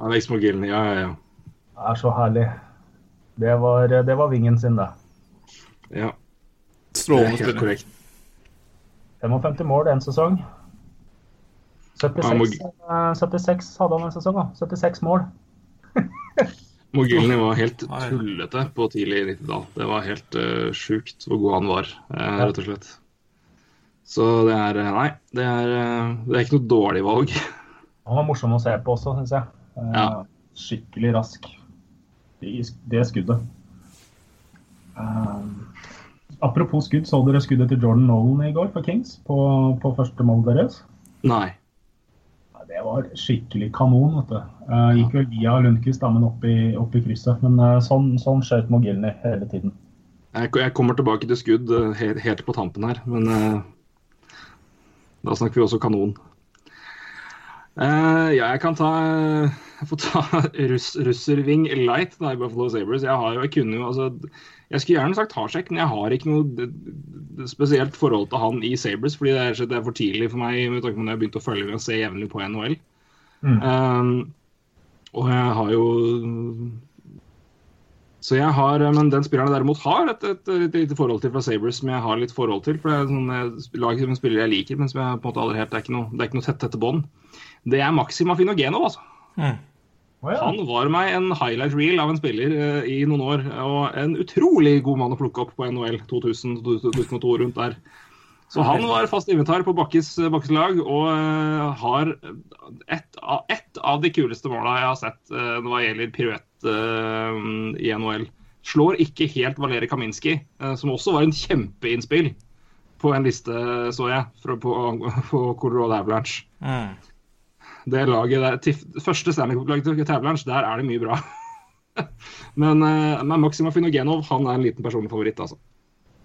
Alex Mogilny, ja, ja, ja. Det er så herlig. Det var, det var vingen sin, det. ja. Strålende spiller. korrekt. 55 mål en sesong. 76, eh, 76 hadde han en sesong, da. 76 mål. [LAUGHS] Mogilny var helt tullete på tidlig 90-tall. Det var helt uh, sjukt hvor god han var, uh, rett og slett. Så det er eh, Nei, det er, det er ikke noe dårlig valg. Han var morsom å se på også, syns jeg. Eh, Ja. Skikkelig rask i det skuddet. Eh, apropos skudd, så dere skuddet til Jordan Nolan i går for Kings på, på første mål deres? Nei. Det var skikkelig kanon. vet du. Eh, gikk vel via Lundqvist opp i, opp i krysset. Men eh, sånn, sånn skjøt Mogilny hele tiden. Jeg, kommer tilbake til skudd eh, helt, helt på tampen her, men da snakker vi også kanon. Eh, ja, jeg kan ta Jeg får ta [LAUGHS] russ, russerving light da, i Buffalo Sabres. Jeg, har jo, jeg kunne jo altså Jeg skulle gjerne sagt Harsek, men jeg har ikke noe spesielt forhold til han i Sabres, fordi det er, det er for tidlig for meg med tanke på når jeg har begynt å følge med og se jevnlig på NHL. Mm. Um, og jeg har jo Så jeg har Men den spilleren jeg derimot har et, et, et lite forhold til fra Sabres, som jeg har litt forhold til. For det er sånn eh, lag som spiller jeg liker, men som jeg på en måte aldri helt Det er ikke noe, det er ikke noe tett tette bånd. Det er Maxima Finogenov, altså. Mm. Ja. Han var meg en highlight reel av en spiller uh, i noen år. Og en utrolig god mann å plukke opp på NHL 2000-2002 rundt der. Så han var fast inventar på Bakkes, Bakkes lag og uh, har ett av, et av de kuleste måla jeg har sett uh, hva gjelder piruett uh, i NHL. Slår ikke helt Valeri Kaminski, eh, som også var en kjempeinnspill på en liste, så jeg, fra, på, på Colorado Avalanche Mm. Det laget der, til første Stanley Cup-laget til Avalanche, der er det mye bra. [LAUGHS] men, eh, men Maxima Finogenov han er en liten personlig favoritt. altså.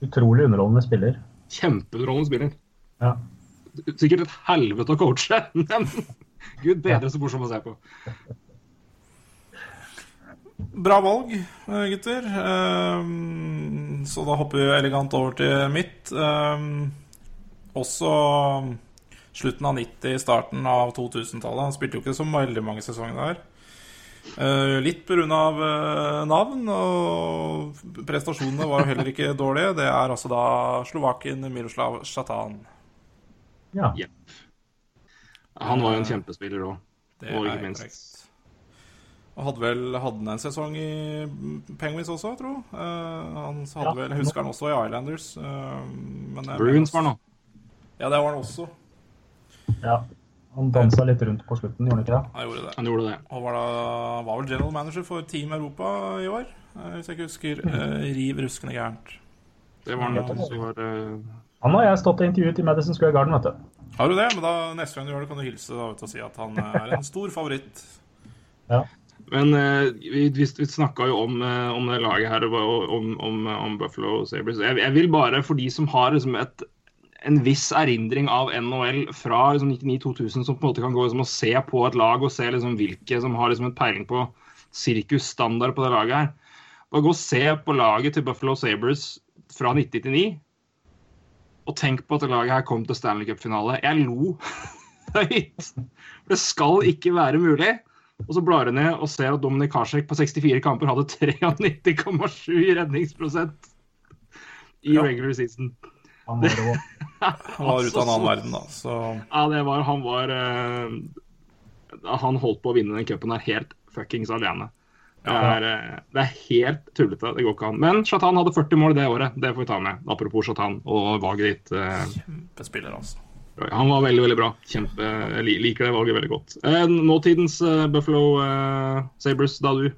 Utrolig underholdende spiller. Kjempeunderholdende spiller. Ja. Sikkert et helvete å coache, [LAUGHS] men gud bedre så morsom å se på. Bra valg, eh, gutter. Ehm, så da hopper vi elegant over til mitt. Ehm, også slutten av 90, starten av 2000-tallet. Han spilte jo ikke så veldig mange sesonger der. Uh, litt pga. Uh, navn, og prestasjonene var jo heller ikke [LAUGHS] dårlige. Det er altså da slovakken Miroslav Shatan. ja. Yep. Han var jo en kjempespiller òg. Det Og ikke minst. korrekt. Og hadde vel hadde han en sesong i Penguins også, tro. Uh, han hadde Ja. vel, husker han også i Islanders. Uh, men Bruins var han nå. Ja, det var han også. Ja. Han dansa litt rundt på slutten, gjorde han ikke det? Han gjorde det. Han gjorde det. Og var, da, var vel general manager for Team Europa i år, eh, hvis jeg ikke husker. eh, riv ruskende gærent. Det var han. som var, eh, Han og jeg har stått og intervjuet i Madison Square Garden, vet du. Har du det? Men da, neste gang du gjør det, kan du hilse da, vet, du, og si at han er en stor favoritt. Ja. Men eh, vi, vi, vi snakka jo om, eh, om det laget her, og om, om, om Buffalo Sabres. Jeg, jeg vil bare, for de som har liksom et, en viss erindring av NHL fra liksom 99-2000, som på en måte kan gå liksom, og se på et lag og se liksom, hvilke som har liksom, en peiling på sirkusstandard på det laget her. Bare gå og se på laget til Buffalo Sabres fra 1999, og tenk på at det laget her kom til Stanley Cup-finale. Jeg lo [LAUGHS] høyt. Det skal ikke være mulig. Og så blar du ned og ser at Dominik Karsek på 64 kamper hadde 93,7 redningsprosent i Ja. regular season. Han var rå. Han var ute av en annen verden, da. Så Ja, det var Han var uh, Han holdt på å vinne den cupen her helt fuckings alene. Det er, eh, det er helt tullete. Det går ikke an. Men Shatan hadde 40 mål det året. Det får vi ta med. Apropos Shatan og valget ditt. eh, kjempespiller, altså. Han var veldig veldig bra. Kjempe, liker det valget veldig godt. Eh, nåtidens Buffalo Sabres, da du?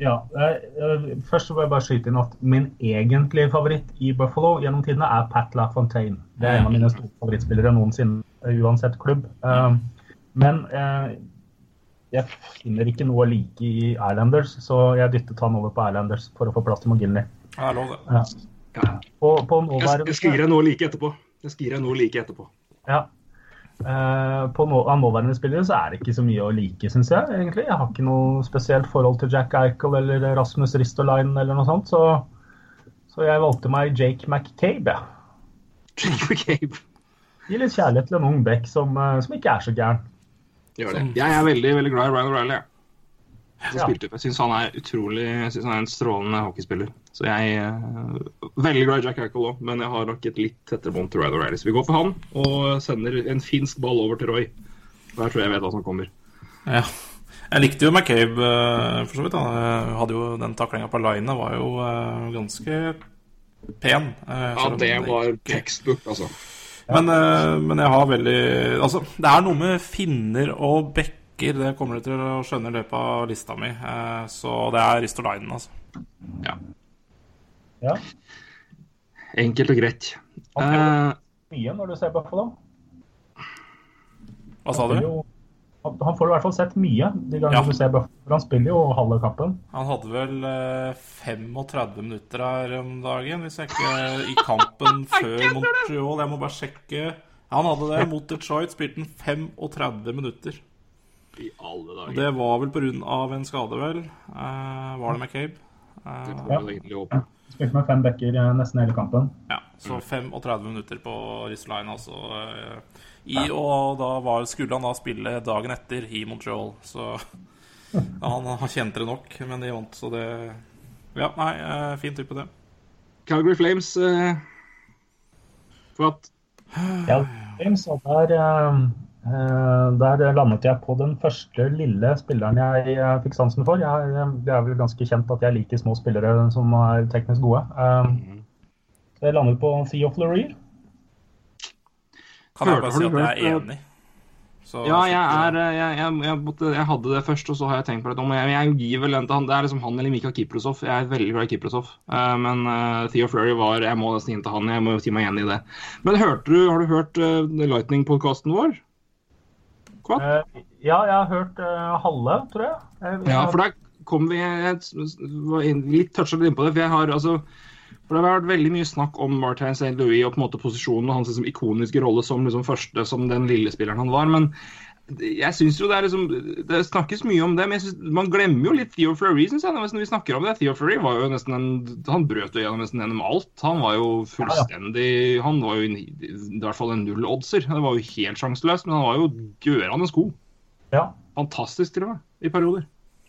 Ja, eh, eh, Først så vil jeg bare skyte inn at min egentlige favoritt i Buffalo gjennom tidene er Pat LaFontaine. Det er en av mine store favorittspillere noensinne, eh, uansett klubb. Eh, Men eh, jeg finner ikke noe å like i Islanders, så jeg dyttet han over på Islanders for å få plass til McGinley. Ja, lov, det. Ja. På, på Jeg, jeg skal gi deg noe like etterpå. Jeg skal gi deg noe like etterpå. Ja. Eh, på nå, av nåværende spillere så er det ikke så mye å like, syns jeg. egentlig. Jeg har ikke noe spesielt forhold til Jack Eichel eller Rasmus Ristolainen eller noe sånt, så, så jeg valgte meg Jake McCabe. Jake McCabe. Gi litt kjærlighet til en ung bekk som, eh, som ikke er så gæren. Gjør det. Jeg er veldig veldig glad i Ryan O'Reilly. Så Ja. spilte, jeg syns han er utrolig Jeg synes han er en strålende hockeyspiller. Så jeg er veldig glad i Jack Eichel òg, men jeg har nok et litt tettere bånd til Ryan O'Reilly. Så vi går for han og sender en finsk ball over til Roy. Der tror jeg jeg vet hva som kommer. Ja. Jeg likte jo McCabe eh, for så vidt. Han hadde jo den taklinga på line var jo eh, ganske pen. Ja, det var textbook, altså. Men, eh, men jeg har veldig Altså, det er noe med finner og bekker. Det kommer du til å skjønne i løpet av lista mi. Eh, Så det er Ristolainen, altså. Ja. Ja. Enkelt og greit. Han Eh, Mye når du ser Buffalo. Hva sa du? jo- Han han får i hvert fall sett mye de gangene Ja. du ser Buffalo. Han spiller jo halve kappen. Han hadde vel eh, 35 minutter her om dagen, hvis jeg ikke I kampen [LAUGHS] før Montreal. Jeg må bare sjekke. Han hadde det. Mot Detroit spilte han 35 minutter. I alle Og dager. det var vel pga. en skade, vel. Uh, var det McCabe? Uh, Eh, håpe. Spilte med fem backer eh, nesten hele kampen. ja, så 35 minutter på Ristolainen, altså. I, og da var, skulle han da spille dagen etter i Montreal, så [LAUGHS] han, han kjente det nok, men de vant, så det Ja, nei, eh, fin type, på det. Calgary Flames uh, For at Ja, Flames og der, der landet jeg på den første lille spilleren jeg eh, fikk sansen for. Jeg, eh, det er vel ganske kjent at jeg liker små spillere som er teknisk gode. Eh, så jeg landet på Theo Fleury. Kan jeg bare si at jeg er enig. Så Ja, jeg er eh, jeg, jeg, jeg, måtte, jeg hadde det først, og så har jeg tenkt på det. om. Jeg, jeg gir vel den til han. Det er liksom han eller Mikael Kiprosov. Jeg er veldig glad i Kiprosov. Uh, men uh, Theo Fleury var Jeg må nesten inn til han. Jeg må si meg enig i det. Men hørte du, har du hørt uh, Lightning-podkasten vår? Kvart? Eh, ja, jeg har hørt eh, halve, tror jeg. jeg Ja, for der kom vi jeg, var inn, litt toucha litt innpå det. For jeg har altså for Det har vært veldig mye snakk om Martin St. Louis og på en måte posisjonen og hans liksom, ikoniske rolle som liksom, første, som den lille spilleren han var. Men jeg synes jo det er liksom Det snakkes mye om det, men jeg synes, man glemmer jo litt Theo Fleury, syns jeg. Når vi snakker om det. Theo Fleury var jo nesten en Han brøt jo gjennom nesten gjennom alt. Han var jo fullstendig Han var jo i, i hvert fall en null-oddser. Det var jo helt sjanseløst, men han var jo gørande sko. Ja, Fantastisk, til og med, i perioder.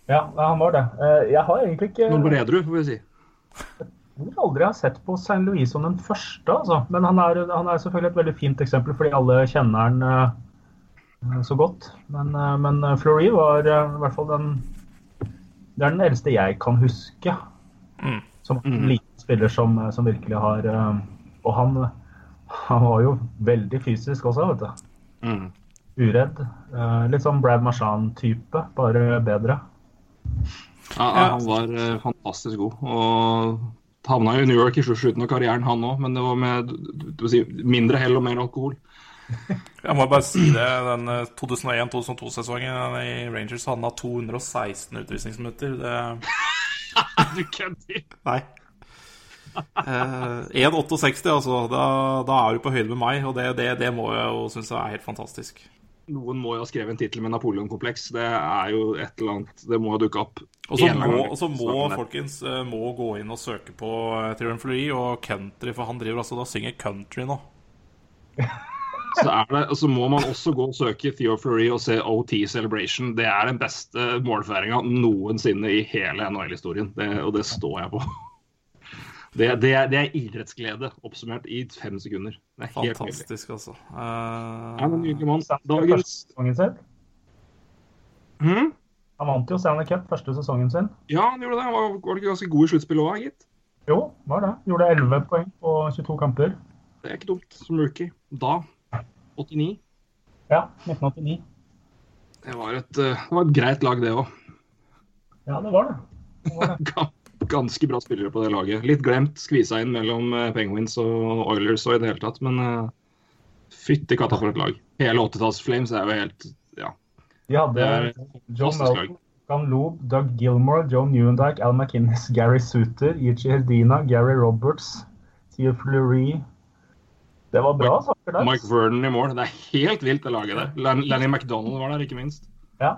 ja, han var det. Eh, jeg har egentlig ikke Når ble du, får vi si. Jeg tror aldri jeg har sett på St. Louis som den første, altså. Men han er, han er selvfølgelig et veldig fint eksempel, fordi alle kjenner han så godt. Men, eh, men Fleury var eh, i hvert fall den Det er den eldste jeg kan huske. Mm. Som en liten spiller som, som virkelig har eh, Og han, han var jo veldig fysisk også, vet du. Mm. Uredd. Eh, litt sånn Brad Marchand-type, bare bedre. Ja, han var eh, fantastisk god. Og havna jo i New York i slutten av karrieren, han òg, men det var med du, du, si, mindre hell og mer alkohol. [LAUGHS] Jeg må bare si det. Den eh, 2001-2002-sesongen i Rangers hadde han 216 utvisningsminutter. Det [LAUGHS] Du kødder! Nei. Eh, 1,68, altså. Da, da er du på høyde med meg, og det, det, det må jeg jo synes er helt fantastisk. Noen må jo ha skrevet en tittel med Napoleon-kompleks. Det er jo et eller annet Det må ha dukka opp. Og så må, og så må folkens eh, må gå inn og søke på uh, Theorem og country, for han driver altså da synger country nå. [LAUGHS] Så, er det, så må man også gå og søke Theo Fleury og se OT Celebration. Det er den beste målføringa noensinne i hele NHL-historien, og det står jeg på. Det, det, er, det er idrettsglede oppsummert i fem sekunder. Det er helt. Fantastisk, altså. Ja, Eh, men nydelig mann. Dagens sesongen sin. Hm? Han vant jo Stanley Cup første sesongen sin. Ja, han gjorde det. Han var, var ikke ganske god i sluttspillet òg, gitt. Jo, var det. Gjorde 11 poeng på 22 kamper. Det er ikke dumt som rookie. Da 89. Ja, 1989. Det var et, eh, det var et greit lag, det òg. Ja, det var det. det, var det. [LAUGHS] Ganske bra spillere på det laget. Litt glemt, skvisa inn mellom eh, Penguins og Oilers og i det hele tatt, men uh, fytti katta for et lag. Hele 80-talls Flames er jo helt Ja. De hadde lag. Melton, Gan Loob, Doug Gilmore, Joe Newendike, Al McInnes, [LAUGHS] Gary Suter, Ichi Herdina, Gary Roberts, Theo Fleury Det var bra saker der. Mike Vernon i mål. Det er helt vilt, det laget der. Lenny McDonald var der, ikke minst. Ja.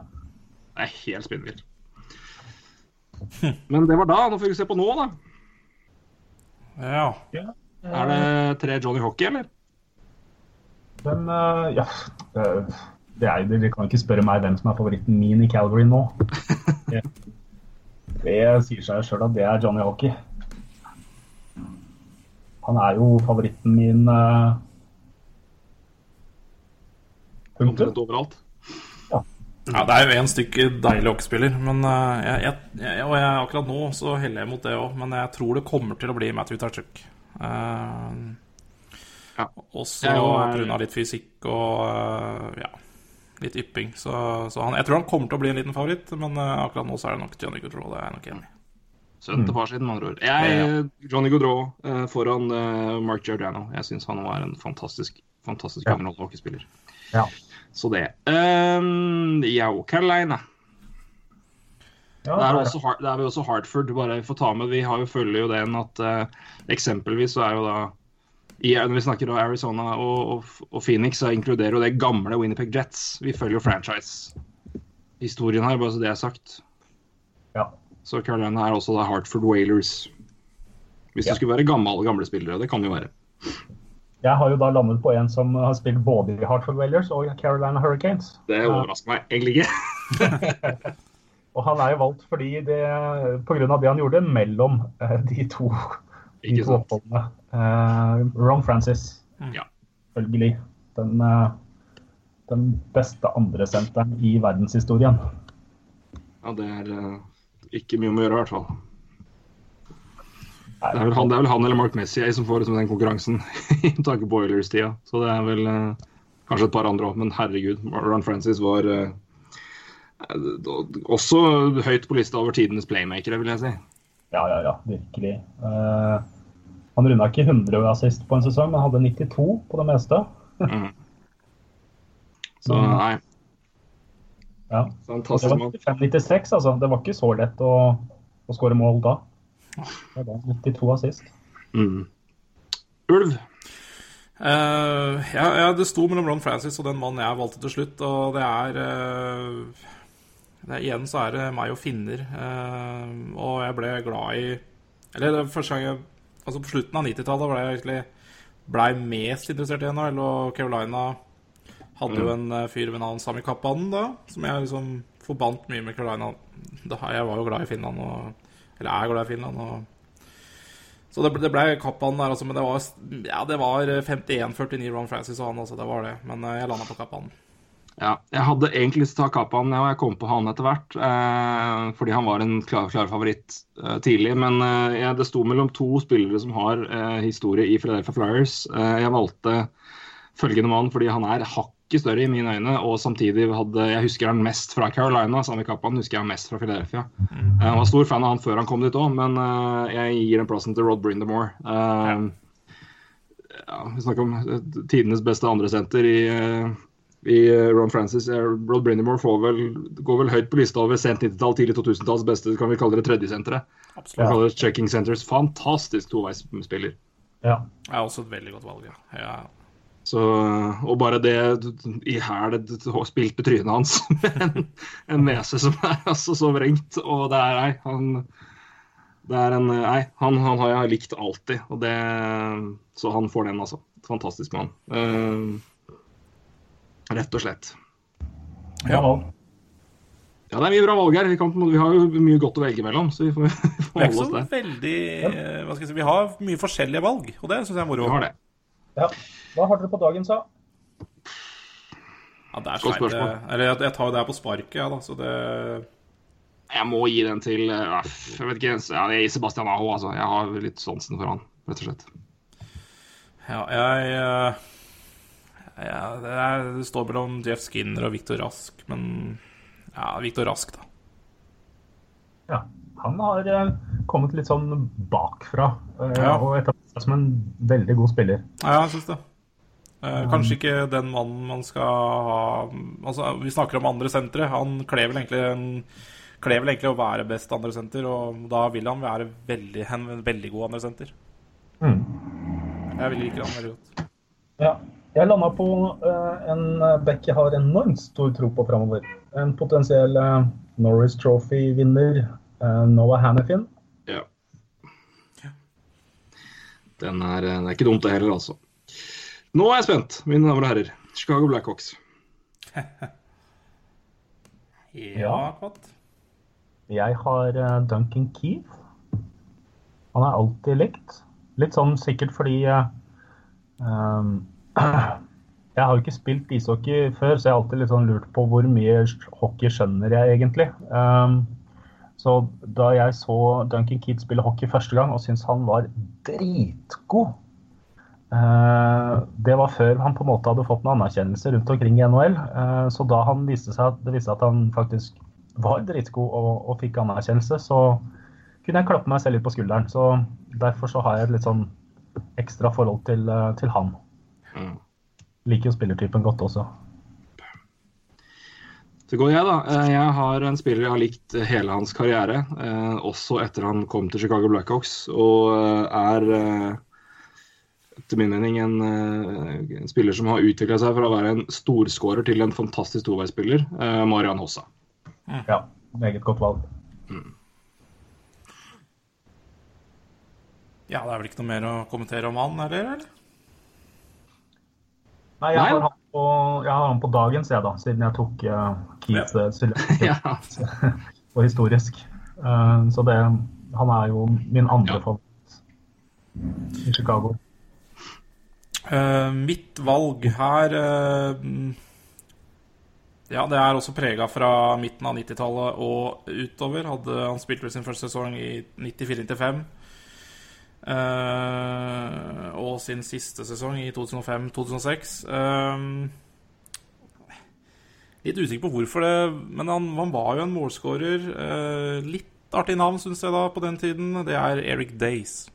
Det er helt spinnvilt. Men det var da. Nå får vi se på nå, da. ja. Er det tre Johnny Hockey, eller? Hvem eh, Ja. eh, Det er, Dere kan ikke spørre meg hvem som er favoritten min i Calgary nå. [LAUGHS] Det, det sier seg sjøl at det er Johnny Hockey. Han er jo favoritten min. eh, Omtrent overalt. Ja, det er jo én stykke deilig hockeyspiller, men eh, jeg, jeg, jeg, og jeg, akkurat nå så heller jeg mot det òg. Men jeg tror det kommer til å bli Matthew Tachuk. Uh, Ja. Også pga. litt fysikk og eh, ja, litt ypping. Så, så han, jeg tror han kommer til å bli en liten favoritt, men eh, akkurat nå så er det nok Johnny Goodrow. Det er jeg nok enig i. Sønnen til far siden, med andre ord. Jeg, Johnny Gaudreau eh, foran eh, Mark Giordano. Jeg syns han var en fantastisk fantastisk Ja. hockeyspiller. Ja. Så det. Um, ja, Carolina. Ja, Det er, der, også, det er vi også Hartford. bare vi får ta med, Vi har jo følger jo den at uh, eksempelvis så er jo da i, Når vi snakker om Arizona og, og, og Phoenix, så inkluderer jo det gamle Winnipeg Jets. Vi følger jo franchise-historien her, bare så det er sagt. ja. Så Carolina er også da Hartford Whalers. Hvis Ja. det skulle være gamle, gamle spillere. Det kan det jo være. Jeg har jo da landet på en som har spilt både i Hartford Whalers og Carolina Hurricanes. Det overrasker meg egentlig ikke. [LAUGHS] Og han er jo valgt fordi det, på grunn av det han gjorde mellom eh, de to, de to oppholdene. Uh, Ron Francis, Ja. selvfølgelig. Den, eh, den beste andresenteren i verdenshistorien. ja, det er ikke mye om å gjøre, i hvert fall. Det er han, det er vel han eller Mark Messier som får liksom den konkurransen [LAUGHS] i tanke på Oilers-tida. Så det er vel eh, kanskje et par andre òg, men herregud. Ron Francis var eh, også høyt på lista over tidenes playmakere, vil jeg si. Ja, ja, ja, virkelig. Eh, han runda ikke 100 assist på en sesong, men hadde 92 på det meste. Mm. [LAUGHS] Så nei, Ja. Det fantastisk var mann. 95-96, altså. Det var ikke så lett å, å skåre mål da. Det var 92 assist. Mm. Ulv. Uh, ja, ja, det sto mellom Ron Francis og den mannen jeg valgte til slutt, og det er, uh, det Igjen så er det meg og finner, Uh, og jeg ble glad i Eller det første gang jeg Altså på slutten av 90-tallet ble jeg egentlig blei mest interessert i NHL, og Carolina hadde jo en eh, fyr ved navn Sami Kappanen da, som jeg liksom forbandt mye med Carolina. Jeg var jo glad i Finland, og, eller er glad i Finland. og så det, ble- ble Kappanen der, altså, men det var, ja, var 51-49 Ron Francis og han altså. det var det. Men eh, jeg landa på Kappanen. Ja, jeg hadde egentlig lyst til å ta Kappanen, og jeg kom på han etter hvert. Eh, fordi han var en klar, klar favoritt eh, tidlig. Men eh, det sto mellom to spillere som har eh, historie i Philadelphia Flyers. Eh, jeg valgte følgende mann fordi han er hakket større i mine øyne, og samtidig hadde Jeg husker han mest fra Carolina. Sami Kappan husker jeg mest fra Philadelphia. Eh, Jeg var stor fan av han før han kom dit òg, men eh, jeg gir den plassen til Rod Brindamore. Uh, ja, vi snakker om eh, tidenes beste andresenter i eh, i eh, Ron Francis. Eh, Rod Brindamore får vel, går vel høyt på lista over sent 90-tall, tidlig 2000-talls beste kan vi kalle det tredjesenteret. Absolutt. Vi kaller det checking centers. Fantastisk toveisspiller. Ja. Det er også et veldig godt valg, ja. ja. Så, og bare det i hæl spilt på trynet hans [LAUGHS] med en, en nese som er altså så vrengt. Og det er ei. han det er en, nei, han, han har jeg likt alltid. Og det, så han får den, altså. Fantastisk mann. Uh, rett og slett. Ja. Ja, det er mye bra valg her. Vi, kan, vi har jo mye godt å velge mellom, så vi får, vi [LAUGHS] får holde oss der. veldig eh, Hva skal jeg si, vi har mye forskjellige valg, og det syns jeg er moro. Vi har det. Ja. Hva har dere på dagen, sa? Ja, det er Godt spørsmål. Eller jeg, jeg tar jo det her på sparket, ja, da, så det Jeg må gi den til eh, Jeg vet ikke, ja, jeg gir Sebastian Aho, altså. Jeg har litt sansen for han, rett og slett. Ja, jeg eh, ja, det, er, det står mellom Jeff Skinner og Victor Rask, men ja, Victor Rask, da. Ja. Han har eh, kommet litt sånn bakfra eh, Ja. og etablert seg som en veldig god spiller. Ja, jeg syns det. Eh, kanskje ikke den mannen man skal ha Altså, Vi snakker om andre sentre. Han kler vel egentlig en kler vel egentlig å være best andre senter, og da vil han være veldig, en veldig god andre senter. Mm. Jeg liker han veldig godt. Ja. Jeg landa på uh, en back jeg har enormt stor tro på framover. En potensiell uh, Norris Trophy-vinner, Noah Hannifin. Ja. Den er, den er ikke dumt, det heller, altså. Nå er jeg spent, mine damer og herrer. Chicago Blackhawks. [LAUGHS] Ja, Kvatt. Jeg har eh, Duncan Keith. Han er alltid likt. Litt sånn sikkert fordi eh, um, [CLEARS THROAT] Jeg har jo ikke spilt ishockey før, så jeg har alltid litt sånn lurt på hvor mye hockey skjønner jeg egentlig. Um, så da jeg så Duncan Keith spille hockey første gang og syntes han var dritgod uh, Det var før han på en måte hadde fått noen anerkjennelse rundt omkring i NHL. Uh, så da han viste seg, det viste seg at han faktisk var dritgod og, og fikk anerkjennelse, så kunne jeg klappe meg selv litt på skulderen. Så derfor så har jeg et litt sånn ekstra forhold til, uh, til han. Mm. Liker jo spillertypen godt også. Så går jeg, da. Eh, Jeg har en spiller jeg har likt hele hans karriere, eh, også etter han kom til Chicago Blackhawks, og eh, er eh, etter min mening en, eh, en spiller som har utvikla seg fra å være en storskårer til en fantastisk toveisspiller, eh, Marian Hossa. Ja, meget godt valg. Ja, det er vel ikke noe mer å kommentere om han, eller? eller? Nei, jeg har han på, jeg har han på dagens, jeg da, siden jeg tok uh, Uh, Ja. på [LAUGHS] [LAUGHS] historisk. Eh, så det, han er jo min andre Ja. favoritt i Chicago. Uh, mitt valg her uh, Ja, det er også prega fra midten av 90-tallet og utover. Hadde han spilt vel sin første sesong i 94-95. Uh, og sin siste sesong i 2005-2006. Eh, litt usikker på hvorfor det, men han, han var jo en målskårer. Eh, litt artig navn, syns jeg, da, på den tiden. Det er Eric Days.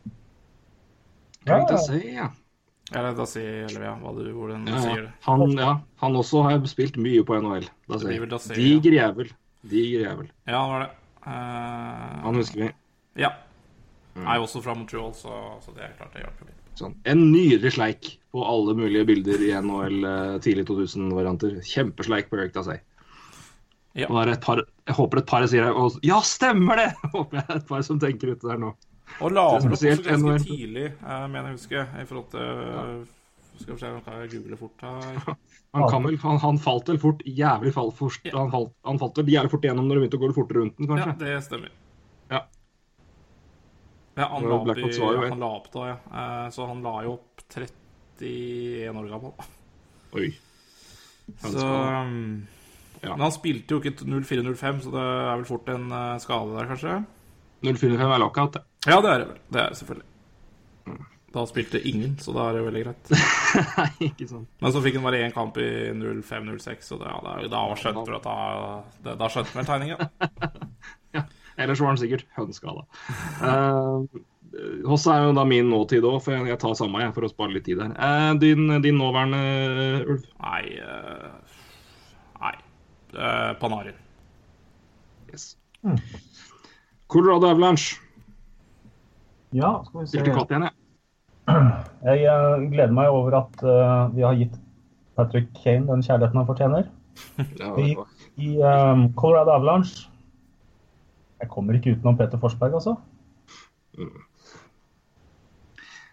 Ja, jeg si, ja. Eller da sier eller ja, hva du, hvordan du Ja, sier det. Han, ja, han også har spilt mye på NHL. Da Det sier blir vel da jeg. sier, Diger jævel. Diger jævel. Ja, han var det. Uh, Han husker vi. Ja. Mm. Er jo også fra Montreal, så, så det er klart det hjelper litt. Sånn. En nydelig sleik på alle mulige bilder i NHL eh, tidlig 2000-varianter. Kjempesleik på Eric Dassey. Ja. Par, jeg håper et par sier det. Og, ja, stemmer det! [LAUGHS] Håper jeg et par som tenker ute der nå. Og la opp også ganske NHL. tidlig, eh, mener jeg å huske, i forhold til Skal vi se, kan jeg google fort her. [LAUGHS] Han, kan vel, han, han falt vel fort jævlig fall, fort, Ja. han, falt, han falt vel jævlig fort igjennom når det begynte å gå fortere rundt den, kanskje? Ja, det stemmer. Ja. Ja, han la opp, i, han la opp da, ja. Eh, Så han la jo opp 31 år gammel. Oi. Så um, Ja. Men han spilte jo ikke 04-05, så det er vel fort en eh, skade der, kanskje? 045 er lockout, det. Ja, det er det vel. Det er det selvfølgelig. Mm. Da spilte ingen, så da er det veldig greit. Nei, [LAUGHS] ikke sant. Men så fikk han bare én kamp i 05-06, og det, ja, da, da skjønte han at da, da skjønte han vel [LAUGHS] ja. Ellers var han sikkert hønskada. [LAUGHS] Uh, Hossa er jo da min nåtid òg, for jeg, tar samme jeg, for å spare litt tid her. Eh, din, din nåværende ulv? Nei uh, Nei. Uh, Panarin. Yes. Colorado Avalanche. Ja, skal vi se. Spilte katt igjen, jeg. Jeg eh, gleder meg over at vi har gitt Patrick Kane den kjærligheten han fortjener. [LAUGHS] Ja, I, i um, Colorado Avalanche Jeg kommer ikke utenom Peter Forsberg, altså.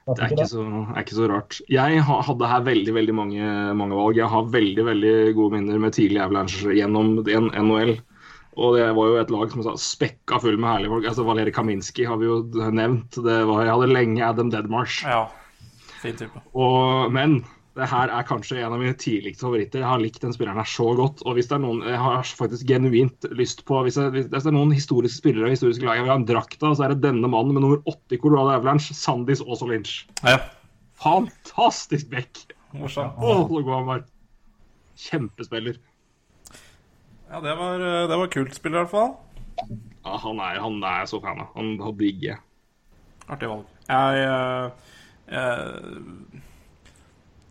Det er ikke, så, er ikke så rart. Jeg hadde her veldig veldig mange, mange valg. Jeg har veldig veldig gode minner med tidlig Avalanche gjennom en NHL. Og det var jo et lag som sa spekka full med herlige folk. Altså Valeri Kaminski har vi jo nevnt. Det var, jeg hadde lenge Adam Deadmarsh. Ja. Fin type. Og, men det her er kanskje en av mine tidligste favoritter. Jeg har likt den spilleren her så godt. Og hvis det er noen jeg har faktisk genuint lyst på Hvis, jeg, hvis det er noen historiske spillere og historiske lag jeg vil ha en drakt av, så er det denne mannen med nummer åtte i Colorado Avalanche, Sandis Også Lynch. Ja. Fantastisk back! Morsomt. Var. Kjempespiller. Ja, det var, eh, det var kult spill, i hvert fall. Ja, han er, han er jeg så fan av. Han, digger jeg. Artig valg. Jeg, eh, jeg,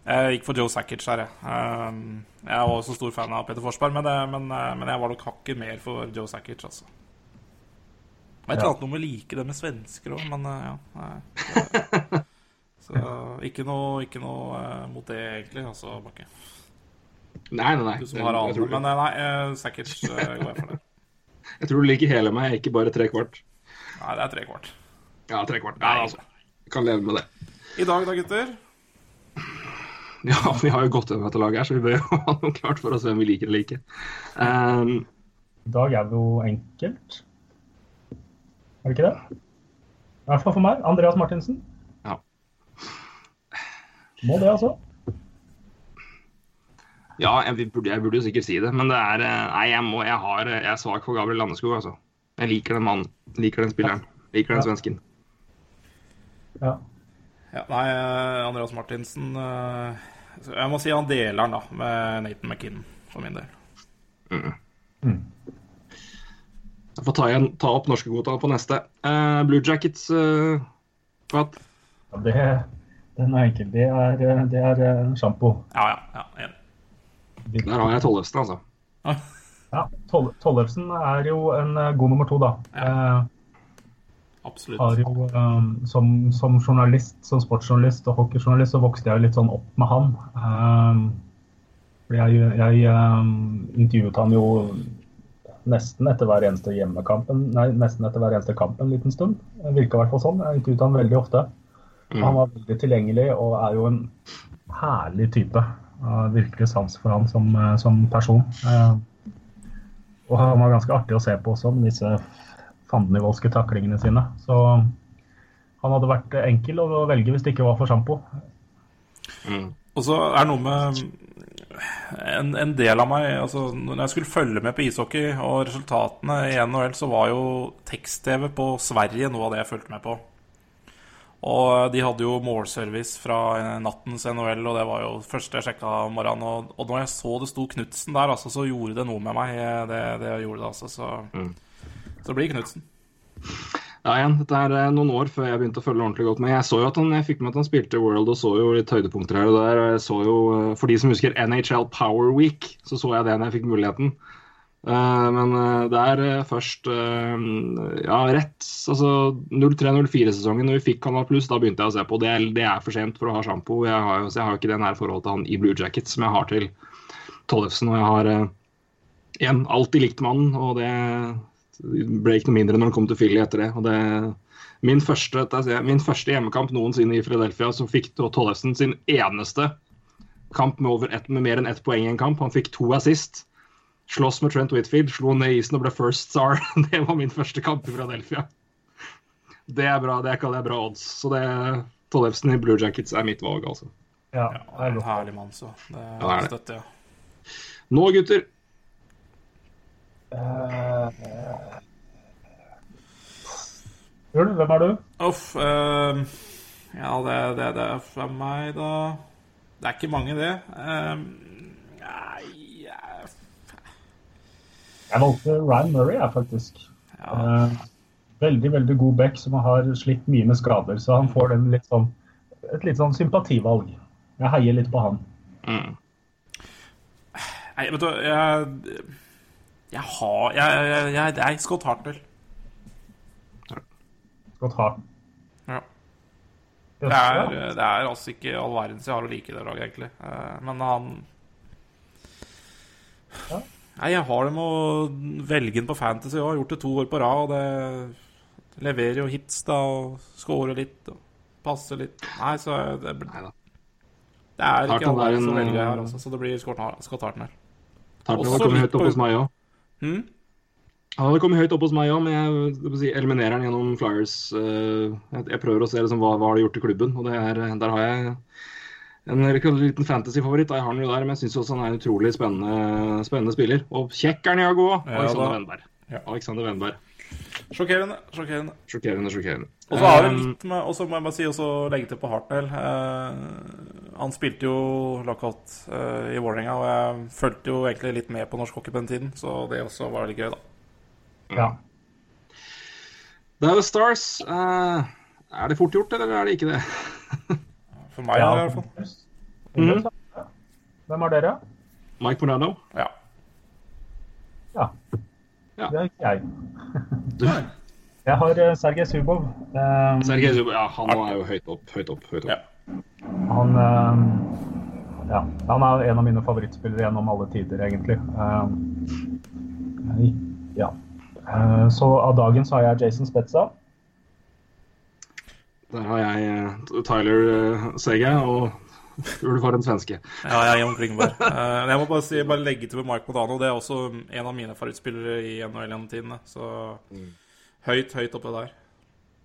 jeg gikk for Joe Sakic her, jeg. Um, Jeg var også stor fan av Peter Forsberg, men, det, men, eh, men jeg var nok hakket mer for Joe Sakic, altså. Det var et eller annet noe med å like det med svensker òg, men eh, ja. Nei, [LAUGHS] så ikke noe, ikke noe eh, mot det, egentlig, altså, Bakke. Nei, nei, nei. Du som har jeg, alle. Men eh, nei, eh, Sakic eh, går jeg for det. [LAUGHS] jeg tror du liker hele meg, ikke bare tre kvart. Nei, det er tre kvart. Ja, tre kvart. Nei, altså. Jeg kan leve med det. I dag, da, gutter? [LAUGHS] Ja, vi har jo gått gjennom dette laget her, så vi bør jo [LAUGHS] ha noe klart for oss hvem vi liker eller ikke. Um, I dag er det jo enkelt. Er det ikke det? I hvert fall for meg. Andreas Martinsen. Ja. Må det, altså. Ja, jeg burde, jeg burde jo sikkert si det, men det er eh, Nei, jeg, må, jeg, har, jeg er svak for Gabriel Landeskog, altså. Jeg liker den mannen. Liker den spilleren. Liker den svensken. Ja. Ja, nei, eh, Andreas Martinsen eh, Jeg må si han deler den da med Nathan McKinnon, for min del. Jeg får ta, igjen, ta opp norskekvota på neste. Uh, Blue Jackets uh. Ja, Det, den er enkel. Det er, eh, det er eh, sjampo. Ja, ja. ja enig. Der har jeg Tollefsen, altså. Ja, Toll- Tollefsen er jo en god nummer to, da. Eh, Absolutt. har jo, um, som, som journalist, som sportsjournalist og hockeyjournalist, så vokste jeg litt sånn opp med han. Um, jeg jeg um, intervjuet han jo nesten etter hver eneste hjemmekampen, nei, nesten etter hver eneste kamp en liten stund. Virka i hvert fall sånn. Jeg intervjuet han veldig ofte. Han var veldig tilgjengelig og er jo en herlig type. Har virkelig sans for han som, eh, som person. Uh, og han var ganske artig å se på også, med disse fandenivoldske taklingene sine. Så han hadde vært enkel å velge hvis det ikke var for sjampo. Og så er det noe med en, en del av meg altså Når jeg skulle følge med på ishockey og resultatene i NHL, så var jo tekst-TV på Sverige noe av det jeg fulgte med på. Og de hadde jo målservice fra nattens NHL, og det var jo første jeg sjekka om morgenen. Og, og når jeg så det sto Knutsen der, altså, så gjorde det noe med meg. Det, det gjorde det, altså. Så, så det blir Knutsen. Ja, igjen, dette er eh, noen år før jeg begynte å følge ordentlig godt med. Jeg så jo at han, jeg fikk med at han spilte World og så jo litt høydepunkter her og der. Jeg så jo, eh, For de som husker NHL Power Week, så så jeg det når jeg fikk muligheten. Eh, men det er først ja, rett altså 03-04-sesongen, når vi fikk Canal Pluss, da begynte jeg å se på. Det er, det er for sent for å ha sjampo. Jeg har jo ikke det nære forholdet til han i Blue Jackets som jeg har til Tollefsen. Og jeg har igjen alltid likt mannen, og det ble ikke noe mindre når han kom til Philly etter det. og det Min første, min første hjemmekamp noensinne i Philadelphia, så fikk Tollefsen sin eneste kamp med, over et, med mer enn ett poeng i en kamp. Han fikk to assist. Slåss med Trent Whitfield, slo ned isen og ble first star. [LAUGHS] Det var min første kamp i Philadelphia. Det er bra, det kaller jeg bra odds. Så det Tollefsen i Blue Jackets er mitt valg, altså. Ja, Ja, det er en herlig mann, så. Det Ja, det er det. støtter jeg. Nå, gutter. Ulv, hvem er du? Uff. eh, ja, det, det, det er fra meg, da Det er ikke mange, det. Eh, nei jeg- Jeg valgte Ryan Murray, jeg, faktisk. ja. Eh, veldig, veldig god back som har slitt mye med skader, så han får den litt sånn, et litt sånn sympativalg. Jeg heier litt på han. Mm. Nei, vet du Jeg, jeg har Jeg, jeg, jeg, jeg er Scott Hartnell. Scott Hart. Ja. Det er, det er altså ikke all verdens jeg har å like i det laget, egentlig. Eh, Men han Ja. Nei, jeg har det med å velge den på Fantasy òg. Har gjort det to år på rad. Og det leverer jo hits, da, og scorer litt og passer litt. Nei, så det, det Neida. er ikke Hartnell som er verdens å en, velge her, eh, altså. Så det blir Scott Har- Hartnell. Tartner Også litt på- Hm? Han hadde kommet høyt opp hos meg òg, men jeg, jeg, si, eliminerer han gjennom Flyers. eh, jeg, jeg prøver å se liksom, hva, hva har de gjort i klubben, og det er, der har jeg en liten fantasy-favoritt. Jeg har han jo der, men jeg syns også han er en utrolig spennende, spennende spiller. Og kjekk er han òg. Ja, Alexander. Wennberg. Ja. Alexander Wennberg. Sjokkerende. sjokkerende. Sjokkerende, sjokkerende. Og så har det Um, litt med Og så må jeg bare si også legge til på Hartnell. Eh, han spilte jo lockout uh, i Vålerenga, og jeg fulgte jo egentlig litt med på norsk hockey på den tiden, så det også var veldig gøy, da. Ja. Det er The Stars. Uh, er det fort gjort, eller er det ikke det? [LAUGHS] For meg, Ja. i hvert fall. Mm. Hvem er dere? Mike Morano. Ja. Ja. Ja. Det er ikke jeg. Du, [LAUGHS] Jeg har eh, Sergej Subov. Um, Sergej Subov, ja, han er jo høyt opp, høyt opp. høyt opp. Ja. Han, eh, ja, han er en av mine favorittspillere gjennom alle tider, egentlig. Eh, ja. Eh, så av dagen så har jeg Jason Spetza. Der har jeg Tyler uh, Sege og [LAUGHS] Ulf har en svenske. Ja, jeg er Jan Klingberg. Eh, jeg må bare, si, bare legge til med Mike Modano. Det er også en av mine favorittspillere i NHL gjennom tidene. Så høyt, høyt oppe der.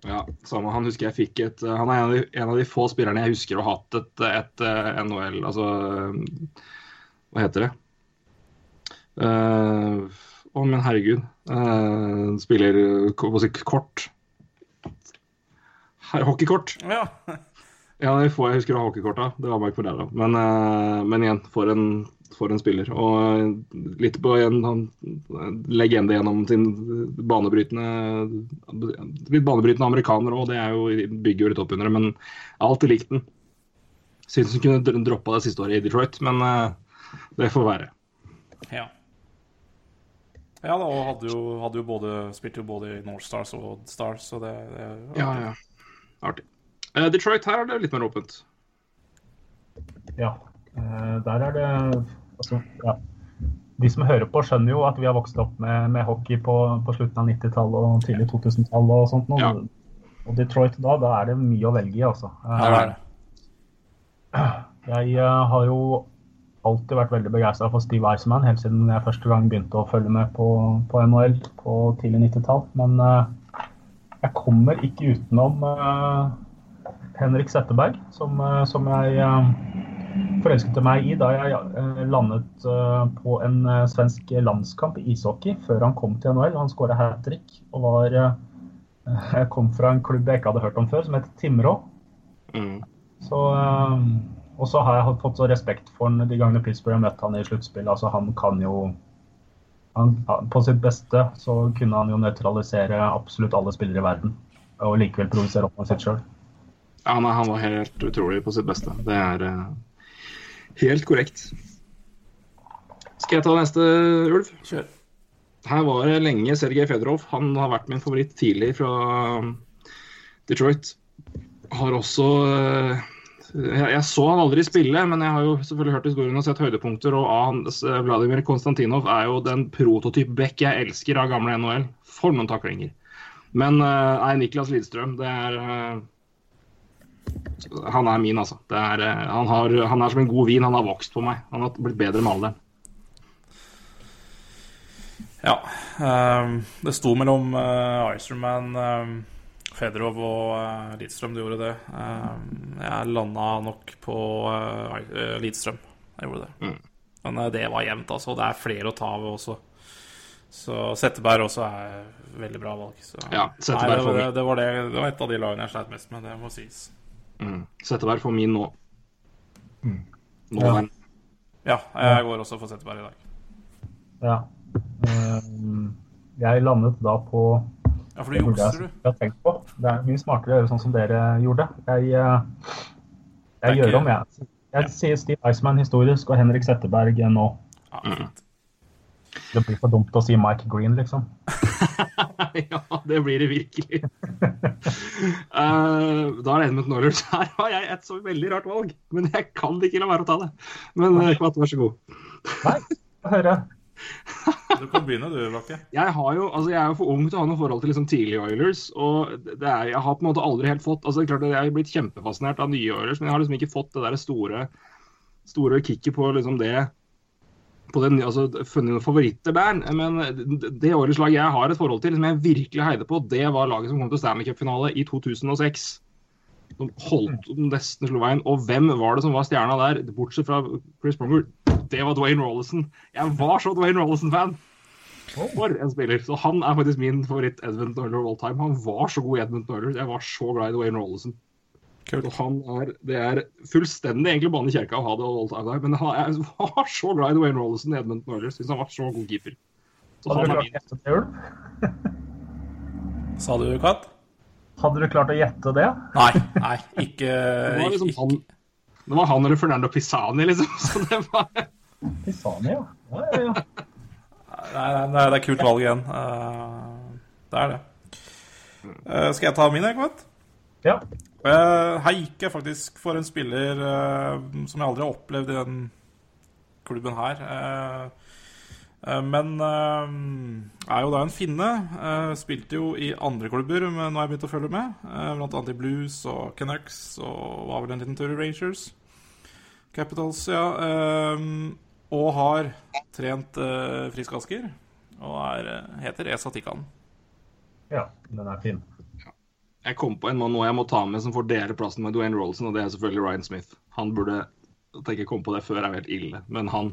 Ja, samme. Han husker jeg fikk et eh, Han er en av de, en av de få spillerne jeg husker å ha hatt et, et, et NHL Altså eh, Hva heter det? Uh, Å, men herregud. Uh, spiller eh, kort. Hockeykort. Ja. Ja, det få jeg husker å ha av hockeykorta. Det var meg for deg da. Men, uh, men igjen, for en, for en spiller. Og eh, litt på en, en legende gjennom sin banebrytende Litt banebrytende amerikaner òg, det er jo, bygger jo litt opp under det. Men jeg har alltid likt den. Syns hun kunne dr- droppa det siste året i Detroit, men eh, det får være. Ja. Ja da, og hadde jo, hadde jo både, spilte jo både i North Stars og Odd Stars, så det, det Ja, ja. Artig. Uh, Detroit, her er det litt mer åpent. Ja. Uh, Der er det altså, ja. De som hører på, skjønner jo at vi har vokst opp med, med hockey på, på slutten av 90-tallet og tidlig 2000-tall og sånt. Ja. Og Detroit da, da er det mye å velge i, altså. Jeg eh, har jo alltid vært veldig begeistra for Steve Eisman helt siden jeg første gang begynte å følge med på, på NHL på tidlig 90-tall. Men uh, jeg kommer ikke utenom uh, Henrik Zetterberg, som, uh, som jeg forelsket meg i da jeg eh, landet eh, på en eh, svensk landskamp i ishockey før han kom til NHL. Han skåra hat trick og var [LAUGHS] kom fra en klubb jeg ikke hadde hørt om før, som het Timrå. Mm. Så, og så har jeg fått så respekt for han de gangene Pittsburgh har møtt han i sluttspill. Altså, han kan jo han, På sitt beste så kunne han jo nøytralisere absolutt alle spillere i verden. Og likevel provosere opp med sitt sjøl. Ja, nei, han var helt utrolig på sitt beste. Det er helt korrekt. Skal jeg ta neste, Ulv? Kjør. Her var det lenge Sergej Fedorov. Han har vært min favoritt tidlig fra um, Detroit. Har også eh, jeg, jeg så han aldri spille, men jeg har jo selvfølgelig hørt historien og sett høydepunkter. Og hans, Vladimir Konstantinov er jo den prototyp back jeg elsker av gamle NHL. For noen taklinger. Men eh, nei, Niklas Lidstrøm, det er eh, Han er min, altså. Det er, eh, han, har, han er som en god vin. Han har vokst på meg. Han har blitt bedre med alderen. Ja. ehm, det sto mellom uh, Icerman, ehm, Fedorov og uh, Lidstrøm. Det gjorde det. Ehm, jeg landa nok på Lidstrøm. Jeg gjorde det. Mm. Men eh, det var jevnt, altså. Det er flere å ta av også. Så Setteberg også er veldig bra valg. Så. Ja, Setteberg Nei, det, det, det, var det, det var et av de lagene jeg sleit mest med, det må sies. Mm. Setteberg for min nå. Mm. Nå Ja. Ja, jeg går også for Setteberg i dag. Ja. Um, jeg landet da på Ja, for du Det jeg jukser, du. sikkert tenkt på. Det er mye smartere å gjøre sånn som dere gjorde. Jeg, eh, jeg gjør om, jeg. Jeg sier Steve Eisman historisk og Henrik Setteberg nå. Ja, Mm. fint. Det blir for dumt å si Mike Green, liksom. [LAUGHS] ja, det blir det virkelig. uh, da er det Edmund Norwich. Her har jeg et så veldig rart valg, men jeg kan ikke la være å ta det. Men eh, Kvatt, vær så god. Nei, få høre. Du kan begynne, du, Bakke. Jeg, har jo, altså jeg er jo for ung til å ha noe forhold til liksom tidlige Oilers. og det er, Jeg har på en måte aldri helt fått altså det er klart at Jeg har blitt kjempefascinert av nye Oilers, men jeg har liksom ikke fått det der store, store kicket på liksom det på den, altså, funnet noen favoritter der. Men det årets lag jeg har et forhold til, som jeg virkelig heide på, det var laget som kom til Stanley Cup-finale i 2006. Som holdt nesten slo veien. Og hvem var det som var stjerna der, bortsett fra Chris Pronger? Det var Dwayne Rollison. Jeg var så Dwayne Rollison-fan! For en spiller. Så han er faktisk min favoritt Edmund Oiler all time. Han var så god i Edmund Oilers. Jeg var så glad i Dwayne Rollison. Kult. Og han er, det er fullstendig egentlig bane i kjerka å ha det all time der, men han, [LAUGHS] jeg var så glad i Dwayne Rollison i Edmund Oilers. Syns han var så god keeper. Så Hadde han du er min. Sa du katt? Hadde du klart å gjette det? Nei, nei, ikke, Det var liksom ikke, han, det var han eller Fernando Pisani, liksom. [LAUGHS] Så det var Pisani, ja. ja, ja, ja. Nei, nei, nei, det er kult valg igjen. Eh, det er det. Eh, skal jeg ta min, Ekvat? ja. Uh, her gikk jeg faktisk for en spiller eh, som jeg aldri har opplevd i den klubben her. Eh, eh, men eh, er jo da en finne. Eh, spilte jo i andre klubber, men nå har jeg begynt å følge med. Blant annet i Blues og Canucks og var vel en liten tur i Rangers. Capitals, ja. Eh, og har trent Frisk Asker. Og er, eh, heter Esa Tikkan. ja, den er fin. Jeg kom på en mann nå jeg må ta med som får dele plassen med Dwayne Rollison, og det er selvfølgelig Ryan Smith. Han burde at jeg ikke kom på det før, er helt ille, men han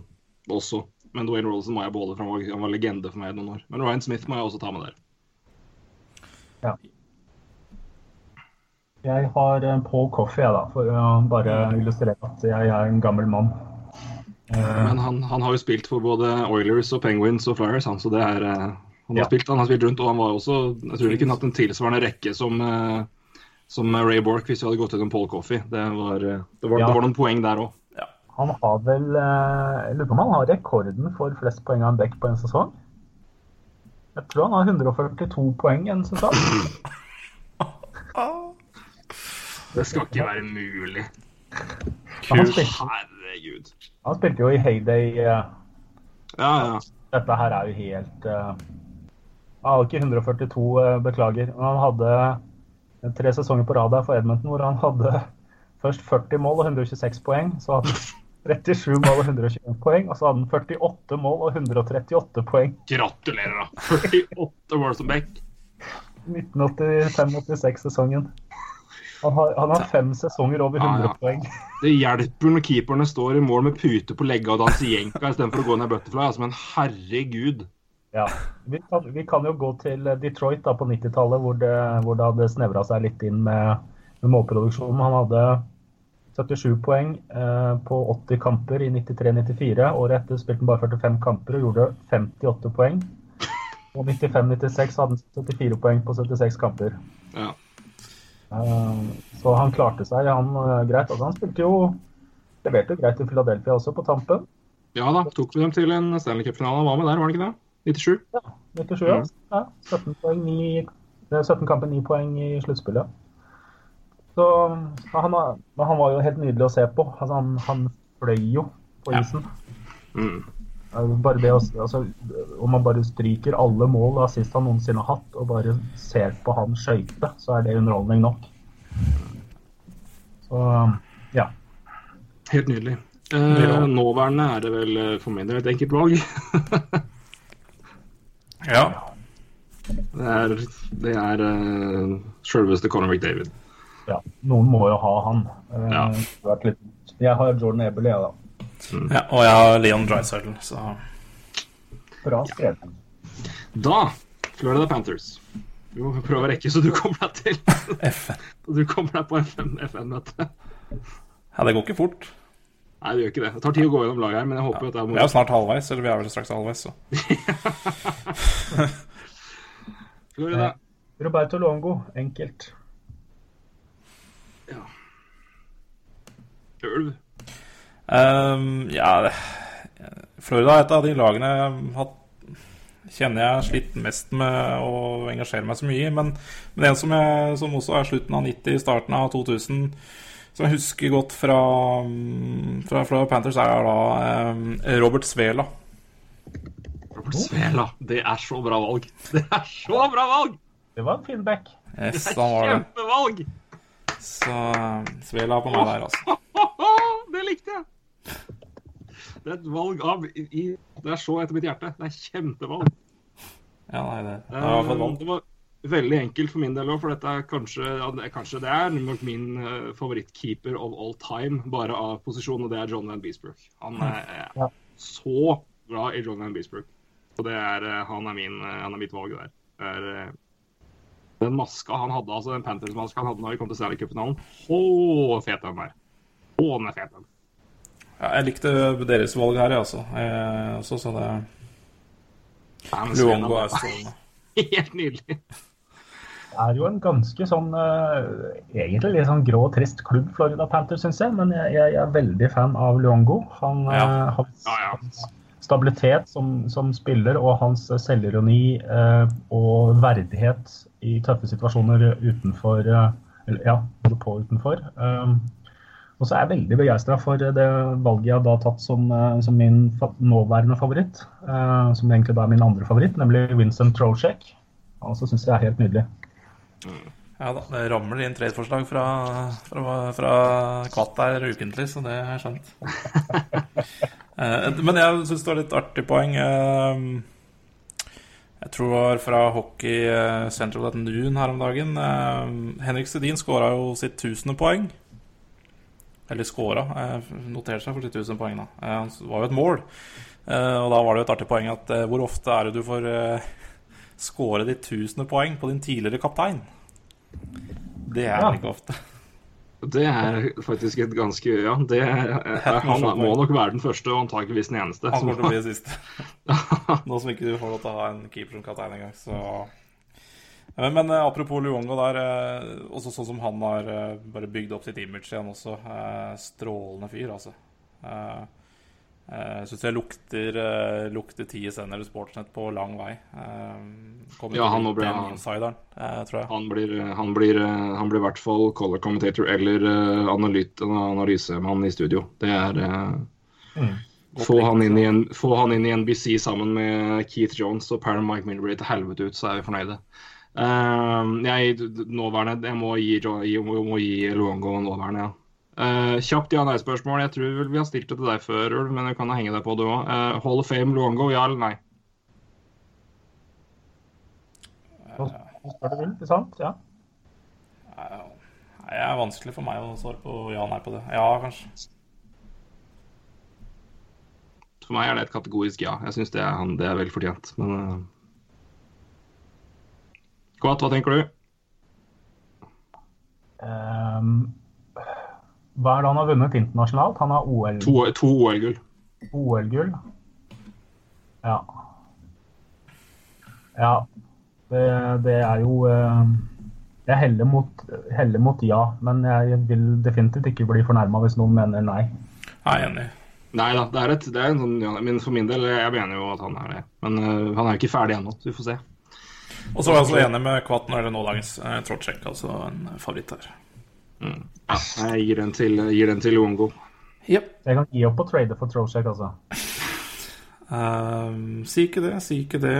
også. Men Dwayne Rollison må jeg beholde, for han var, han var legende for meg i noen år. Men Ryan Smith må jeg også ta med der. Jeg har eh, Paul Coffey, jeg, da, for å bare illustrere at jeg er en gammel mann. Eh, Men han, han har jo spilt for både Oilers og Penguins og Flyers, han, så det er eh, han har, Ja. spilt, han har spilt rundt, og han var også Jeg tror de kunne hatt en tilsvarende rekke som, eh, som Ray Bork hvis vi hadde gått gjennom Paul Coffey. Det var, eh, det Ja. det var noen poeng der òg. Han har vel eh, Jeg lurer på om han har rekorden for flest poeng av en bekk på en sesong? Jeg tror han har 142 poeng en sesong. [LAUGHS] Det skal ikke være mulig. Han spilte, Herregud. han spilte jo i heyday. eh, Ja, ja. Dette her er jo helt uh, Hadde ikke 142, eh, beklager. Men han hadde eh, tre sesonger på rad for Edmonton hvor han hadde [LAUGHS] først 40 mål og 126 poeng. Så hadde han [LAUGHS] 37 mål og 121 poeng. Og så hadde han 48 mål og 138 poeng. Gratulerer, da. 48 mål som back. 1985-86-sesongen. Han har, han har fem sesonger over 100 Ja, ja. poeng. [LAUGHS] Det hjelper når keeperne står i mål med pute på legga og danser jenka istedenfor å gå ned butterfly. Altså, men herregud. Ja. Vi, kan, vi kan jo gå til Detroit da, på 90-tallet, hvor, hvor det hadde snevra seg litt inn med, med målproduksjonen. Han hadde 77 poeng eh, på 80 kamper i 93-94. Året etter spilte han bare 45 kamper og gjorde 58 poeng. Og 95-96 hadde han 74 poeng på 76 kamper. Ja. Eh, så han klarte seg han eh, greit. Altså, han spilte jo Leverte greit i Philadelphia også, på tampen. ja da, tok vi dem til en Stanley Cup-finale. Hva med der, var det ikke det? 97? 97, ja. ja 17, poeng, 9, eh, 17 kamper, 9 poeng i sluttspillet. Så han, han var jo helt nydelig å se på. Altså, han, han fløy jo på Ja. isen. Mm. Eh, Bare det altså, Om man bare stryker alle mål og assist han noensinne har hatt, og bare ser på han skøyte, så er det underholdning nok. Så ja. Helt nydelig. Eh, nåværende er det vel eh, for min del et enkelt valg. [LAUGHS] Ja. Det er, det er uh, sjølveste Conor McDavid. ja. Noen må jo ha han. Uh, Ja. litt, jeg har Jordan Ebel, jeg, da. ja. Og jeg har Leon Dreisaitl, så Bra skrevet. Da Florida Panthers. Vi må prøve å rekke så du kommer deg til. [LAUGHS] FN. Du kommer deg på FN-møtet. Ja, det går ikke fort. Nei, det gjør ikke det. Det tar tid å gå gjennom laget her, men jeg håper jo at det er Vi er jo snart halvveis, eller vi er vel straks halvveis, så. [LAUGHS] Florida. Roberto Longo, enkelt. Ulv. Um, ja Florida er et av de lagene jeg har hatt Kjenner jeg har slitt mest med å engasjere meg så mye i. Men, men en som, jeg, som også er slutten av 90, starten av 2000, som jeg husker godt fra, mm, fra Florida Panthers, er da eh, Robert Svela. Robert Svela. Det er så bra valg. [LAUGHS] Det er så bra valg! Det var en fin back. Yes, Det er kjempevalg! Så ehm, Svela på meg der, altså. [LAUGHS] Det likte jeg! Det er et valg av i, i- Det er så etter mitt hjerte. Det er kjempevalg. Ja, nei, det, det var veldig enkelt for min del òg, for dette er kanskje, er kanskje det er nok min eh, favorittkeeper of all time, bare av posisjon, og det er John Van Beesbrook. Han er Ja. så glad i John Van Beesbrook. Og det er, eh, han, er min, eh, han er mitt valg der. Er, den maska han hadde, altså den Panthers-maska han hadde når vi kom til Stanley Cup-finalen, å, fet den er. Å, den er fet, den. Ja, jeg likte deres valg her, jeg, altså. Jeg, også, så det Luongo er strålende. [LAUGHS] Helt nydelig. Det er jo en ganske sånn eh, Egentlig litt sånn grå og trist klubb, Florida Panthers, syns jeg. Men jeg, jeg, er veldig fan av Luongo. Han Ja. har hans, Ja, ja. stabilitet som, som spiller og hans selvironi eh, og verdighet i tøffe situasjoner utenfor eh, eller, Ja, både på og utenfor. Um, og så er jeg veldig begeistra for det valget jeg har tatt som, eh, som min nåværende favoritt. eh, som egentlig da er min andre favoritt, nemlig Vincent Trocek. Og så syns jeg er helt nydelig. Ja da, det ramler inn tradeforslag fra, fra, fra Kvatt der ukentlig, så det har jeg skjønt. [LAUGHS] Eh, Men jeg syns det var litt artig poeng. Jeg tror det var fra Hockey Central at Noon her om dagen. Henrik Sedin skåra jo sitt tusende poeng. Eller skåra. Noterte seg for sitt tusende poeng, da. Eh, Han var jo et mål. Eh, og da var det jo et artig poeng at eh, hvor ofte er det du får skåre de tusende poeng på din tidligere kaptein? Det er Ja. ikke ofte. Det er faktisk et ganske Ja, det er, er, han må nok være den første og antakeligvis den eneste. Han kommer til å bli [LAUGHS] sist. [LAUGHS] Nå som ikke du får lov til å ha en keeper som kaptein engang, så men, men eh, apropos Luongo der, eh, også sånn som han har eh, bare bygd opp sitt image igjen også. Eh, strålende fyr, altså. Eh, eh, Syns jeg lukter, eh, lukter TSN eller Sportsnett på lang vei. Eh, kommer Ja, han nå blir bli- insideren, eh, tror jeg. Han blir, han, blir, han blir i hvert fall color commentator eller analyt, analysemann i studio. Det er mm. få, han inn i en, få han inn i NBC sammen med Keith Jones og Mike Milbury til helvete ut, så er vi fornøyde. Eh, jeg, nåværende, jeg må gi, jeg må, gi Luongo nåværende, ja. Uh, kjapt ja-nei-spørsmål. Jeg tror vel vi har stilt det til deg før, Ulv, men du kan henge deg på det òg. Hall of Fame Luongo, ja eller nei? Uh, det sant? Ja. Nei, Det er vanskelig for meg å svare på ja nei på det. Ja, kanskje. For meg er det et kategorisk ja. Jeg syns det, er han- det er vel fortjent. Men uh... Kvatt, hva tenker du? Um, hva er det han har vunnet internasjonalt? Han har OL To, to OL-gull. OL-gull. Ja. Ja. Det, det er jo eh, Jeg heller mot, heller mot ja, men jeg vil definitivt ikke bli fornærma hvis noen mener nei. Jeg er enig. Nei da, det er, et, det er en sånn ja, Men for min del, jeg mener jo at han er det. Men uh, han er ikke ferdig ennå, så vi får se. Og så var jeg også enig med Kvatt når det nådagens eh, Trotsjek, altså en favoritt her. Ja, jeg gir den til, gir den til Luongo. Yep. Jeg kan gi opp å trade for Trotsjek, altså. um, si ikke det, si ikke det.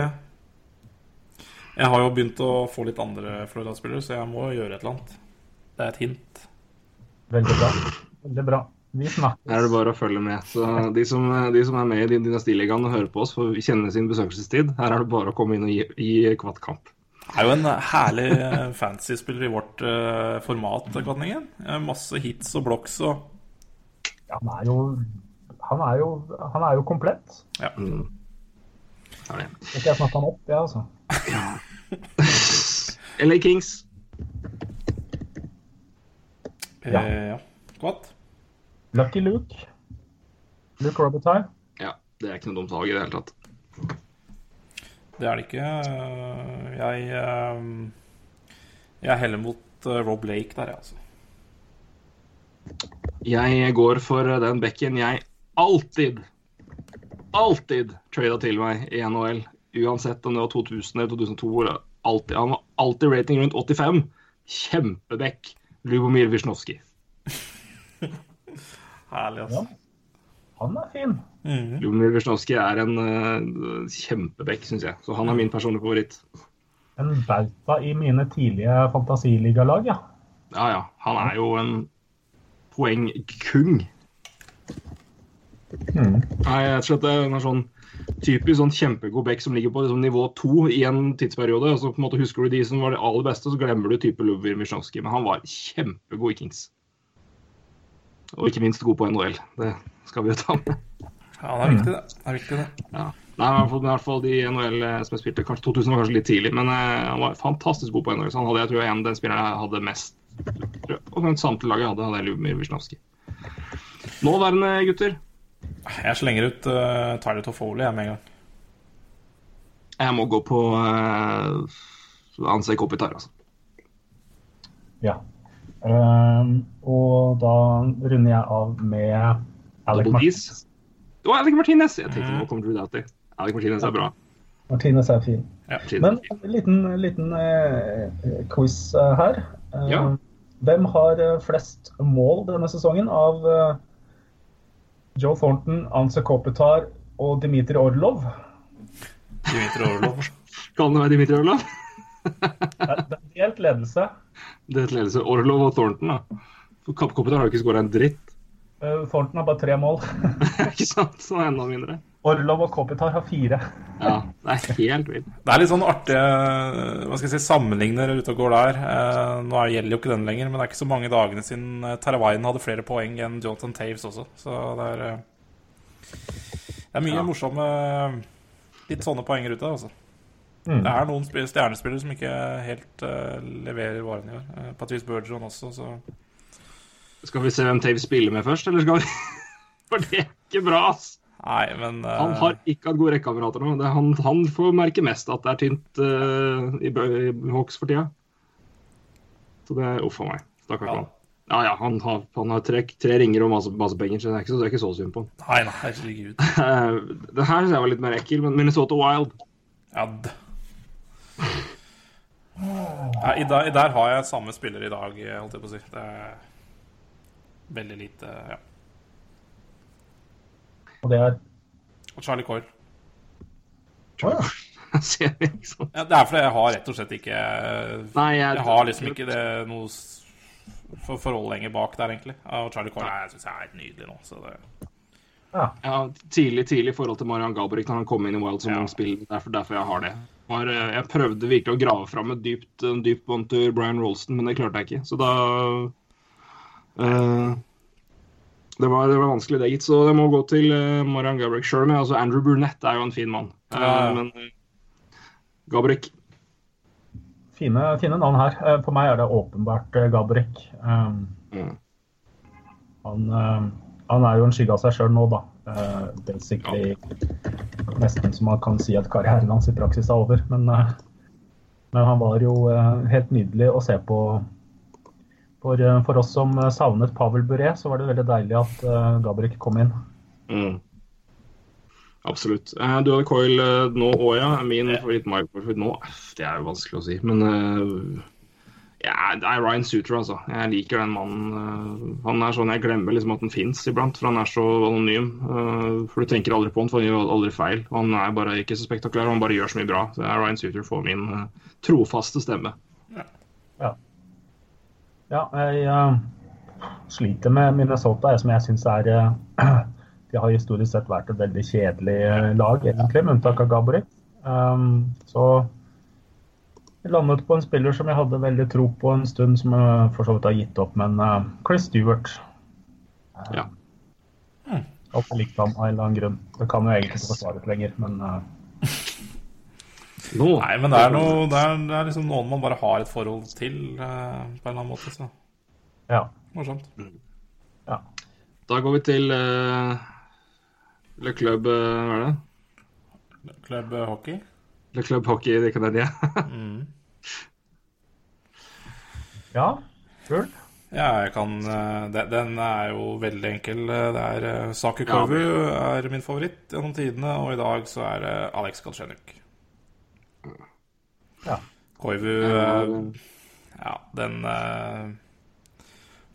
Jeg har jo begynt å få litt andre Florida-spillere, så jeg må gjøre et eller annet. Det er et hint. Veldig bra. Veldig bra. Vi Her er det bare å følge med. Så de som, de som er med i Dynastiligaen og hører på oss, får kjenne sin besøkelsestid. Her er det bare å komme inn og gi, gi kvatt kamp. Er jo en herlig eh, fantasy-spiller i vårt uh, format, Kvatningen. Eh, Masse hits og blocks og Han er jo han er jo, han er jo komplett. Ja. Mm. Er det. Skal ikke jeg snakke han opp, jeg, altså. LA Kings. eh, Ja. ja. Kvatt? Lucky Luke. Luke Robitaille. Ja, det er ikke noe dumt valg i det hele tatt. Det er det ikke. Eh, Jeg er Jeg heller mot eh, Rob Lake der, jeg, altså. Jeg går for den bekken jeg alltid, alltid trada til meg i NHL. Uansett om det var 2000 eller 2002. eller Alltid, han var alltid rating rundt 85. Kjempebekk. Lubomir Wisnowski. [LAUGHS] Herlig, altså. Han er fin. Mm. Lubomir Wisnowski er en uh, kjempebekk, syns jeg. Så han er min personlige favoritt. En bauta i mine tidlige fantasiligalag, ja. Ja, ja. Han er jo en poengkung. Mm. Nei, jeg tror at det er en sånn typisk sånn kjempegod back som ligger på liksom, nivå to i en tidsperiode. og så på en måte husker du de som var det aller beste, så glemmer du type Lubomir Wisnowski. Men han var kjempegod i Kings. Og ikke minst god på NHL. Det skal vi jo ta med. Ja, det er viktig, det. det, er viktig, det. Ja. Nei, i hvert fall- i hvert fall de NHL eh, som jeg spilte, kanskje 2000 var kanskje litt tidlig, men eh, han var fantastisk god på NHL. Så han hadde, jeg tror jeg, en den spilleren jeg hadde mest Og den samtlige laget jeg hadde, hadde jeg Lubomir Wisnowski. Nåværende gutter. Jeg slenger ut uh, Tyler Toffoli jeg, med en gang. Jeg må gå på uh, Ansei Kopitar, altså. ja. Ehm, og da runder jeg av med Alec Martinez. Å, Alec Martinez! Jeg tenkte nå kommer Drew Doughty. Alec Martinez er bra. Martinez er fin. Ja. Men en liten, liten uh, quiz eh, her. Uh, Ja. Hvem har flest mål denne sesongen av Joe Thornton, Anse Kopitar og Dmitrij Orlov? Dimitri Orlov. Kan det være Dimitri Orlov? Det er det er delt ledelse. Det er et ledelse Orlov og Thornton, da. For Kapp har jo ikke skåra en dritt. Uh, Thornton har bare tre mål. [LAUGHS] ikke sant? Så er enda mindre. Orlov og Kopitar har fire. Ja, det er helt vilt. Det er litt sånn artige hva skal jeg si, sammenligner ute og går der. Eh, nå er- gjelder jo ikke den lenger, men det er ikke så mange dagene siden eh, Teravainen hadde flere poeng enn Jonathan Taves også. Så det er eh, Det er mye Ja. morsomme litt sånne poenger ute. altså. Mm. Det er noen stjernespillere som ikke helt uh, leverer varene i år. Uh, Patrice Bergeron også, så Skal vi se hvem Tave spiller med først, eller skal vi [LAUGHS] For det er ikke bra, ass. Nei, men uh... Han har ikke hatt gode rekkekamerater nå. Det er han, han får merke mest at det er tynt i, i Hawks for tida. Så det er uff a meg. Stakkars Ja. mann. Ja ja, han har, han har tre, tre ringer og masse, masse penger, så det er ikke så, det er ikke så synd på han. Nei, nei, herregud. [LAUGHS] Det her synes jeg var litt mer ekkel, men Minnesota Wild Ja, ja, i, der, Der har jeg samme spiller i dag, holdt jeg på å si. Det er veldig lite Ja. Og det er Og Charlie Coyle. Å ja. [LAUGHS] Ser vi, ikke? Ja, det er fordi jeg har rett og slett ikke Nei, jeg, Jeg har liksom ikke det noe for forhold lenger bak der, egentlig. Og Charlie Coyle jeg synes jeg er helt nydelig nå. Så det, Ja, tidlig tidlig i forhold til Marian Gabrick når han kom inn i Wild som Ja. ung spiller. Derfor, derfor jeg har det. Har, eh, jeg prøvde virkelig å grave fram et dypt, en dyp bånd til Brian Rolston, men det klarte jeg ikke. Så da uh, det, var, det var vanskelig, det, gitt. Så det må gå til uh, Marian Gabrick sjøl. Men altså, Andrew Burnett er jo en fin mann. Uh, Ja. men uh, Gabrick Fine, fine navn her. Eh, For meg er det åpenbart eh, Gabrick. Um, mm. han, eh, han er jo en skygge av seg sjøl nå, da. Eh, basically nesten som man kan si at karrieren hans i praksis er over. Men, uh, men han var jo uh, helt nydelig å se på. For, for oss som savnet Pavel Bure, så var det veldig deilig at Gabrick kom inn. Mm. Absolutt. Eh, du hadde Coil nå òg, ja. Min favoritt my favoritt nå Det er jo vanskelig å si, men eh, ja, det er Ryan Suter, altså. Jeg liker den mannen. eh, han er sånn Jeg glemmer liksom at han fins iblant, for han er så anonym. eh, for du tenker aldri på han, for han gjør aldri feil. Han er bare ikke så spektakulær, han bare gjør så mye bra. Så det er Ryan Suter får min eh, trofaste stemme. Ja, ja jeg uh, sliter med Minnesota, som jeg syns er uh, [CLEARS THROAT] De har historisk sett vært et veldig kjedelig lag, egentlig, med unntak av Gabriel. Um, så landet på en spiller som jeg hadde veldig tro på en stund, som jeg for så vidt har gitt opp, men uh, Chris Stewart. Ja. Alltid likt ham av en eller annen grunn. Det kan jo egentlig ikke forsvares lenger, men uh... no. nei, men det er, noe, det, er, det er liksom noen man bare har et forhold til, eh, på en eller annen måte. Så ja. morsomt. ja. Da går vi til uh, Le Club eh, Hva er det? Klubb hockey. Le Club Hockey de Canadien. Mm. Ja, kult. Ja, jeg kan eh, Den er jo veldig enkel. Det er uh, Saku Ja, Kovu er min favoritt gjennom tidene, og i dag så er det Alex Galsjenuk. Ja. Koivu Ja, eh, den eh,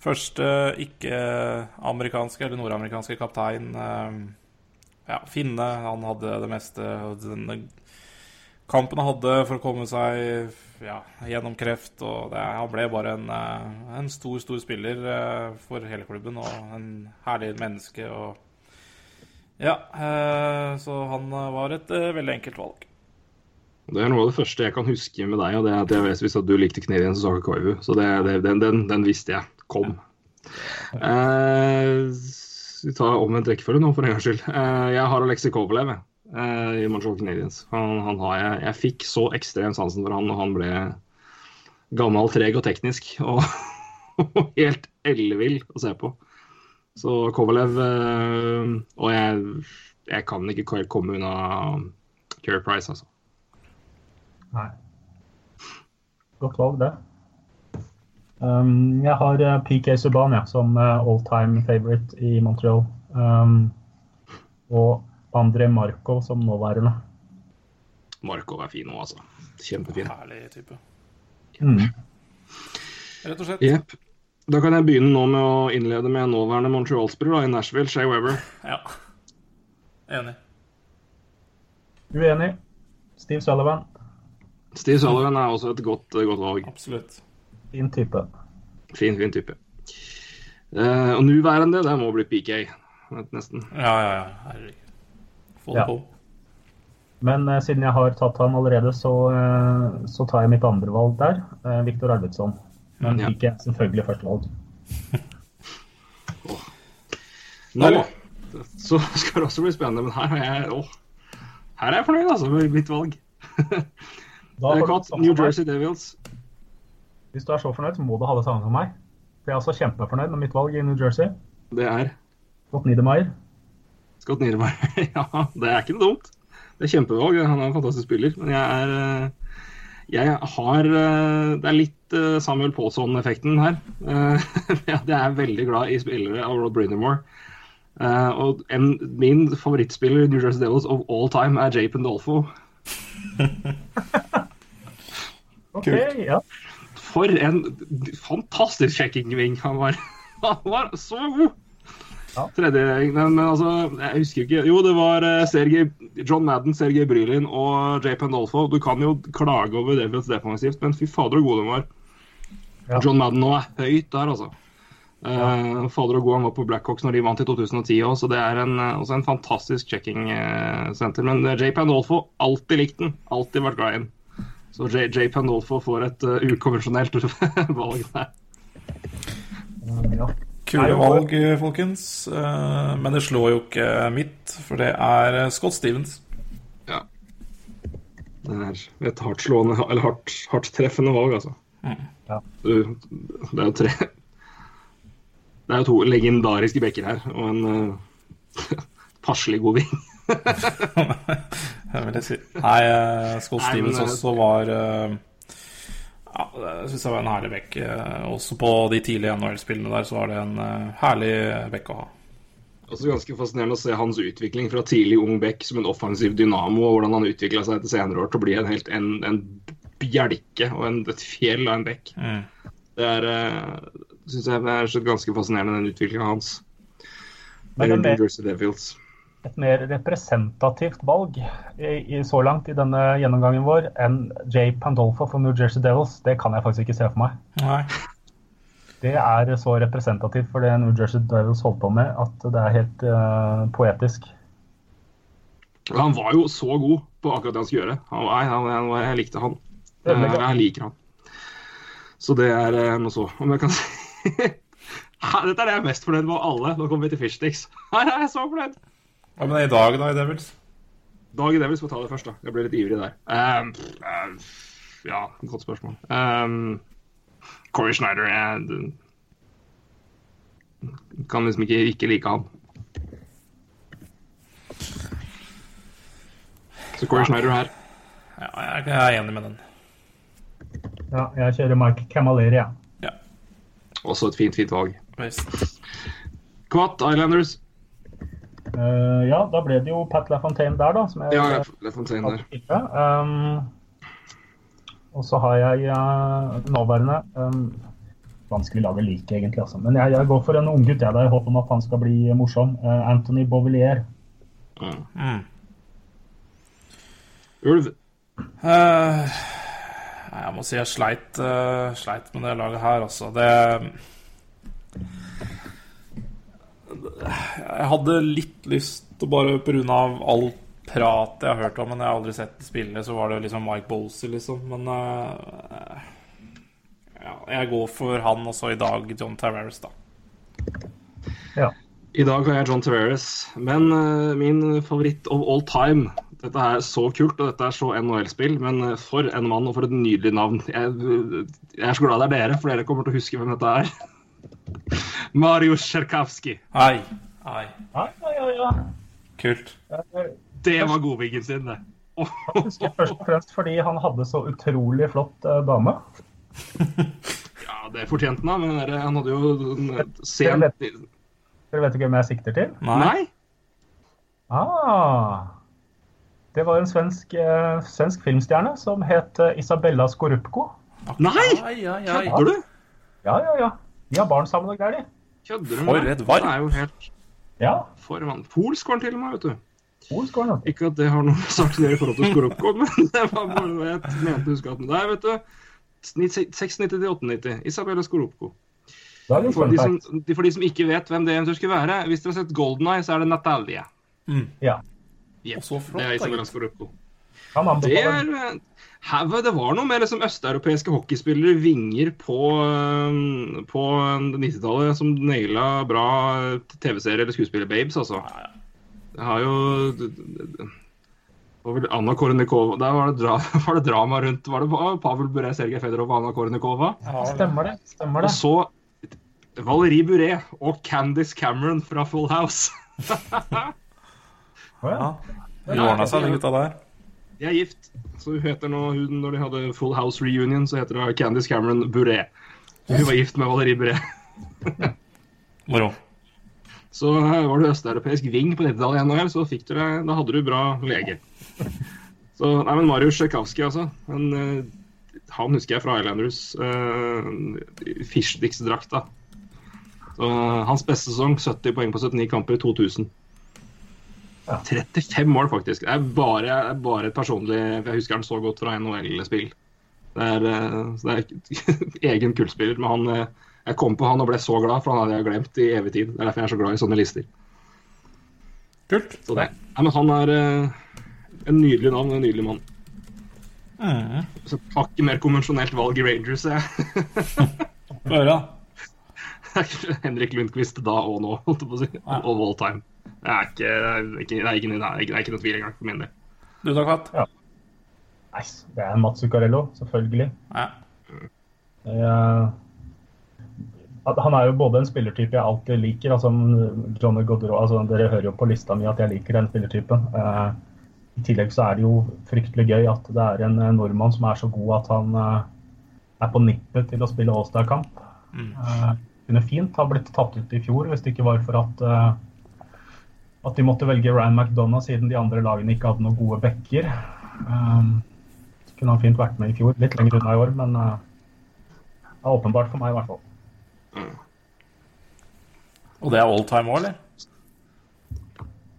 første ikke-amerikanske eller nordamerikanske kaptein eh, Ja, finne. Han hadde det meste. Denne kampen han hadde for å komme seg ja, gjennom kreft. og det, Han ble bare en, eh, en stor, stor spiller eh, for hele klubben og en herlig menneske. og ja, eh, så han var et veldig enkelt valg. Det er noe av det første jeg kan huske med deg, og det er at jeg vet hvis at du likte Knirien og Saka Koivu. Så det, det, den, den, den visste jeg kom. Eh, vi tar omvendt rekkefølge nå, for en gangs skyld. Eh, jeg har Alexi Kovalev jeg, i Montreal Canadiens. Han, han jeg, jeg fikk så ekstrem sansen for han når han ble gammel, treg og teknisk. [LAUGHS] Og, og helt ellevill å se på. Så Kovalev eh, Og jeg, jeg kan ikke komme unna Care Price, altså. Nei. Godt valg, det. Um, jeg har eh, PK Subhaan ja, som eh, all time favorite i Montreal. Um, og André Markov som nåværende. Markov er fin òg, altså. Kjempefin. Herlig type. Mm. Rett og slett. Yep. Da kan jeg begynne nå med å innlede med nåværende Montreal-spiller i Nashville, Shay Weber. Ja. Enig. Uenig. Steve Sullivan, Steve Sullivan er også et godt, godt valg. Absolutt. fin type. Fin, fin type. Uh, og nåværende, det må bli PK. Nesten. Ja, ja, ja. Herregud. Få det Ja. på. Men uh, siden jeg har tatt han allerede, så, uh, så tar jeg mitt andre valg der. Uh, Viktor Arvidsson. Men Ja. Er selvfølgelig førstevalg. [LAUGHS] Nå, Deilig. så skal det også bli spennende. Men her er jeg, åh, her er jeg fornøyd, altså, med mitt valg. [LAUGHS] Du New. Jersey Devils. Hvis du er så fornøyd, så må du ha det samme som meg. For jeg er også kjempefornøyd med mitt valg i New Jersey. Det er Scott Niedermayer. Scott Niedermeyer. [LAUGHS] ja, det er ikke noe dumt. Det er kjempevalg. Han er en fantastisk spiller. Men jeg er eh, Jeg har eh, Det er litt eh, Samuel Paulson-effekten her. [LAUGHS] Jeg er veldig glad i spillere av Rod Brindamore. Eh, og en, min favorittspiller i New Jersey Devils of all time er Jay Pendolfo. [LAUGHS] Ok, Kult. ja. For en fantastisk checking-wing han var. Han var så god! Ja. Tredje men, men altså, jeg husker ikke Jo, det var eh, Sergej, John Madden, Sergej Brylin og Jay Pandolfo. Du kan jo klage over Devils defensivt, men fy fader så god de var. Ja. John Madden nå er høyt der, altså. Eh, fader og god han var på Blackhawks når de vant i 2010 òg, så det er en, eh, også en fantastisk checking-senter. Men Jay Pandolfo, alltid likt den. Alltid vært glad i den. Så Jay, Jay Pandolfo får et uh, ukonvensjonelt [LAUGHS] valg der. Ja. Kule Nei, valg, folkens. Eh, Men det slår jo ikke mitt, for det er eh, Scott Stevens. Ja. Det er et hardtslående, eller hardt, hardt treffende valg, altså. Ja. Du, det er jo tre [LAUGHS] Det er jo to legendariske bekker her, og en uh, [LAUGHS] passelig god ving. [LAUGHS] Det vil jeg si. Nei, Scott Nei, Stevens men, også var eh, Ja, det syns jeg var en herlig bekk. Eh, Også på de tidlige NHL-spillene der så var det en eh, herlig bekk å ha. Også ganske fascinerende å se hans utvikling fra tidlig ung bekk som en offensiv dynamo, og hvordan han utvikla seg etter senere år til å bli en helt en, en bjelke og en, et fjell av en bekk. Mm. Det er uh, synes jeg er ganske fascinerende, den utviklinga hans. Men er New Jersey Devils. Et mer representativt valg i, i, så langt i denne gjennomgangen vår enn Jay Pandolfo for New Jersey Devils. Det kan jeg faktisk ikke se for meg. Nei. Det er så representativt for det New Jersey Devils holdt på med, at det er helt uh, poetisk. Han var jo så god på akkurat det han skulle gjøre. Han, han, han, jeg likte han. Er Eh, Jeg liker han. Så det er eh, noe så. Om jeg kan si [LAUGHS] Dette er det jeg er mest fornøyd med av alle. Nå kommer vi til Fishsticks. [LAUGHS] Her er jeg så fornøyd. Hva med i dag, da, i Devils? Dag i Devils får ta det først, da. Jeg ble litt ivrig der. Um, uh, ja, godt spørsmål. Um, Corey Schneider jeg kan liksom ikke ikke like han. Så Corey Schneider her. Ja, jeg jeg er enig med den. Ja, jeg kjører Mike Camaleria. Ja. Også et fint, fint valg. Quat Islanders. Eh, ja, da ble det jo Pat LaFontaine der, da. Som jeg, Ja, LaFontaine der. Um, og så har jeg uh, nåværende um, Vanskelig lag å like, egentlig. Altså. Men jeg, jeg går for en unggutt jeg, der, i håp om at han skal bli morsom. Uh, Anthony Beauvillier. Mm. Mm. Ulv. Uh, jeg må si jeg sleit, sleit med det laget her, altså. Det Jeg hadde litt lyst til bare pga. all prat jeg har hørt om, men jeg har aldri sett det spille, så var det liksom Mike Bolsey, liksom. Men uh, ja, jeg går for han også i dag, John Tavares, da. Ja. I dag har jeg John Tavares, men uh, min favoritt of all time Dette er så kult, og dette er så NHL-spill, men eh, for en mann og for et nydelig navn. Jeg, jeg er så glad det er dere, for dere kommer til å huske hvem dette er. [LAUGHS] [LAUGHS] Marius Tsjerkavskij. Ai, ai. Ja, ja, ja. Kult. Det var godvingen sin, det. Husker først og fremst fordi han hadde så utrolig flott eh, dame. [LAUGHS] Ja, det fortjente han, men dere- han hadde jo en sen Dere vet ikke hvem jeg sikter til? Nei. Nei? Ah, det var en svensk, eh, svensk filmstjerne som het eh, Isabella Skorupko. Nei! Ai, ai, ai. Kødder du? Ja, ja, ja. De har barn sammen og greier, de. Kødder du For med meg? et varp. Det er jo helt Ja. for vann. Polsk var han til og med, vet du. Polsk var han. Ikke at det har noe sagt til dere i forhold til Skorupko, [LAUGHS] men det var bare noe jeg mente å huske at der, vet du. 96 til 98. Isabella Skorupko. For de, som, de- for de som ikke vet hvem det eventuelt skulle være, hvis dere har sett Golden Eye, så er det Natalia. Mm. Ja. Yep. Og så flott, det er Isabella. Skorupko. Det, er, var- det var noe med liksom østeuropeiske hockeyspillere, vinger, på, eh, på 90-tallet som naila bra TV-serier eller skuespiller-babes, altså. Det har jo var Anna Kornikova Der var det, dra, [LAUGHS] var det drama rundt Var det Pavel Bure, Sergej Federov og Anna Kornikova? Stemmer det. Stemmer Og så Valerie Bure og Candice Cameron fra Full House. [LAUGHS] Å, ja. De ordna seg, de gutta der. De er gift. Så hun heter nå, hun, Når de hadde Full House reunion, så heter hun Candice Cameron Bure. Hun var gift med Valerie Bure. [LAUGHS] Moro. Så eh, var du østeuropeisk ving på 90-tallet igjen, her, så fikk du det, da hadde du bra lege. [LAUGHS] Så, nei, men Marius Tsjekavskij, altså. Han, eh, han husker jeg fra Islanders. Uh. Eh, Hans beste sesong, 70 poeng på 79 kamper i 2000. Ja. 35 mål, faktisk. Det er bare, bare et personlig Jeg husker han så godt fra NHL-spill. Det er, eh, så det er [LAUGHS] egen kullspiller. Men han, eh, jeg kom på han og ble så glad, for han hadde jeg glemt i evig tid. Det er derfor jeg er så glad i sånne lister. Kult. Så det. ja, men han er eh, en nydelig navn og en nydelig mann. Mm. Så takk mer konvensjonelt valg i Rangers, jeg. Få høre. [LAUGHS] Henrik Lundqvist da og nå, holdt jeg på å si. Of all time. Det er ikke, det er ikke, det er ikke, det er ikke, det er ikke noe tvil engang, for min del. Du da, Katt? Nei, det er Mats Zuccarello, selvfølgelig. Ja. Jeg, han er jo både en spillertype jeg alltid liker. altså Johnny Godreau altså Dere hører jo på lista mi at jeg liker den spillertypen. Eh, I tillegg så er det jo fryktelig gøy at det er en eh, nordmann som er så god at han eh, er på nippet til å spille Allstar-kamp. Eh, kunne fint ha blitt tatt ut i fjor hvis det ikke var for at eh, at de måtte velge Ryan McDonagh siden de andre lagene ikke hadde noen gode backer. Um, kunne han fint vært med i fjor, litt lenger unna i år, men uh, det er åpenbart for meg i hvert fall. Og det er all time òg, eller?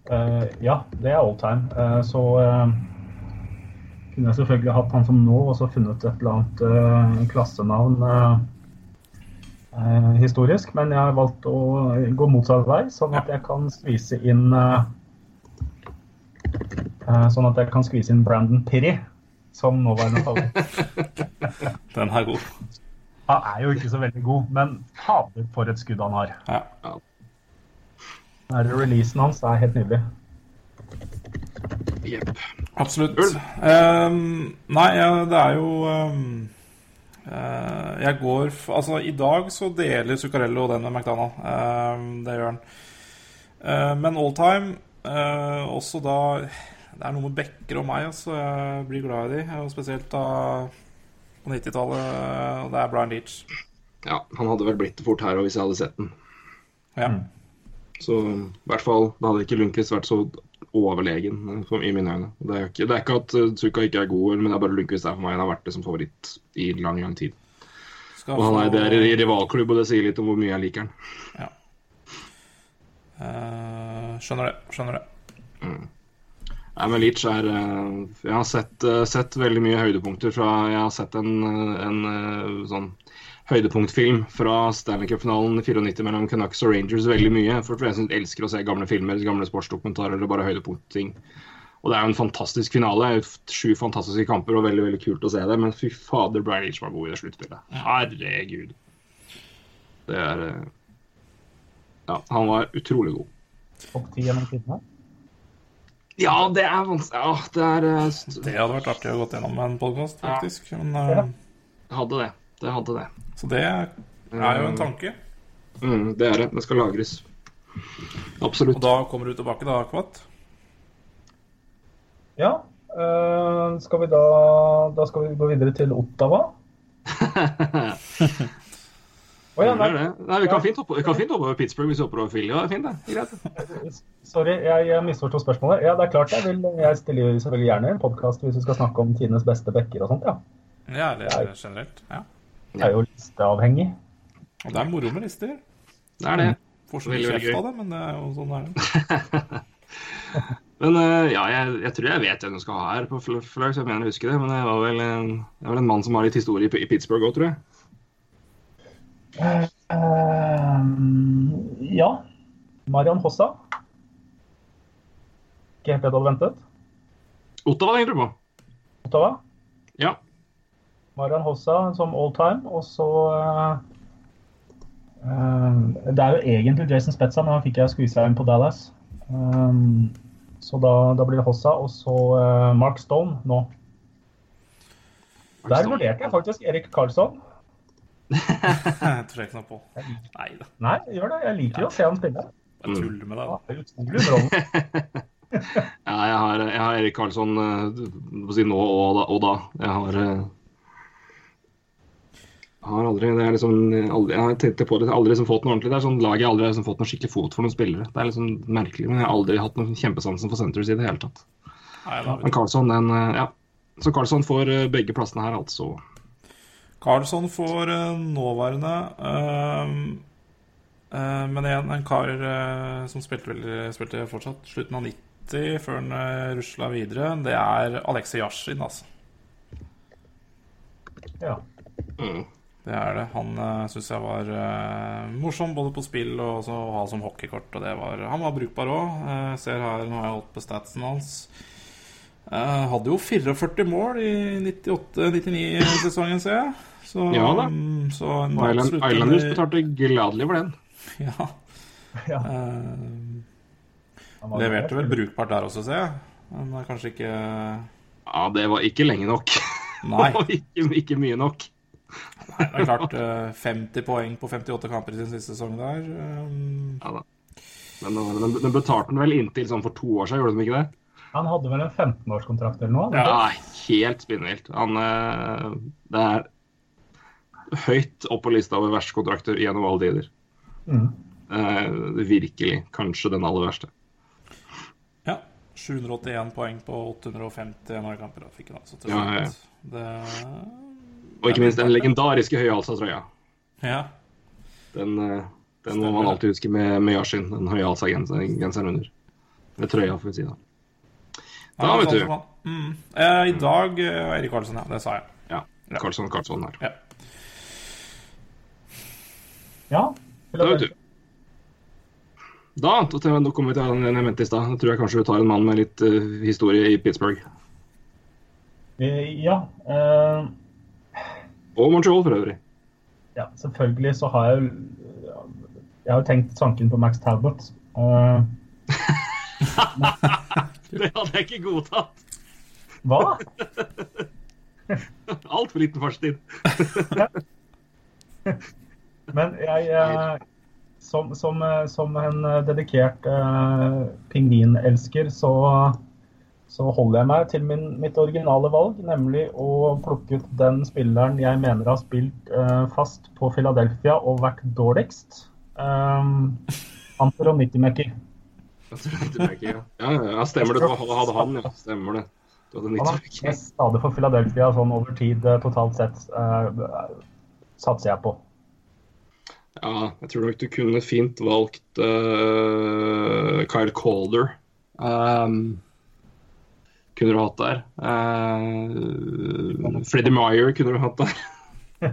Uh, ja, det er all time. Uh, så eh, kunne jeg selvfølgelig hatt han som nå, og så funnet et eller annet eh, klassenavn eh, historisk. Men jeg har valgt å gå motsatt vei, sånn at jeg kan skvise inn eh, eh, Sånn at jeg kan skvise inn Brandon Pirry som nåværende favoritt. [LAUGHS] Den er god. Han er jo ikke så veldig god, men fader for et skudd han har. Ja. ja. releasen hans er helt nydelig. Jepp. Absolutt. Um, nei, ja, det er jo ehm, eh, Jeg går f Altså, i dag så deler Zuccarello den med McDonagh. Ehm, det gjør han. Eh, men all time eh, også da Det er noe med Becker og meg, altså. Jeg blir glad i de. Og spesielt da på 90-tallet. og Det er Brian Leach. Ja, han hadde vel blitt det fort her òg, hvis jeg hadde sett den. Ja. Så i hvert fall, da hadde ikke Lundqvist vært så overlegen eh, for- i mine øyne. Det er, ikke, det er ikke at uh, Zucca ikke er god, men det er bare Lundqvist er for meg. Han har vært det som favoritt i lang, lang tid. Skal Og han er der i rivalklubb, og det sier litt om hvor mye jeg liker han. Eh, skjønner det. Skjønner det. Nei, men Leach er eh, Jeg har sett, eh, sett veldig mye høydepunkter fra Jeg har sett en, eh, en eh, sånn høydepunktfilm fra Stanley Cup-finalen i 94 mellom Canucks og Rangers veldig mye. For jeg som elsker å se gamle filmer, gamle sportsdokumentarer eller bare høydepunktting. Og det er jo en fantastisk finale. Sju fantastiske kamper og veldig veldig kult å se det. Men fy fader, Brian Leach var god i det sluttspillet. Herregud. Det er eh, Ja, han var utrolig god. Topp ti gjennom tidene. Ja, det er vanskelig Ja, det er eh, Det hadde vært artig å gått gjennom med en podkast, Ja. faktisk. Men, uh... Det hadde det. Det hadde det. Så det er jo en tanke. Mm, det er det. Det skal lagres. Absolutt. Og da kommer du tilbake, da, Akvat? Ja. øh, skal vi da Da skal vi gå videre til Ottawa. [LAUGHS] Oh, ja, Det nei, er det. Nei, vi kan fint hoppe, vi kan fint hoppe over Pittsburgh hvis vi hopper over Philly. Ja, er fint, det. Greit. sorry, jeg, jeg misforsto spørsmålet. Ja, det er klart jeg vil Jeg stiller selvfølgelig gjerne en podkast hvis vi skal snakke om tidenes beste bekker og sånt, ja. Ja, eller generelt. Ja. Jeg er jo listeavhengig. Og det er moro med lister. Det er det. Får så mye kjeft av det, men det er jo sånn er det. [LAUGHS] Men eh, ja, jeg, jeg tror jeg vet hvem du skal ha her på Flux, så jeg mener å huske det. Men det var vel en, det var en mann som har litt historie i, Pittsburgh òg, tror jeg. Ehm, ja. Marian Hossa. Ikke helt det du hadde ventet? Ottawa tenkte du på? Ottawa. Ja. Marian Hossa som all time. Og så eh, eh, Det er jo egentlig Jason Spetza, men han fikk jeg skvisa inn på Dallas. Um, så da, da blir det Hossa. Og så uh, Mark Stone nå. Der vurderte jeg faktisk Erik Karlsson. [LAUGHS] Jeg tror ikke noe på. Nei da. Nei, gjør det. Jeg liker jo å se han spille. Jeg tuller med deg. Da. det er utrolig underholdende. [LAUGHS] Ja, jeg har, jeg har Erik Karlsson på å si nå og da. Og da. Jeg har har aldri det er liksom, aldri, Jeg har på det, jeg har aldri liksom fått noe ordentlig. Det er sånn lag jeg aldri har liksom fått noe skikkelig fot for noen spillere. Det er liksom merkelig, men jeg har aldri hatt noen kjempesansen for Centres i det hele tatt. Nei, Men Karlsson, den eh, Ja. Så Carlsson får eh, begge plassene her, altså. Carlsson får eh, nåværende. øh, øh, men igjen en kar øh, som spilte, spilte fortsatt slutten av 90 før han uh, rusla videre. Det er Alexei Yashin, altså. Ja. Mm. Det er det. Han uh, syns jeg var uh, morsom både på spill og også å ha som hockeykort. Og det var, han var brukbar òg. ser her, nå har jeg holdt på statsen hans. Uh, hadde jo 44 mål i 98-99-sesongen, ser jeg. Så, Ja da. Um, så en Island, absolutt Islanders betalte gladelig for den. [LAUGHS] Ja. Ja. Eh, leverte vel brukbart der også, ser jeg. Men kanskje ikke Ja, det var ikke lenge nok. [LAUGHS] Nei. Ikke, ikke mye nok. Nei, det er klart. eh, 50 poeng på 58 kamper i sin siste sesong der. eh, Ja da. Men øh, den, den betalte han vel inntil sånn for to år siden, gjorde de ikke det? Han hadde vel en 15-årskontrakt eller noe? Ja, helt spinnvilt. Han øh, Det er høyt opp på lista over verste kontrakter gjennom alle tider. Mm. Eh, virkelig kanskje den aller verste. Ja. 781 poeng på 850 NHL-kamper. Fikk han altså til Ja, ja, ja. Det Og ikke minst den legendariske høyhalsa trøya. Ja. Den, øh, den må man alltid huske med, med Yashin. Den høyhalsa genser- genseren under. Med trøya, får vi si da. Da, Ja, vet sånn du. Mm. Eh, I dag Eirik Erik Karlsson, ja. Det sa jeg. Ja. Karlsson, Karlsson her. Ja. Ja. Da vet du. Da, da da kommer vi til den jeg mente i stad. Da tror jeg kanskje vi tar en mann med litt uh, historie i Pittsburgh. Eh, Ja. eh, Og Montreal for øvrig. ja. Selvfølgelig så har jeg Jeg har jo tenkt tanken på Max Talbot. Uh, [LAUGHS] Det hadde jeg ikke godtatt. hva? [LAUGHS] Altfor liten fartstid. [LAUGHS] Men jeg eh, som, som, eh, som en dedikert eh, pingvinelsker, så, så holder jeg meg til min, mitt originale valg, nemlig å plukke ut den spilleren jeg mener har spilt uh, fast på Philadelphia og vært dårligst. Um, Anter og Nittymekki. Ja, ja, ja, stemmer det. Du hadde han, ja. Stemmer det. Du hadde Han har 90 mest skade for Philadelphia sånn over tid eh, totalt sett, uh, satser jeg på. Ja, jeg tror nok du kunne fint valgt uh, Kyle Calder. Um, kunne du hatt der. Uh, Freddie Meyer kunne du hatt der. [LAUGHS]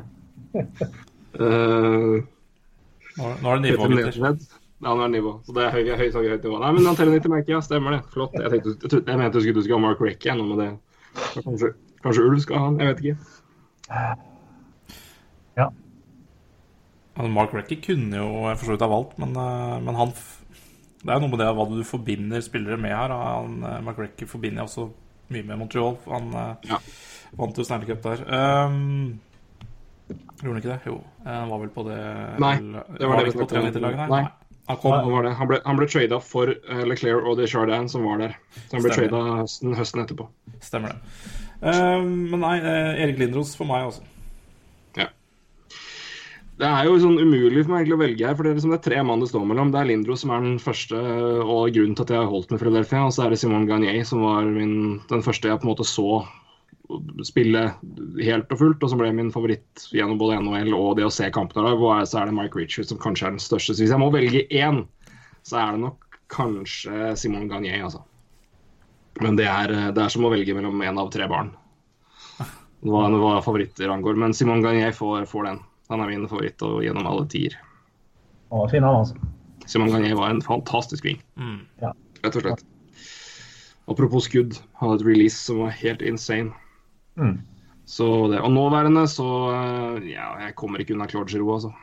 uh, Nå, er det nivå, gutter. Ja, nå er nivå. Så det er høy, høy, høy, høyt nivå. Nei, men 90 merker, ja. Stemmer det. Flott. Jeg, tenkte, jeg, jeg mente du skulle, du skulle ha Mark noe med det. Kanskje, kanskje Ulv skal ha han, jeg vet ikke. Ja. Mark Rekke kunne jo for så vidt ha valgt, men, eh, men han Det er noe med det hva du forbinder spillere med her. Han, eh, Mark forbinder jeg også mye med Montreal. Han eh, Ja. vant jo Stanley Cup der. Um, gjorde han ikke det? Jo. Eh, Han var vel på det Nei, det var det vi snakket om. nei. Nei. nei. Han kom Han, var det. han ble, han ble trada for Leclerc og Desjardin, som var der. Så han ble trada høsten, høsten etterpå. Stemmer det. Um, men nei, Erik Lindros for meg, altså. Det er jo sånn umulig for meg egentlig å velge her, for det er, liksom, det er tre mann det står mellom. Det er Lindro som er den første, og grunnen til at jeg har holdt med Philadelphia. Og så er det Simone Garnier som var min, den første jeg på en måte så spille helt og fullt, og som ble min favoritt gjennom både NHL og det å se kampene der. Og så er det Mike Richards som kanskje er den største. Så hvis jeg må velge én, så er det nok kanskje Simone Garnier, altså. Men det er, det er som å velge mellom én av tre barn. Hva, hva favoritter angår. Men Simone Garnier får, får den. Han er min favoritt og gjennom alle tider. Å, fin han, altså. Simon Garnier var en fantastisk wing, Mm. Ja. rett og slett. Apropos skudd, hadde et release som var helt insane. Mm. Så det, og nåværende så eh, Ja, jeg kommer ikke unna Claude Giroux, altså.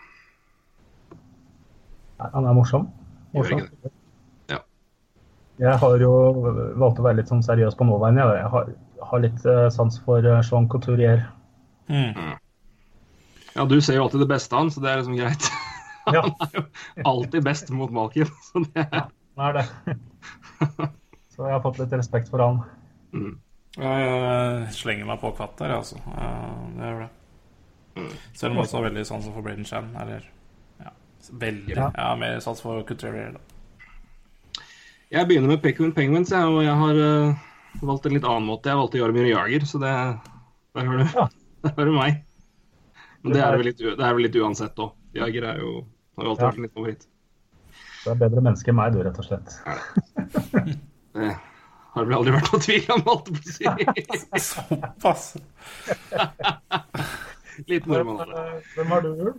Han er morsom. Morsom. Ja. Jeg har jo valgt å være litt sånn seriøs på nåværende. Jeg, jeg har, har litt eh, sans for eh, Jean Couturier. Mm. Ja, du ser jo alltid det beste av han, så det er liksom greit. [LAUGHS] Ja, Han er jo alltid best mot Malkin. [LAUGHS] Så det er han er det. [LAUGHS] Så jeg har fått litt respekt for han. Jeg slenger meg på kvatt der, altså. Eh, Det gjør det. Selv om jeg også har veldig sans for Braden Chan. Eller ja, veldig. Ja. Jeg har mer sans for Couturier, da. Jeg begynner med Penguin Penguins, jeg, og jeg har uh, valgt en litt annen måte. Jeg valgte Jarmir Jager, så det Der hører du, Ja. der hører du meg. Men det er vel litt, det er vel litt uansett òg. Jager er jo har jo alltid Ja. vært litt favoritt. Du er bedre menneske enn meg, du, rett og slett. Det har det vel aldri vært noe tvil om, holdt jeg på å si. Såpass. Litt mormon. altså. Eh, Hvem har du, Ulv?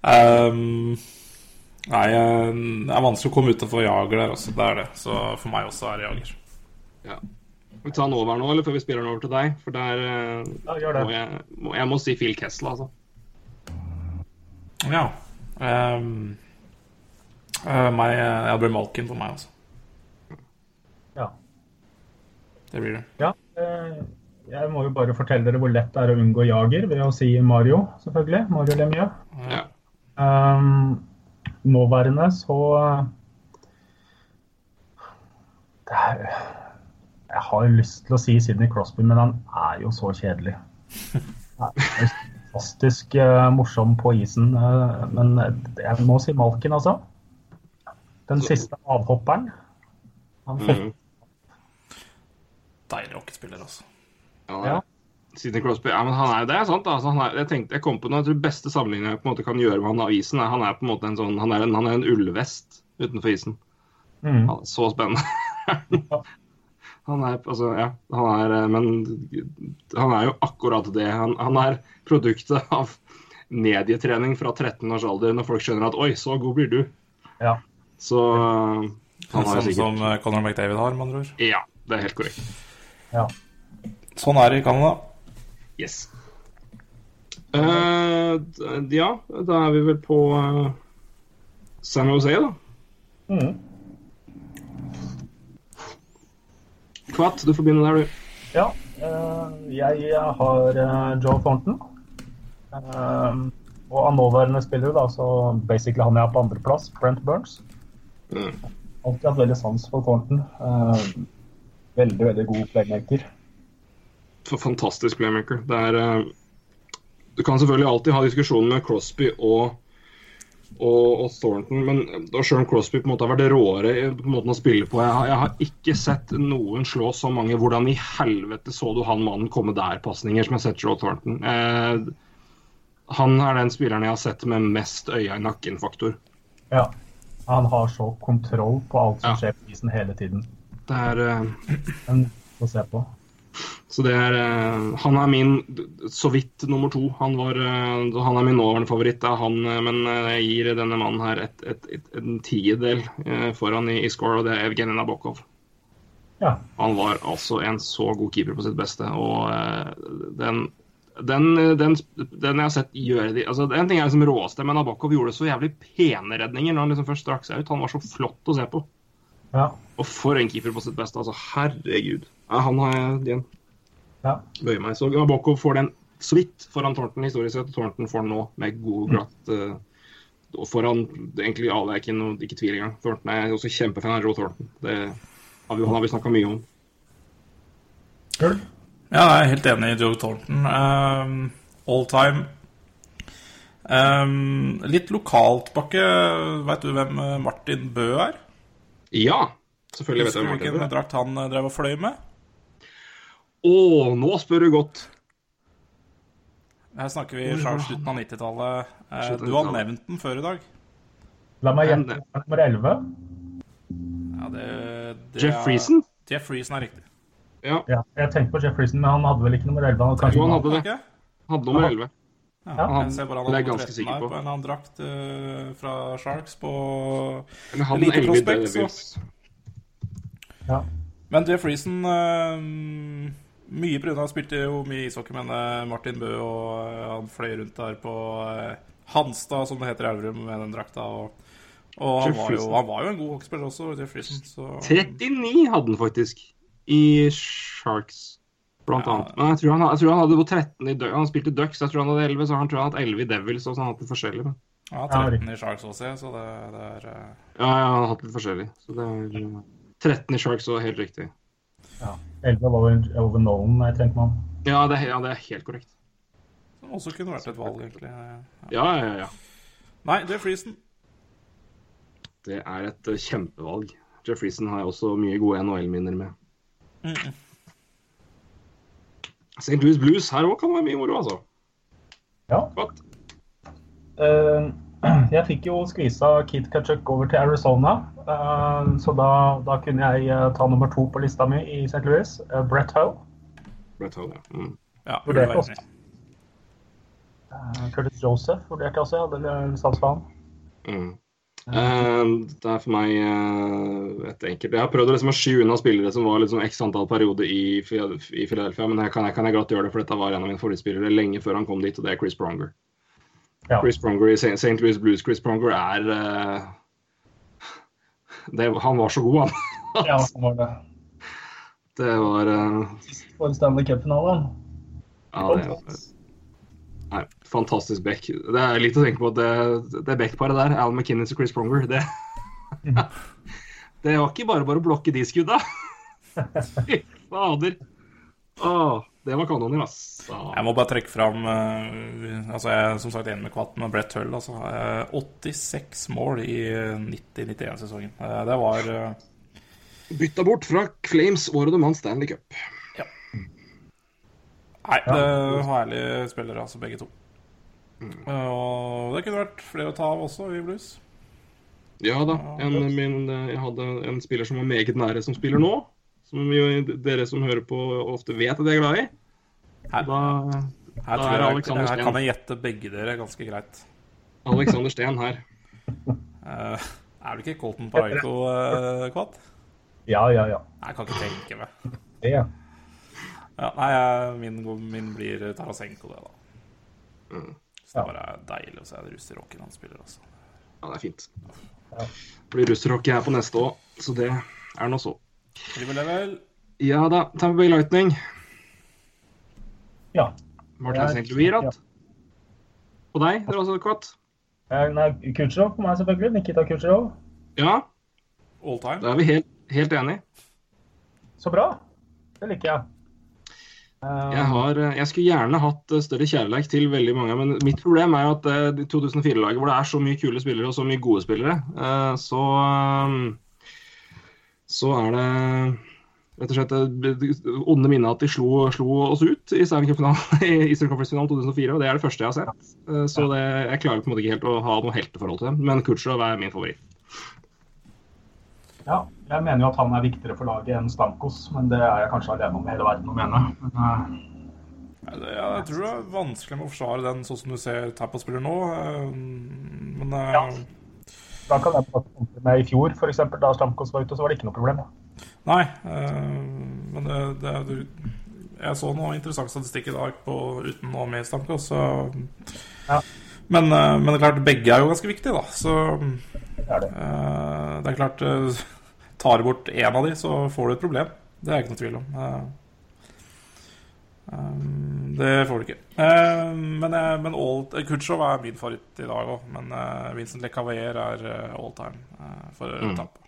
Um, nei, eh, det er vanskelig å komme utenfor Jager der også. Det er det. Så for meg også er det Jager. Ja. Skal vi ta den over nå, eller før vi spiller den over til deg? For der eh, Ja, gjør det. må jeg, må, jeg må si Phil Kessel, altså. Ja. Um, uh, meg, ja, det blir Malkin for meg, altså. Ja. Det blir det. ja. Uh, Jeg må jo bare fortelle dere hvor lett det er å unngå Jager ved å si Mario, selvfølgelig. Mario Lemieux. Ja. Um, nåværende så det er, Jeg har lyst til å si Sidney Crosby, men han er jo så kjedelig. [LAUGHS] Er fantastisk uh, morsom på isen, uh, men jeg må si Malkin, altså. Den siste avhopperen. Han fikk Mm. Deilig hockeyspiller, altså. Ja, Ja. Sidney Crosby, ja, men han er, Det er sant. Altså, han er, jeg tenkte, jeg kom på noe, jeg tror beste sammenligningen jeg på en måte kan gjøre med han av isen, er han er på en måte en sånn, han er en, han er en ullvest utenfor isen. mm, så spennende. [LAUGHS] [LAUGHS] han er altså, ja, han er eh, Men han er jo akkurat det. Han, han er produktet av medietrening fra 13 års alder, når folk skjønner at oi, så god blir du. ja. Så eh, han har Sånn som eh, Conor McDavid har, med andre ord. Ja, det er helt korrekt. ja. Sånn er det i Canada. Yes. Uh, ja, da er vi vel på San Jose, da. Mm. Kvatt, du får begynne der, du. Ja, eh, jeg har eh, Joe Thornton. Eh, og av nåværende spillere, da, så basically han jeg har på andreplass, Brent Burns. Mm. Alltid hatt veldig sans for Thornton. Eh, veldig, veldig god playmaker. For fantastisk playmaker. Det er Du kan selvfølgelig alltid ha diskusjoner med Crosby og og, og Thornton, men da om Crosby på en måte har vært råere på måten å spille på Jeg har, jeg har ikke sett noen slå så mange Hvordan i helvete så du han mannen komme der-pasninger som jeg har sett Joe Thornton? Eh, han er den spilleren jeg har sett med mest øya i nakken-faktor. Ja. Han har så kontroll på alt som Ja. skjer på isen hele tiden. Det er eh, En å se på. Så det er eh, Han er min så vidt nummer to. Han, var, eh, han er min nåværende favoritt. Han, eh, men jeg gir denne mannen her et, et, et, en tiendedel foran i, i score, og det er Evgenij Nabokov. Ja. Han var altså en så god keeper på sitt beste, og den den, den, den jeg har sett gjøre de altså En ting er liksom råeste, men Nabokov gjorde så jævlig pene redninger når han liksom først strakk seg ut. Han var så flott å se på. Ja. Og for en keeper på sitt beste. altså Herregud. Ja, han har jeg igjen ja. bøyer meg. Så Nabokov får den så vidt foran Thornton historisk sett. og Thornton får den nå med god glatt uh, foran egentlig alle. er ikke noe ikke tvil engang. Thornton er også kjempefan av Joe Thornton. Det har vi, han har vi snakka mye om. Cool. Ja, jeg er helt enig i Joe Thornton. Um, all time. Um, litt lokalt, Bakke. Veit du hvem Martin Bø er? Ja, selvfølgelig vet jeg Husker du hvem hvilken Martin er. drakt han eh, drev og fløy med? Å, nå spør du godt. Her snakker vi fra slutten av 90-tallet. Eh, du har 90-tallet. nevnt den før i dag. La meg gjette nummer 11. Ja, det, det Jeff Friesen? Jeff Friesen er riktig. Ja, Ja, jeg tenkte på Jeff Friesen, men han hadde vel ikke nummer 11. Han hadde kanskje Jo, han hadde det. Han hadde nummer 11. Ja, Ja, jeg ser bare han det er jeg ganske sikker på. på en annen drakt uh, fra Sharks på Eller han Elite 11 prospect, så- Ja. Men Jeff Reason eh, Mye pga. han spilte jo mye ishockey med eh, Martin Bø, og eh, han fløy rundt der på eh, Hanstad, som det heter i Elverum, med den drakta. Og, og han, var jo, han var jo en god hockeyspiller også, Jeff Friesen. Så 39 hadde han faktisk i Sharks, blant Ja. annet. Men jeg tror, han, jeg tror han hadde på 13 i Ducks. Han spilte Ducks, jeg tror han hadde 11, så han tror han hadde 11 i Devils, og så han hadde hatt litt forskjellig. Men. ja, 13 i Sharks også, så det, det er Ja, ja, han har hatt litt forskjellig. Så det er eh, 13 i Sharks og helt riktig. Ja. 11 var over, over Nolan, jeg tenker man. Ja, det, er- ja, det er helt korrekt. Som også kunne vært et valg, egentlig. Ja, ja, ja. Nei, det er Friesen. Det er et eh, kjempevalg. Jeff Reason har jeg også mye gode NHL-minner med. Mm. St. Louis Blues her òg kan være mye moro, altså. Ja. Godt. Eh, [CLEARS THROAT] jeg fikk jo skvisa Keith Kachuk over til Arizona, eh, så da, da kunne jeg eh, ta nummer to på lista mi i St. Louis, eh, Brett Howe. Brett Hull, ja. Mm. Ja, Vurderte det også. Curtis Joseph vurderte jeg også, jeg hadde sans for han. Mm. Det er for meg et enkelt Jeg har prøvd liksom å sky unna spillere som var liksom x antall perioder i, i Philadelphia, men jeg kan, jeg kan jeg glatt gjøre det, for dette var en av mine favorittspillere lenge før han kom dit, og det er Chris Pronger. Ja. Chris Pronger i St. Louis Blues. Chris Pronger er uh, det, Han var så god, han. [LAUGHS] Ja, han var det. Det var uh, For Stanley Cup-finalen. Ja, det Nei, fantastisk back. Det er litt å tenke på at det, det backparet der, Al McKinnis og Chris Pronger, det [LAUGHS] Det var ikke bare bare å blokke de skudda. [LAUGHS] Fy fader. Åh, det var kanoner, ass. Ah. Jeg må bare trekke fram eh, altså Jeg er som sagt enig med Kvatten og Brett Hull. Altså, Eh, 86 mål i 90-91-sesongen. det var eh, Bytta bort fra Flames året de vant Stanley Cup. Nei, det var herlige spillere, altså, begge to. Eh, Og det kunne vært flere å ta av også i blues. Ja da. En, min, jeg hadde en spiller som var meget nære, som spiller nå. Som jo dere som hører på, ofte vet at jeg er glad i. Her, Da her, da er jeg, Alexander her kan jeg gjette begge dere ganske greit. Alexander Steen her. Uh, er du ikke Colton Paraiko, uh, Kvatt? Ja, ja, ja. Jeg kan ikke tenke meg. Det, ja. Ja, nei, min, min blir Tarasenko, det, da. Mm. Så det bare er deilig å se russerrocken han spiller, altså. Ja, det er fint. Ja. Blir russerrock her på neste òg, så det er nå så. Level, level. Ja da, Tampa Bay Lightning. ja. Martin St. Louis ja. ratt. Og deg, dere også, Kvatt? Nei, Kucherov på meg, selvfølgelig. Nikita Kucherov. Ja, All time. da er vi helt, helt enige. Så bra. Det liker jeg. Eh, Jeg, har, eh, jeg skulle gjerne hatt eh, større kjærleik til veldig mange, men mitt problem er jo at eh, 2004-laget, hvor det er så mye kule spillere og så mye gode spillere, eh, så Så er det rett og slett onde minnet at de slo, slo oss ut i Stanley Cup-finalen [LAUGHS] i Eastern Conference-finalen 2004. og Det er det første jeg har sett. Eh, Så det, jeg klarer på en måte ikke helt å ha noe helteforhold til dem. Men Kutsjov er min favoritt. Ja, jeg mener jo at han er viktigere for laget enn Stankos, men det er jeg kanskje alene om i hele verden å mene. Men, eh, Ja, jeg tror det er vanskelig med å forsvare den sånn som du ser Tappa spiller nå. eh, Men Ja. da kan jeg bare med i fjor, f.eks. Da Stamkos var ute, så var det ikke noe problem. Nei. eh, Men det, det du Jeg så noe interessant statistikk i dag på uten noe med Stamkos, så Ja. men, eh, men det er klart, begge er jo ganske viktige, da. Så Det er det. eh, det er klart Tar du bort én av de, så får du et problem. Det er ikke noe tvil om. Eh, det får du ikke. Uh, men eh, men all, Kutsjov er min favoritt i dag òg. Men uh, Vincent LeCavalier er eh, all time uh, for Mm. Tampa.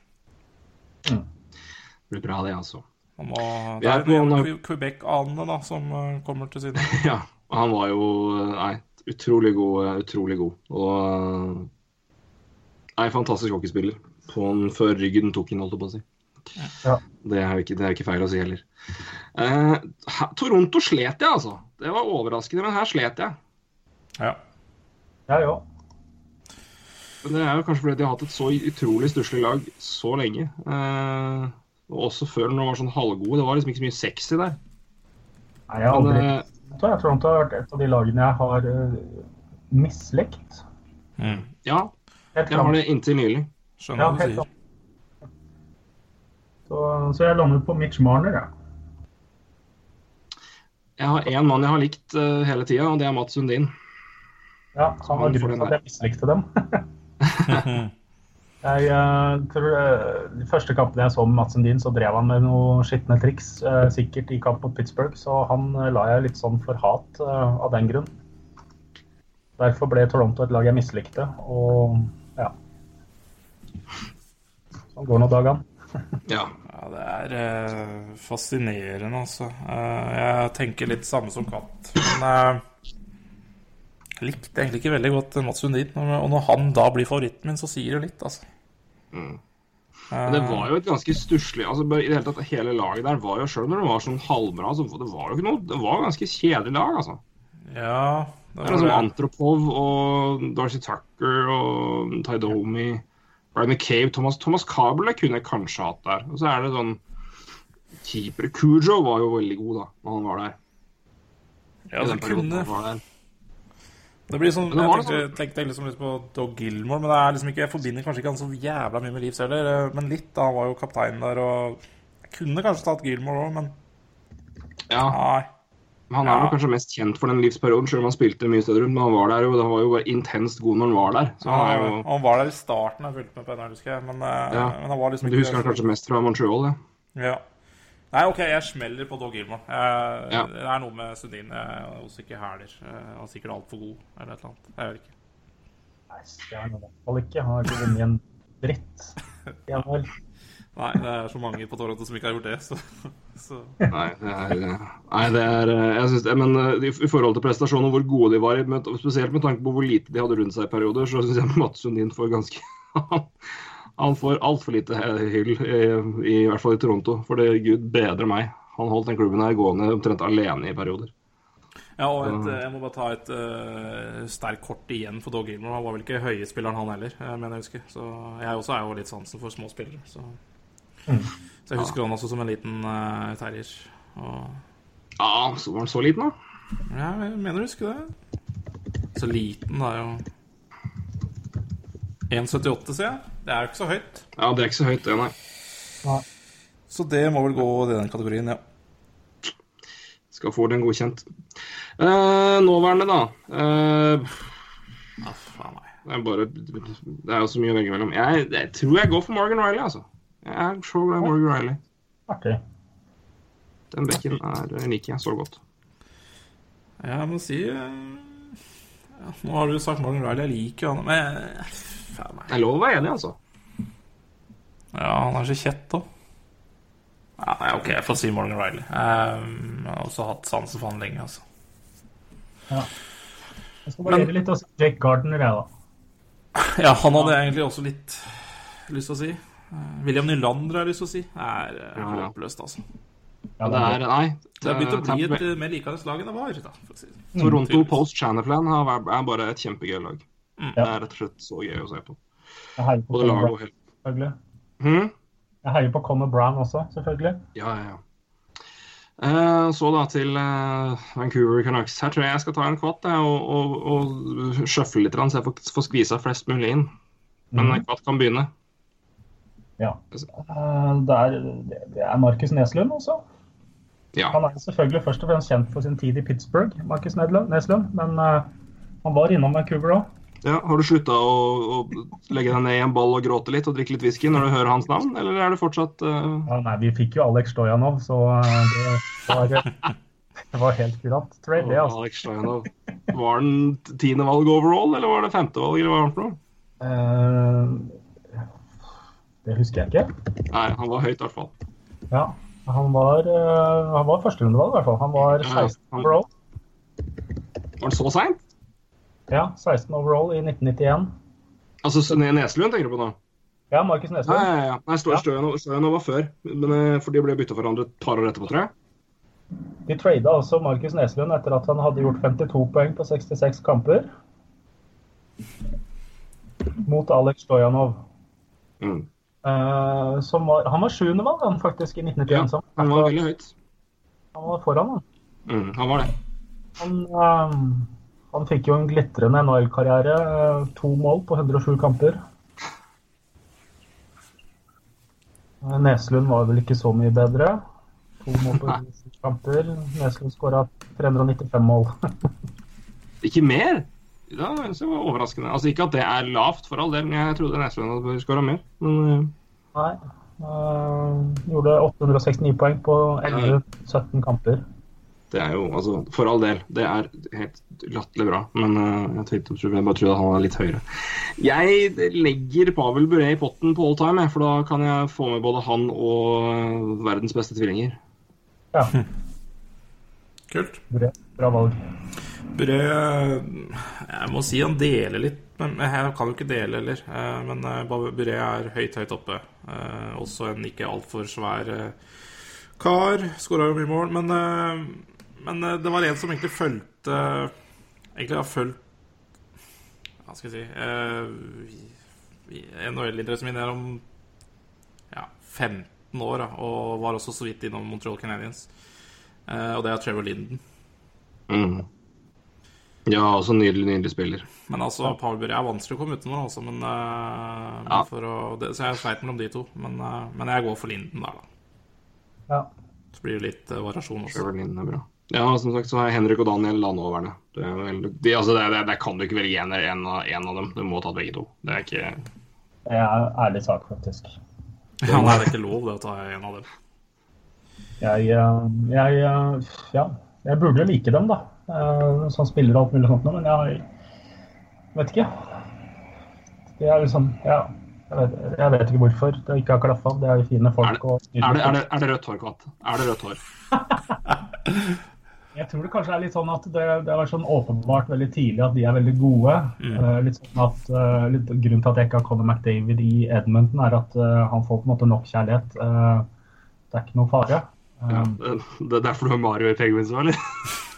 Det blir bra, det, altså. Man må, det er er noen Que- Quebec-anene da, som kommer til siden. [LAUGHS] Ja, han var jo nei, utrolig god. Utrolig god. Og nei, fantastisk hockeyspiller. På en før ryggen tok inn, holdt jeg på å si. Ja. Det er jo ikke, det er ikke feil å si heller. Eh, Toronto slet jeg, altså. Det var overraskende, men her slet jeg. Ja. Jeg òg. Men det er jo kanskje fordi de har hatt et så utrolig stusslig lag så lenge. Eh, og også før når de var sånn halvgode. Det var liksom ikke så mye sexy der. Nei, jeg har Men, aldri eh, Jeg tror Toronto har vært et av de lagene jeg har uh, mislikt. Mm. ja, jeg har det inntil nylig. Skjønner Ja, hva du sier. Så, så jeg landet på Mitch Marner, jeg. Jeg har én mann jeg har likt uh, hele tida, og det er Mats Sundin. Ja, han var grunnen til at jeg mislikte dem. [LAUGHS] jeg uh, tror uh, De første kampene jeg så med Mats Sundin, så drev han med noen skitne triks. sikkert i kamp mot Pittsburgh, så han la jeg litt sånn for hat av den grunn. Derfor ble Toronto et lag jeg mislikte, og ja. Sånn går nå dagene. [LAUGHS] Ja. Ja, det er eh, fascinerende, altså. Eh, jeg tenker litt samme som Katt. Men eh, jeg likte egentlig ikke veldig godt Mats Sundin. Og når han da blir favoritten min, så sier det litt, altså. Mm. Eh, Men det var jo et ganske stusslig altså i det hele tatt Hele laget der var jo Selv når det var sånn halvbra, så det var jo ikke noe Det var ganske kjedelig lag, altså. Ja, det Det var det. Antropov og Darcy Tucker og Taidomi Brian McCabe, Thomas, Thomas Kabel kunne jeg kanskje hatt der. Og så er det sånn Keeper Kujo var jo veldig god da når han var der. Ja, det kunne. Det blir sånn, jeg tenkte, tenkte liksom litt på Dog Gilmore, men det er liksom ikke, jeg forbinder kanskje ikke han så jævla mye med Leeds heller. eh, Men litt, da. Han var jo kaptein der, og jeg kunne kanskje tatt Gilmore òg, men Ja, nei. Han er Ja. kanskje mest kjent for den livsperioden, selv om han spilte mye steder rundt. Men han var der jo, det var jo bare intenst god når han var der. Så han er jo, han var der i starten, jeg fulgte med på NRK, husker jeg. Men, eh, Ja. men han var liksom du husker han kanskje mest fra Montreal, ja. Ja. Nei, OK, jeg smeller på Dog Gilmore. Jeg, Ja. Det er noe med Sundin jeg er også ikke hæler. Eh, Han er sikkert altfor god, eller et eller annet. Jeg vet ikke. Nei, det er han i hvert fall ikke. Han har ikke vunnet en dritt. [LAUGHS] Nei, det er så mange på Toronto som ikke har gjort det, så, så. Nei, det er, nei, det er eh, jeg synes Men eh, i forhold til prestasjonen og hvor gode de var, med- spesielt med tanke på hvor lite de hadde rundt seg i perioder, så syns jeg [LAUGHS] Mats Sundin får ganske Han får altfor lite hyll, i, i hvert fall i Toronto. For det gud bedre meg. Han holdt den klubben her gående omtrent alene i perioder. Ja, og et, eh, jeg må bare ta et uh, sterkt kort igjen for Dog Gilmore. Han var vel ikke høyespilleren, han heller, eh, mener jeg husker. Så jeg også er jo litt sansen for små spillere. Så, så jeg husker han også som en liten uh, terrier. Og Ja, så var han så liten, da. ja, jeg mener du husker det. Så liten, da, jo. 1,78, sier jeg. Det er jo ikke så høyt. Ja, det er ikke så høyt, det, nei. Så det må vel gå i den kategorien, ja. Skal få den godkjent. Eh, nåværende, da. Eh, ah, faen nei. det er bare Det er jo så mye å velge mellom. Jeg, jeg tror jeg går for Morgan Riley, altså. Jeg er så glad i Morgan Riley. Artig. Den bekken er, liker jeg så godt. Jeg må si eh, ja, Nå har du jo sagt Morgan Riley, jeg liker jo han, men eh, faen meg. Det er lov å være enig, altså. Ja, han er så kjett da. Ja, nei, OK, jeg får si Morgan Riley. Um, jeg har også hatt sansen for han lenge, altså. Jeg skal variere litt og si Jake Gardner, jeg, da. Ja, han hadde jeg egentlig også litt lyst til å si. Eh, William Nylander har jeg lyst til å si. Det er Ja, ja. håpløst, altså. Ja, det er Nei. Det har begynt å bli et eh, mer likende lag enn det var. Da, for å si det. Toronto mm. Post Chanaplan er bare et kjempegøy lag. Mm. Det er rett og slett så gøy å se på. Jeg heier på Brown, og helt selvfølgelig. hm? Jeg heier på Connor Brown også, selvfølgelig. Ja, ja, ja. Eh, så da til eh, Vancouver Canucks. Her tror jeg jeg skal ta en kvatt jeg, og, og, og sjøfle litt, så jeg får, får skvisa flest mulig inn. Men mm. kvatt kan begynne. Ja. Eh, Det er, det er Markus Neslund også. Ja. Han er selvfølgelig først og fremst kjent for sin tid i Pittsburgh, Markus Neslund, men eh, han var innom Vancouver òg. ja. Har du slutta å, å legge deg ned i en ball og gråte litt og drikke litt whisky når du hører hans navn, eller er det fortsatt uh... Ja, nei, vi fikk jo Alex Stojanov, så det var, det var helt gratt trade, det. altså. Alex Stojanov. Var han tiende valg overall, eller var det femte valg, eller hva var han for noe? Det husker jeg ikke. Nei, han var høyt i hvert fall. Ja, han var, uh, han var førsterundevalg, i hvert fall. Han var Ja, ja. 16 overall. Var han så seint? Ja, 16 overall i 1991. Altså Sne- Neslund tenker du på nå? Ja, Markus Nei, Neslund. ja, ja. Nei Stø- Ja. Stojanov Stojanov var før, men, eh, for de ble bytta for hverandre et par år etterpå, tror jeg. De trada altså Markus Neslund etter at han hadde gjort 52 poeng på 66 kamper. Mot Alex Stojanov. Mm. Eh, som var, han var sjuendemann, han faktisk, i 1991. Ja, han var veldig høyt. han var foran, han. Mm, han var det. Han, eh, han fikk jo en glitrende NHL-karriere. eh, To mål på 107 kamper. Eh, Neslund var vel ikke så mye bedre. To mål på 107 kamper. Neslund skåra 395 mål. [LAUGHS] Ikke mer? Ja, det var overraskende. Altså Ikke at det er lavt, for all del, men jeg trodde Nesland hadde skåra mer. Men eh, Nei. øh, gjorde 869 poeng på 11-17 kamper. det er jo altså For all del, det er helt latterlig bra. Men eh, jeg, tenkte, jeg bare trodde han var litt høyere. Jeg legger Pavel Bure i potten på all time, for da kan jeg få med både han og eh, verdens beste tvillinger. Ja, Kult. bra, bra valg. Brød Jeg må si han deler litt, men jeg kan jo ikke dele heller. Eh, Men eh, Brød er høyt, høyt oppe. Eh, Også en ikke altfor svær kar. Skåra jo mye mål. Men, men det var en som egentlig fulgte Egentlig har fulgt Hva skal jeg si eh, NHL-interessen min om ja, 15 år, og var også så vidt innom Montreal Canadiens. Og det er Trevor Linden. Mm. Ja, også nydelig, nydelig spiller. Men altså, Paul Bure er vanskelig å komme utenom, altså. Men, eh, men Ja. for å, det, så jeg sleit mellom de to. Men, eh, men jeg går for Linden der, da. Ja. Så blir det litt eh, variasjon også. Trevor Linden er bra. Ja, som sagt så har jeg Henrik og Daniel landoverne. Det, er vel- de, altså det, det, det kan du ikke velge en, en, av, en av dem. Du må ta begge to. Det er ikke Det er ærlig sak, faktisk. [LAUGHS] Ja, nei, det er ikke lov det å ta en av dem. Jeg, jeg Ja, jeg burde like dem, da. Øh, Som spiller og alt mulig sånt, nå, men jeg vet ikke. Det er liksom Ja. Jeg vet, jeg vet ikke hvorfor det ikke har klaffa. Det er jo fine Er folk. det, og er det, er det, er det rødt hår, Kvatt? Er det rødt hår? [LAUGHS] Jeg tror det kanskje er litt sånn at det, det vært sånn åpenbart veldig tidlig at de er veldig gode. Eh, litt sånn at eh, litt, Grunnen til at jeg ikke har Conor McDavid i Edmonton, er at eh, han får på en måte nok kjærlighet. Eh, det er ikke noe fare. Eh, Ja, det, det er derfor du har Mario i Penguins òg, eller? [LAUGHS]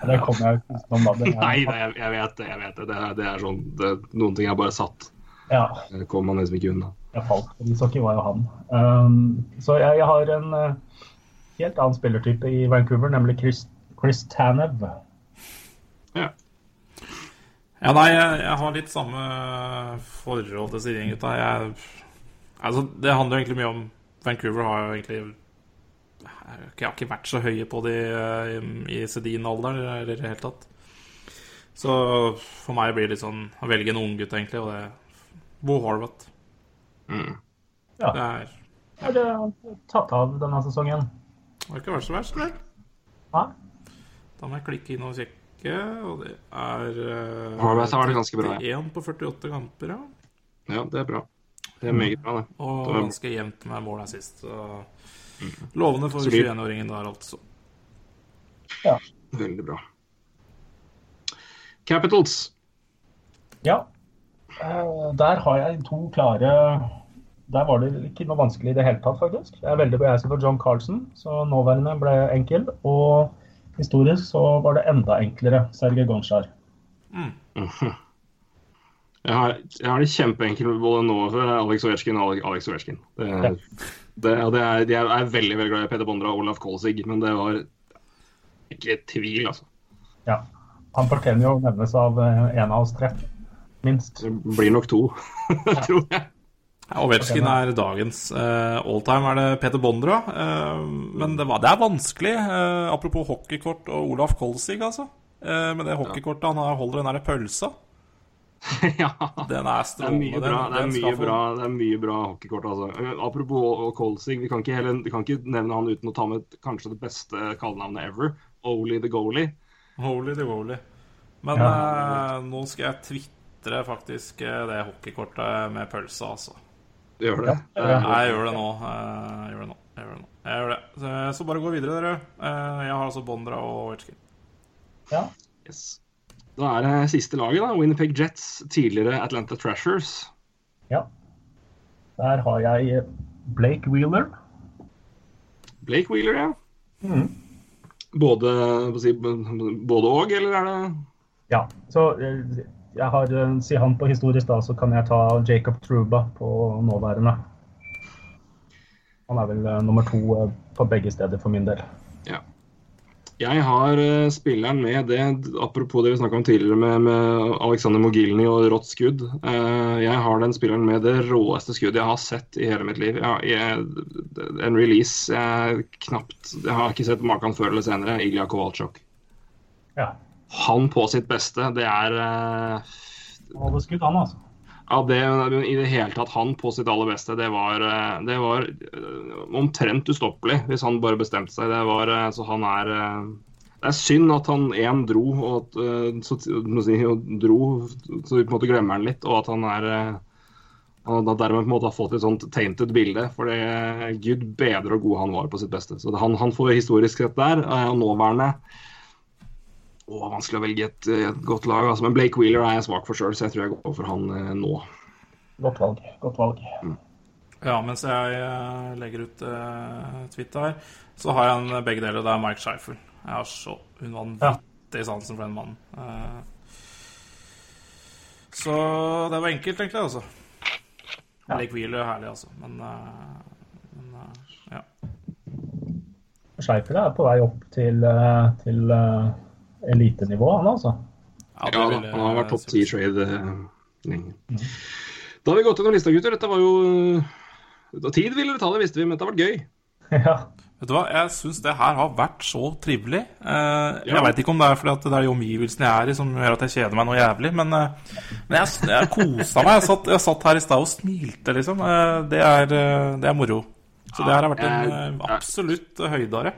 Det kommer jeg ikke utenom, da. Det er- Nei, nei jeg, jeg vet det. jeg vet Det Det er, det er sånn det, Noen ting er bare satt. Ja, Det kommer man liksom ikke unna. jeg falt på ishockey, var jo han. Um, så jeg, jeg har en uh, helt annen spillertype i Vancouver, nemlig Chris, Chris Tanev. Ja. Ja, nei, jeg, jeg har litt samme forhold til Sirin-gutta. Jeg Altså, det handler jo egentlig mye om Vancouver har jo egentlig Jeg har ikke vært så høye på de eh, i, Sedin-alderen eller i det hele tatt. Så for meg blir det litt sånn å velge en unggutt, egentlig, og det er Bo Horvath. Mm. Ja. Det er Er det tatt av denne sesongen? det har ikke vært så verst, vel? Nei? Da må jeg klikke inn og sjekke, og det er uh, Horvath har det ganske bra, 1 på 48 kamper, ja. Ja, det er bra. Det er meget bra, det. Og ganske jevnt med mål her sist. Så lovende for Solid. 21-åringen der, altså. Veldig bra. Capitals. Ja. Eh, Der har jeg to klare Der var det ikke noe vanskelig i det hele tatt, faktisk. Jeg er veldig begeistret for John Carlsen, så nåværende ble enkel. Og historisk så var det enda enklere, Sergej Gonsjar. Mhm. Jeg har, jeg har det kjempeenkelt både nå for Alex Ovetsjkin og Alex Ovetsjkin. Det, Ja. ja, er, jeg er veldig veldig glad i Peter Bondra og Olaf Kolsig, men det var ikke tvil, altså. Ja. Han fortjener jo å nevnes av eh, en av oss tre, minst. Det blir nok to, [LAUGHS] tror jeg. Ja, Ovetsjkin er dagens uh, alltime, er det Peter Bondra. Uh, men det, var, det er vanskelig. Uh, apropos hockeykort og Olaf Kolsig, altså. Uh, med det hockeykortet han holder den der pølsa. [LAUGHS] ja. Den er Det er strålende. mye bra, den, det er mye få- bra, det er mye bra hockeykort. Altså. Eh, Apropos Kolsig, vi kan, ikke heller, vi kan ikke nevne han uten å ta med kanskje det beste kallenavnet ever. Oli the goalie. Holy the Goalie. Men Ja. eh, nå skal jeg tvitre faktisk eh, det hockeykortet med pølsa, altså. Gjør det. Ja. Det er- Jeg gjør det nå. eh, Jeg gjør det nå. Jeg gjør det. nå. Jeg gjør det. Så, så bare gå videre, dere. Eh, Jeg har altså Bondra og Ovetsjkin. Ja. Yes. Da er det siste laget, da. Winnipeg Jets, tidligere Atlanta Trashers. ja. Der har jeg Blake Wheeler. Blake Wheeler, ja. Mm. Både, si, både og, eller er det Ja, så eh, jeg har, si han på historisk da, så kan jeg ta Jacob Truba på nåværende. Han er vel eh, nummer to eh, på begge steder for min del. Jeg har eh, spilleren med det, apropos det vi snakka om tidligere med, med Alexander Mogilny og rått skudd. Eh, jeg har den spilleren med det råeste skuddet jeg har sett i hele mitt liv. Jeg, jeg, en release jeg knapt Jeg har ikke sett maken før eller senere. Ilja Kowalczyk. Ja. Han på sitt beste, det er eh, Han hadde skudd, han, altså. Ja, det, I det hele tatt han på sitt aller beste. Det var, eh, det var eh, omtrent ustoppelig hvis han bare bestemte seg. Det var, eh, så han er Det er synd at han én dro, og at, så, si, dro, så vi på en måte glemmer han litt. Og at han er han dermed på en måte har fått et sånt tainted bilde. For det, gud bedre og god han var på sitt beste. Så han, han får historisk sett der. Og nåværende å, vanskelig å velge et, et godt lag. Altså. Men Blake Wheeler er jeg svak for sjøl, så jeg tror jeg går for han eh, nå. Godt valg. Godt valg. Ja, mens jeg eh, legger ut eh, tweet her, så har jeg en begge deler. Det er Mike Scheifel. Jeg har så vanvittig sansen for den mannen. Eh, så det var enkelt, egentlig, altså. Ja. Blake Wheeler er herlig, altså. Men, men ja. Scheifel er på vei opp til, til elitenivå, han altså. Ja, da, han har vært topp ti trade uh, lenge. Mm. Da har vi gått gjennom lista, gutter. Dette var jo uh, Tid ville det ta, det visste vi, men det har vært gøy. [LAUGHS] Ja. Vet du hva, Jeg syns det her har vært så trivelig. Eh, ja. Jeg veit ikke om det er fordi at det er de omgivelsene jeg er i som gjør at jeg kjeder meg noe jævlig, men, eh, men jeg, jeg kosa meg. Jeg satt, jeg satt, her i stad og smilte, liksom. Eh, det, er, det, er, moro. Så det her har vært en absolutt høydare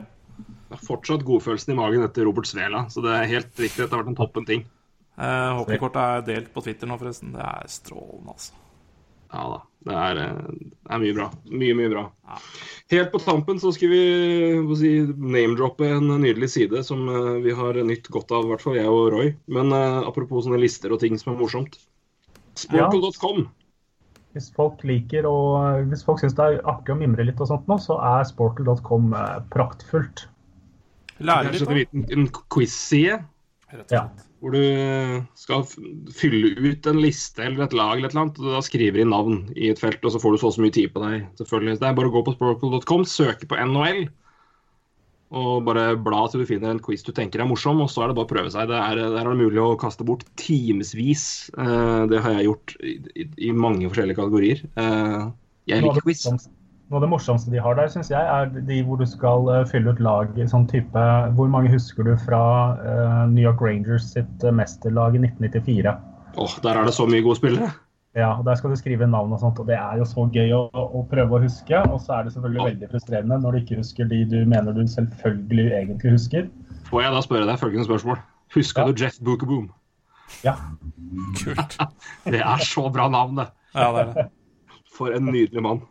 fortsatt godfølelsen i magen etter Robert Svela. Så det er helt riktig. Dette har vært en toppen ting. Eh, Hockeykortet er delt på Twitter nå, forresten. Det er strålende, altså. Ja da. Det er, eh, det er, mye bra. Mye, mye bra. Ja. Helt på tampen så skal vi si, name-droppe en nydelig side som eh, vi har nytt godt av, i hvert fall jeg og Roy. Men uh, apropos sånne lister og ting som er morsomt. Sportel.com! Ja. Hvis folk liker og hvis folk syns det er artig å mimre litt og sånt nå, så er sportel.com praktfullt. Lære litt, da. En, en quiz-side. Ja. Hvor du skal fylle ut en liste eller et lag eller et eller annet. og Da skriver inn navn i et felt, og så får du så og så mye tid på deg. selvfølgelig. Det er bare å gå på sporkle.com, søke på NHL. Og bare bla til du finner en quiz du tenker er morsom, og så er det bare å prøve seg. Der er, der er det mulig å kaste bort timevis. Uh, det har jeg gjort i, i, i mange forskjellige kategorier. Uh, jeg liker quiz. Noe av det morsomste de har der, syns jeg, er de hvor du skal uh, fylle ut lag sånn type Hvor mange husker du fra uh, New York Rangers sitt uh, mesterlag i 1994? Åh, oh, Der er det så mye gode spillere. Ja, og Der skal du skrive navn og sånt, og det er jo så gøy å, å prøve å huske. Og så er det selvfølgelig oh. veldig frustrerende når du ikke husker de du mener du selvfølgelig egentlig husker. Får jeg da spørre deg følgende spørsmål? Husker ja. du Jeff Bookaboom? Ja. Kult. [LAUGHS] [LAUGHS] det er så bra navn, det. Ja, det er det. For en nydelig mann.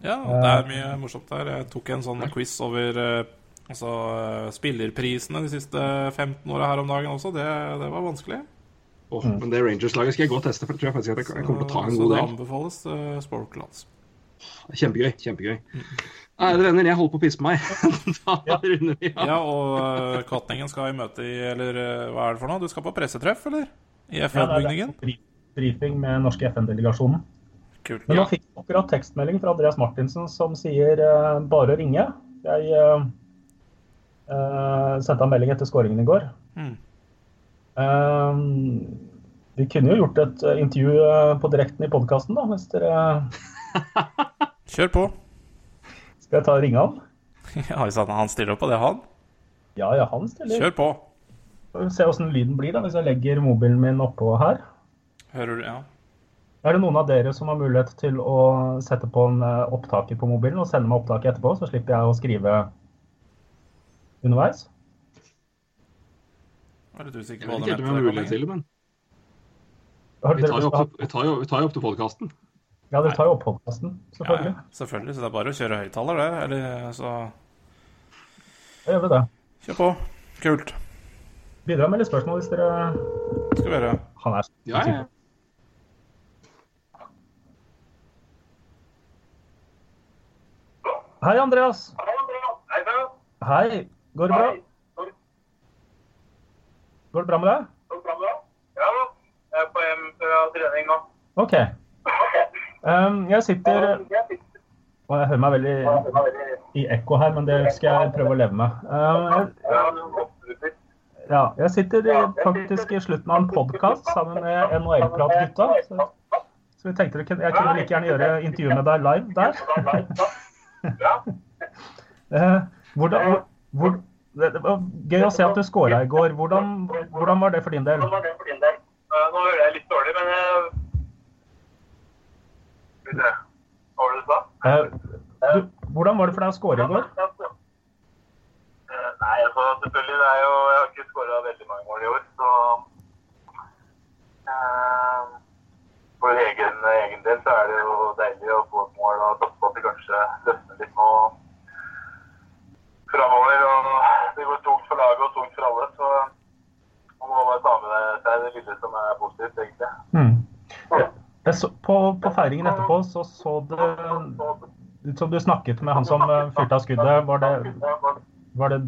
Ja, det er mye morsomt der. Jeg tok en sånn quiz over uh, altså, uh, spillerprisene de siste 15 åra her om dagen også. Det, det var vanskelig. Oh, mm. Men det Rangers-laget skal jeg godt teste, for det tror jeg faktisk at jeg kommer til å ta en god del. Så det anbefales uh, Sporklands. Kjempegøy. Kjempegøy. Mm. Ærede venner, jeg holder på å pisse på meg. [LAUGHS] da ja. runder vi av. Ja, og uh, Katningen skal i møte i Eller uh, hva er det for noe? Du skal på pressetreff, eller? I FN-bygningen? Ja, brifing med norske FN-delegasjonen. Kult. Men nå fikk jeg akkurat tekstmelding fra Andreas Martinsen som sier uh, bare å ringe. Jeg uh, uh, sendte han melding etter skåringen i går. Mm. vi kunne jo gjort et intervju på direkten i podkasten, da, hvis dere [LAUGHS] Kjør på. Skal jeg ta og ringe han? [LAUGHS] ja, Hvis han stiller opp på det, han? Ja, ja, han stiller. Kjør på. Se åssen lyden blir da, hvis jeg legger mobilen min oppå her. Hører du, ja. Er det noen av dere som har mulighet til å sette på en eh, opptaker på mobilen og sende meg opptaket etterpå, så slipper jeg å skrive underveis? Er du sikker på det? Jeg vet ikke om jeg har mulighet til det, men vi tar, jo opp, vi, tar jo, vi tar jo opp til podkasten. Ja, dere tar jo opp podkasten, selvfølgelig. Ja, selvfølgelig, så det er bare å kjøre høyttaler, det. Eller så Da gjør vi det. Kjør på. Kult. Bidra med litt spørsmål hvis dere Skal vi gjøre. Han er ja, ja. Hei, Andreas. Hei, Hei. Går det bra? Går det bra med deg? Går det bra med deg? Ja da. Jeg er på hjem fra trening nå. OK. Um, jeg sitter Og jeg hører meg veldig i ekko her, men det skal jeg prøve å leve med. Um, jeg, Ja, jeg sitter i, faktisk i slutten av en podkast sammen med NHL-pratgutta. Så, så jeg tenkte jeg kunne like gjerne gjøre intervju med deg live der. [LAUGHS] Eh, hvordan, hvor, hvor, det var gøy å se at du skåra i går. Hvordan, hvordan var det for din del? Nå hører jeg litt dårlig, men jeg. Hva var det du sa? Eh, du, hvordan var det for deg å skåre i går? Eh, Nei, altså selvfølgelig. Det er jo, jeg har ikke skåra veldig mange mål i år, så eh, For egen, egen del så er det jo deilig å få et mål og det kanskje løsner litt nå framover. Og det går tungt for laget og tungt for alle, så man må bare ta med seg det lille som er positivt, egentlig. Mm. Jeg så, på, på feiringen etterpå så så det ut som du snakket med han som eh, fyrte av skuddet. Var det, var det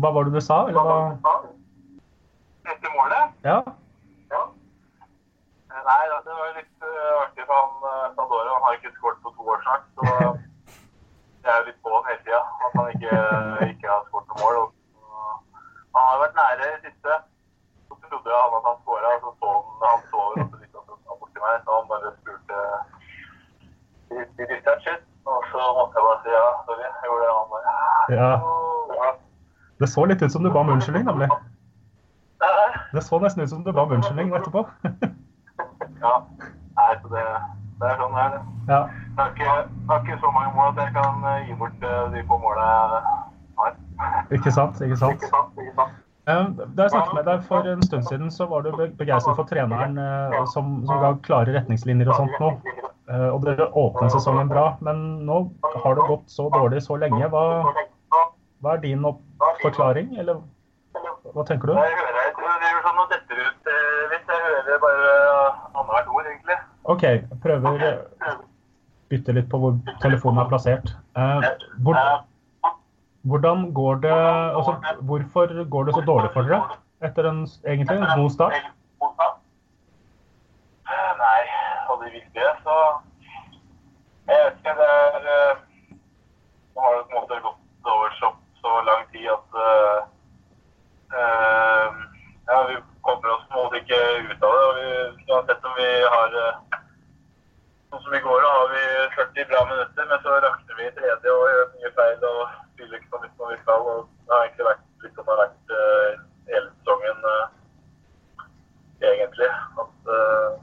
Hva var det du sa, eller hva? Etter målet? Ja? Ja. Eh, Nei, det var litt eh, artig for han uh, Sandora. Han har ikke skåret to snart. Så jeg er jo litt på han hele tida. At han ikke, ikke har skåret noe mål. Og, han har vært nære i siste. Så trodde han at han skåra, og så så han han så litt også litt sånn borti meg. Så han bare spurte i i distansen. Og så måtte jeg bare si ja, sorry. Jeg gjorde det. Han bare Ja. ja. Det så litt ut som du ba om unnskyldning, nemlig. Det så nesten ut som du ba om unnskyldning etterpå. Ja. Nei, så det, det er sånn det er, det. ja. Jeg har ikke, det er ikke så mange mål at jeg kan eh, gi bort eh, de få målene jeg har. Ikke sant? Ikke sant? Ikke sant? Ikke sant? Eh, Da jeg snakket med deg for en stund siden, så var du begeistret for treneren som, som ga klare retningslinjer og sånt nå. Og dere åpnet sesongen bra. Men nå har det gått så dårlig så lenge. Hva, hva er din forklaring, eller hva tenker du? Jeg hører jeg tror det gjør sånn at detter ut eh, litt. Jeg hører bare annethvert ord, egentlig. OK, jeg prøver å bytte litt på hvor telefonen er plassert. Eh, Hvor, hvordan går det altså, Hvorfor går det så dårlig for dere etter en egentlig en god start? Eh, Nei, hadde vi visst det, så Jeg vet ikke. Det er eh, Nå har det på en måte gått over så, så lang tid at uh, eh, Ja, vi kommer oss på en måte ikke ut av det. og vi, Uansett om vi har eh, Sånn som i går, har vi 40 bra minutter, men så rakner vi i tredje og gjør mye feil og spiller ikke sånn ut som vi skal. og Det har egentlig vært litt som det har vært uh, hele sesongen, uh, egentlig. At uh,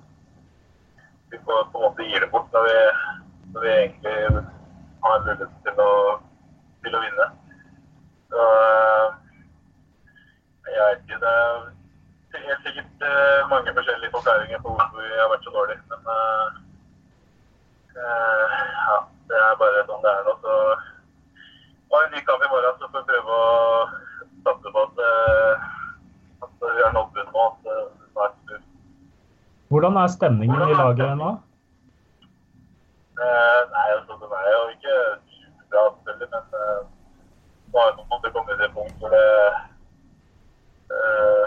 vi på, på en måte gir det bort når vi, når vi egentlig har mulighet til å, til å vinne. Så jeg vet ikke. Det er helt sikkert mange forskjellige forklaringer på hvorfor vi har vært så dårlige. Men ja, det er bare sånn det er nå. Så har vi ny kamp i morgen, så får vi prøve å satse på at, eh, at vi har nådd bunnen nå. At det snur. Hvordan er stemningen i laget nå? Eh, nei, altså den er jo ikke superbra selvfølgelig, men eh, nå har vi kommet til et punkt hvor det eh,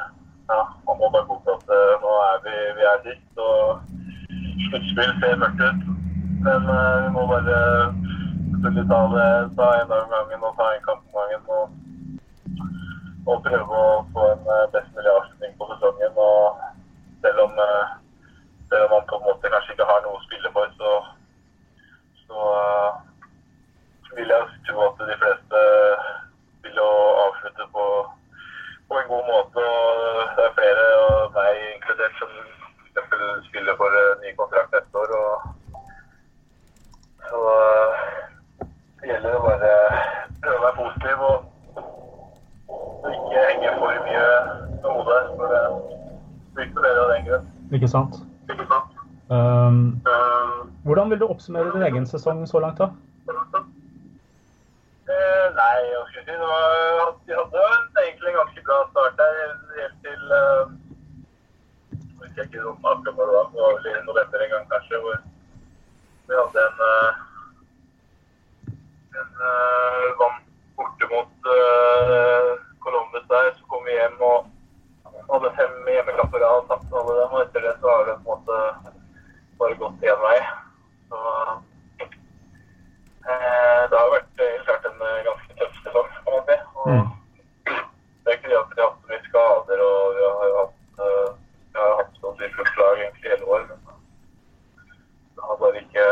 Ja, man må bare godta at eh, nå er vi, vi er sist, og sluttspill ser mørkt ut. Men eh, vi må bare selvfølgelig ta det ta en dag om gangen og ta en kamp om gangen. Og, og prøve å få en eh, best mulig avslutning på sesongen. Og selv om, eh, selv om man på en måte kanskje ikke har noe å spille for, så så vil jeg tro at de fleste vil å avslutte på, på en god måte. Og det er flere, og meg inkludert, som spiller for ny kontrakt neste år. Og, så eh, det gjelder å bare prøve å være positiv og, og ikke henge for mye med hodet. For det blir ikke bedre av den grunn. Ikke sant? Ikke sant? Um, Um, hvordan vil du oppsummere din egen sesong så langt, da? Eh, nei, jeg si. Det var, de hadde egentlig en ganske bra start der helt til eh, Jeg husker ikke akkurat hva det var. Det var vel i november en gang, kanskje, hvor vi hadde en, en eh, eh, vant borte mot eh, Columbus der. Så kom vi hjem og hadde fem hjemmekamper og tapt alle dem. Og etter det så har det på en måte bare gått én vei. Så det har vært helt klart en ganske tøff sesong, kan man si. Mm. Det er ikke det at vi har hatt mye skader og vi har jo hatt, hatt sånn dyrt lag egentlig hele året har bare ikke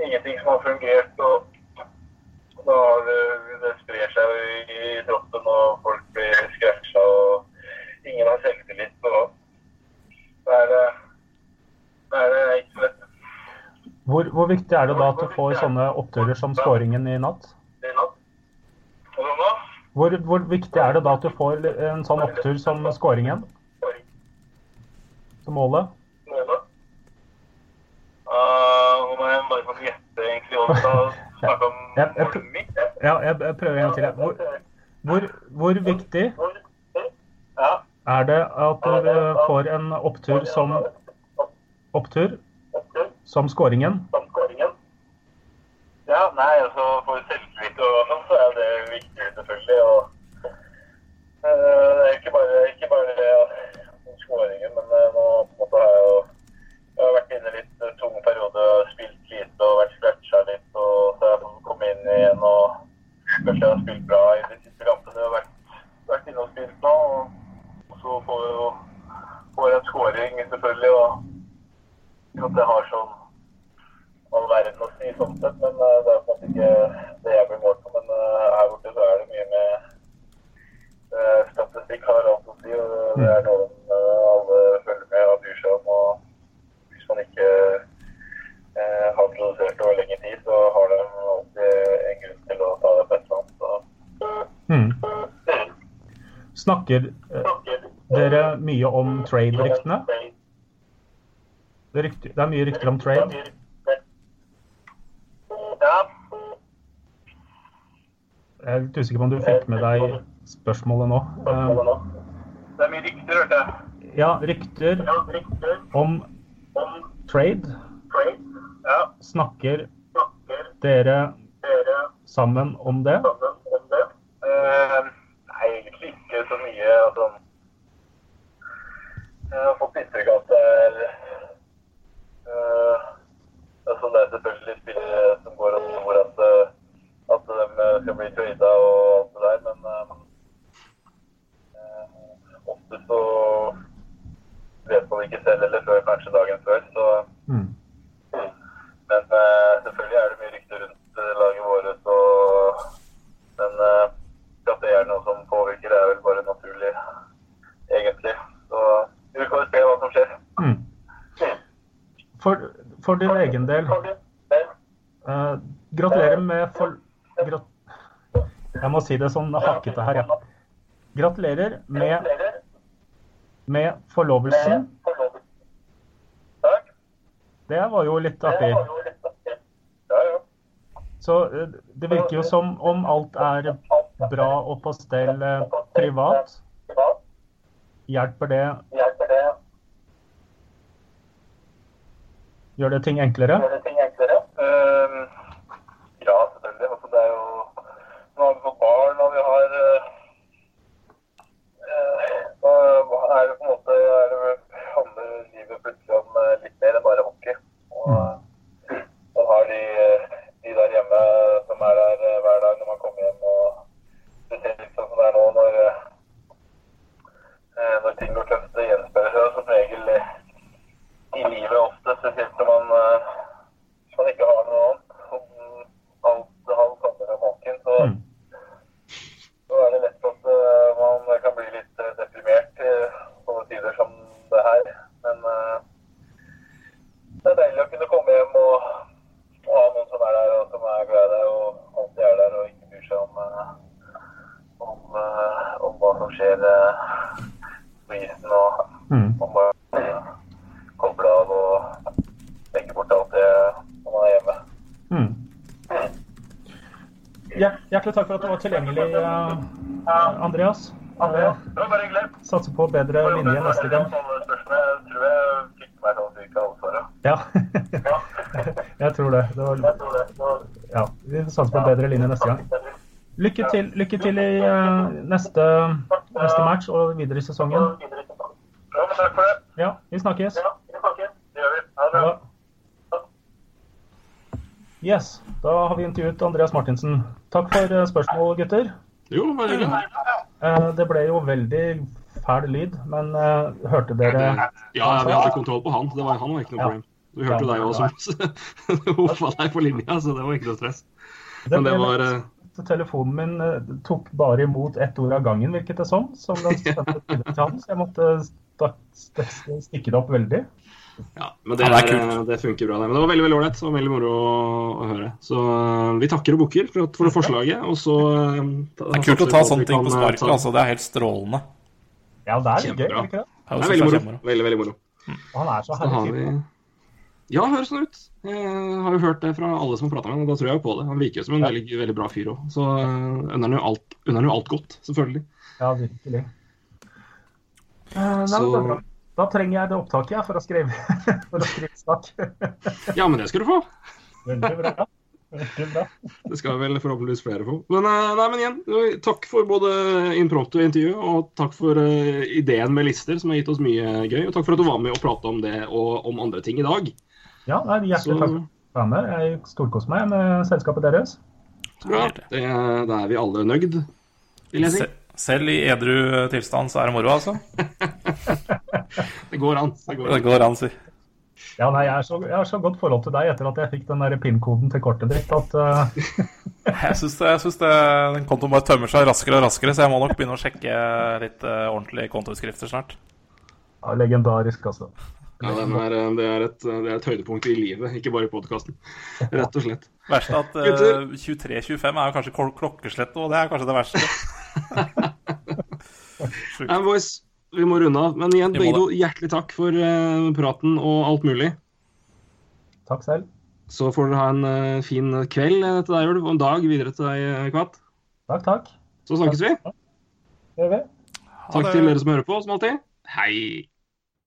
Ingenting som har fungert. og da har det sprer seg i droppen, og folk blir scratcha, og ingen har selvtillit. Og det er, det er ikke lett. Hvor, hvor, viktig er det da at du får sånne oppturer som skåringen i natt? Hvor, hvor viktig er det da at du får en sånn opptur som skåringen? Som målet? Uh, om jeg bare få gjette egentlig du skal [LAUGHS] snakke om Jeg- jeg- mitt. Ja, jeg, jeg prøver en gang til. Hvor, hvor, hvor viktig Ja. er det at du eh, får en opptur som opptur som skåringen? Ja, nei, altså for selvtillit og sånn, så er det viktig selvfølgelig. Og eh, det er ikke bare, ikke bare det ja, skåringen, men eh, nå på en måte har jeg jo jeg har vært inne litt eh, tung periode, spilt lite og vært scratcha litt. Og så har jeg fått komme inn igjen og kanskje jeg har spilt bra i de siste kampene. og vært, vært inne og spilt nå. Og så får jeg jo får en skåring selvfølgelig. og at jeg har sånn all verden å si sånn sett, men eh, det er måte ikke det jeg blir målt på. Men eh, her borte så er det mye med eh, statistikk har alt å si, og det er noe alle følger med og bryr seg om. og Hvis man ikke har produsert over lengre tid, så har de alltid en grunn til å ta det på et eller annet. Så. Hmm. Snakker eh, dere mye om trade-ryktene? Det, det er mye rykter om trade. Ja. Jeg er litt usikker på om du fikk med deg spørsmålet nå. Eh, Det er mye rykter, hørte jeg. Ja, rykter om om trade. trade. Snakker dere sammen om det? Eh, nei, egentlig ikke så mye. Altså, jeg har fått inntrykk av at det er eh, altså Det er selvfølgelig spillere som går og tror at, eh, at de skal bli trada og alt det der, men eh, eh, ofte så vet man ikke selv eller før kanskje dagen før. så Mm. men eh, selvfølgelig er det mye rykter rundt eh, laget vårt. Og, men eh, at det er noe som påvirker, det er vel bare naturlig, egentlig. Så vi får se hva som skjer. Mm. For, for din egen del, eh, gratulerer med for... Grat, jeg må si det sånn hakkete her, ja. Gratulerer med, med forlovelsen. Det var jo litt artig. Så eh, det virker jo som om alt er bra og på stell eh, privat. Hjelper det? Gjør det ting enklere? Gjør det ting enklere? Ehm, ja, selvfølgelig. Altså, det er jo Nå har vi fått barn, og vi har eh, eh, Nå er det på en måte er det, handler livet plutselig om eh, litt mer enn bare hockey. Og eh, så har de, eh, de der hjemme som er der eh, hver dag når man kommer hjem, og spesielt sånn som det er nå når, eh, eh, når ting går tøft, det gjenspeiler seg som regel eh, i livet ofte, spesielt når man, eh, hvis man ikke har noe annet. Som alt, alt handler om hockeyen, så, Mm. så er det lett at eh, man kan bli litt eh, deprimert i sånne tider som det her. Men eh, det er deilig å kunne komme hjem og, og ha noen som er der og som er glad i deg og alltid er der og ikke bryr seg om, eh, om, eh, om hva som skjer eh, på isen. og Mm. man bare koble av og legge bort alt det når man er hjemme. Mm. Ja, hjertelig takk for at du var tilgjengelig, eh, Andreas. Eh, Det var bare hyggelig. Satser på bedre linje neste gang. Jeg tror jeg fikk meg sånn cirka alle svarene. Ja, [LAUGHS] jeg tror det. det var, ja, vi satser på bedre linje neste gang. Lykke til, lykke til i eh, neste, neste match og videre i sesongen. Ja, takk for det. Ja, vi snakkes. Ja, vi snakkes. Det gjør vi. Ha det bra. Yes, da har vi intervjuet Andreas Martinsen. Takk for eh, spørsmål, gutter. Jo, bare hyggelig. Eh, Det ble jo veldig fæl lyd, men eh, hørte dere Ja, ja, vi hadde kontroll på han. Det var, han var ikke noe problem. Du hørte Ja, deg òg som Huffa deg på linja, så det var ikke noe stress. Det Men det var litt- Telefonen min tok bare imot ett ord av gangen, virket det som. Som den [LAUGHS] sendte til han, så jeg måtte stikke det opp veldig. Ja, men det, Ja, det er er, det funker bra, det. Men det var veldig veldig ålreit og veldig moro å, å høre. Så øh, vi takker og bukker for, for det forslaget. Og så øh, Det er kult å ta sånne ting på sparket. Altså, det er helt strålende. Ja, det er Kjempebra. gøy. Det ikke det? Det er veldig moro. Veldig, veldig moro. Og han er så herlig vi fyr. Ja, høres sånn ut. Jeg har jo hørt det fra alle som har prata med ham, og da tror jeg jo på det. Han virker jo som en veldig, veldig bra fyr òg. Så unner han jo alt, unner han jo alt godt, selvfølgelig. Ja, virkelig. Uh, nei, Så- det er bra. Da trenger jeg det opptaket jeg, for å skrive, [LAUGHS] for å skrive sak. [LAUGHS] Ja, men det skal du få. Veldig bra. Veldig bra. Det skal vel forhåpentligvis flere få. Men, eh, nei, men igjen, takk for både impromptu intervju, og takk for uh, ideen med lister, som har gitt oss mye gøy. Og takk for at du var med og prata om det og om andre ting i dag. Ja, nei, hjertelig Så takk for at du var med. Jeg storkoser meg med selskapet deres. bra. Det, da er vi alle nøgd, vil jeg si. Se, selv i edru tilstand så er det moro, altså. [LAUGHS] Det går an. Det går Det an. går an, si. Ja, nei, jeg, er så, jeg har så godt forhold til deg etter at jeg fikk den der PIN-koden til kortet ditt at uh... [LAUGHS] Jeg syns, det, jeg syns det, den kontoen bare tømmer seg raskere og raskere, så jeg må nok begynne å sjekke litt uh, ordentlige kontoutskrifter snart. ja, Legendarisk, altså. Ja, den er, eh, det, er et, det er et høydepunkt i livet, ikke bare i podkasten. Rett og slett. Verst at uh, Gutter. 23.25 er jo kanskje kl- klokkeslett, og det er kanskje det verste. [LAUGHS] Nei, boys, vi må runde av. Men igjen, Beido, begge to, hjertelig takk for uh, praten og alt mulig. Takk selv. Så får dere ha en uh, fin kveld eh, til deg, Ulv, og en dag videre til deg, eh, Kvatt. Takk, takk. Så snakkes vi. Det gjør vi. Takk til dere som hører på, som alltid. Hei!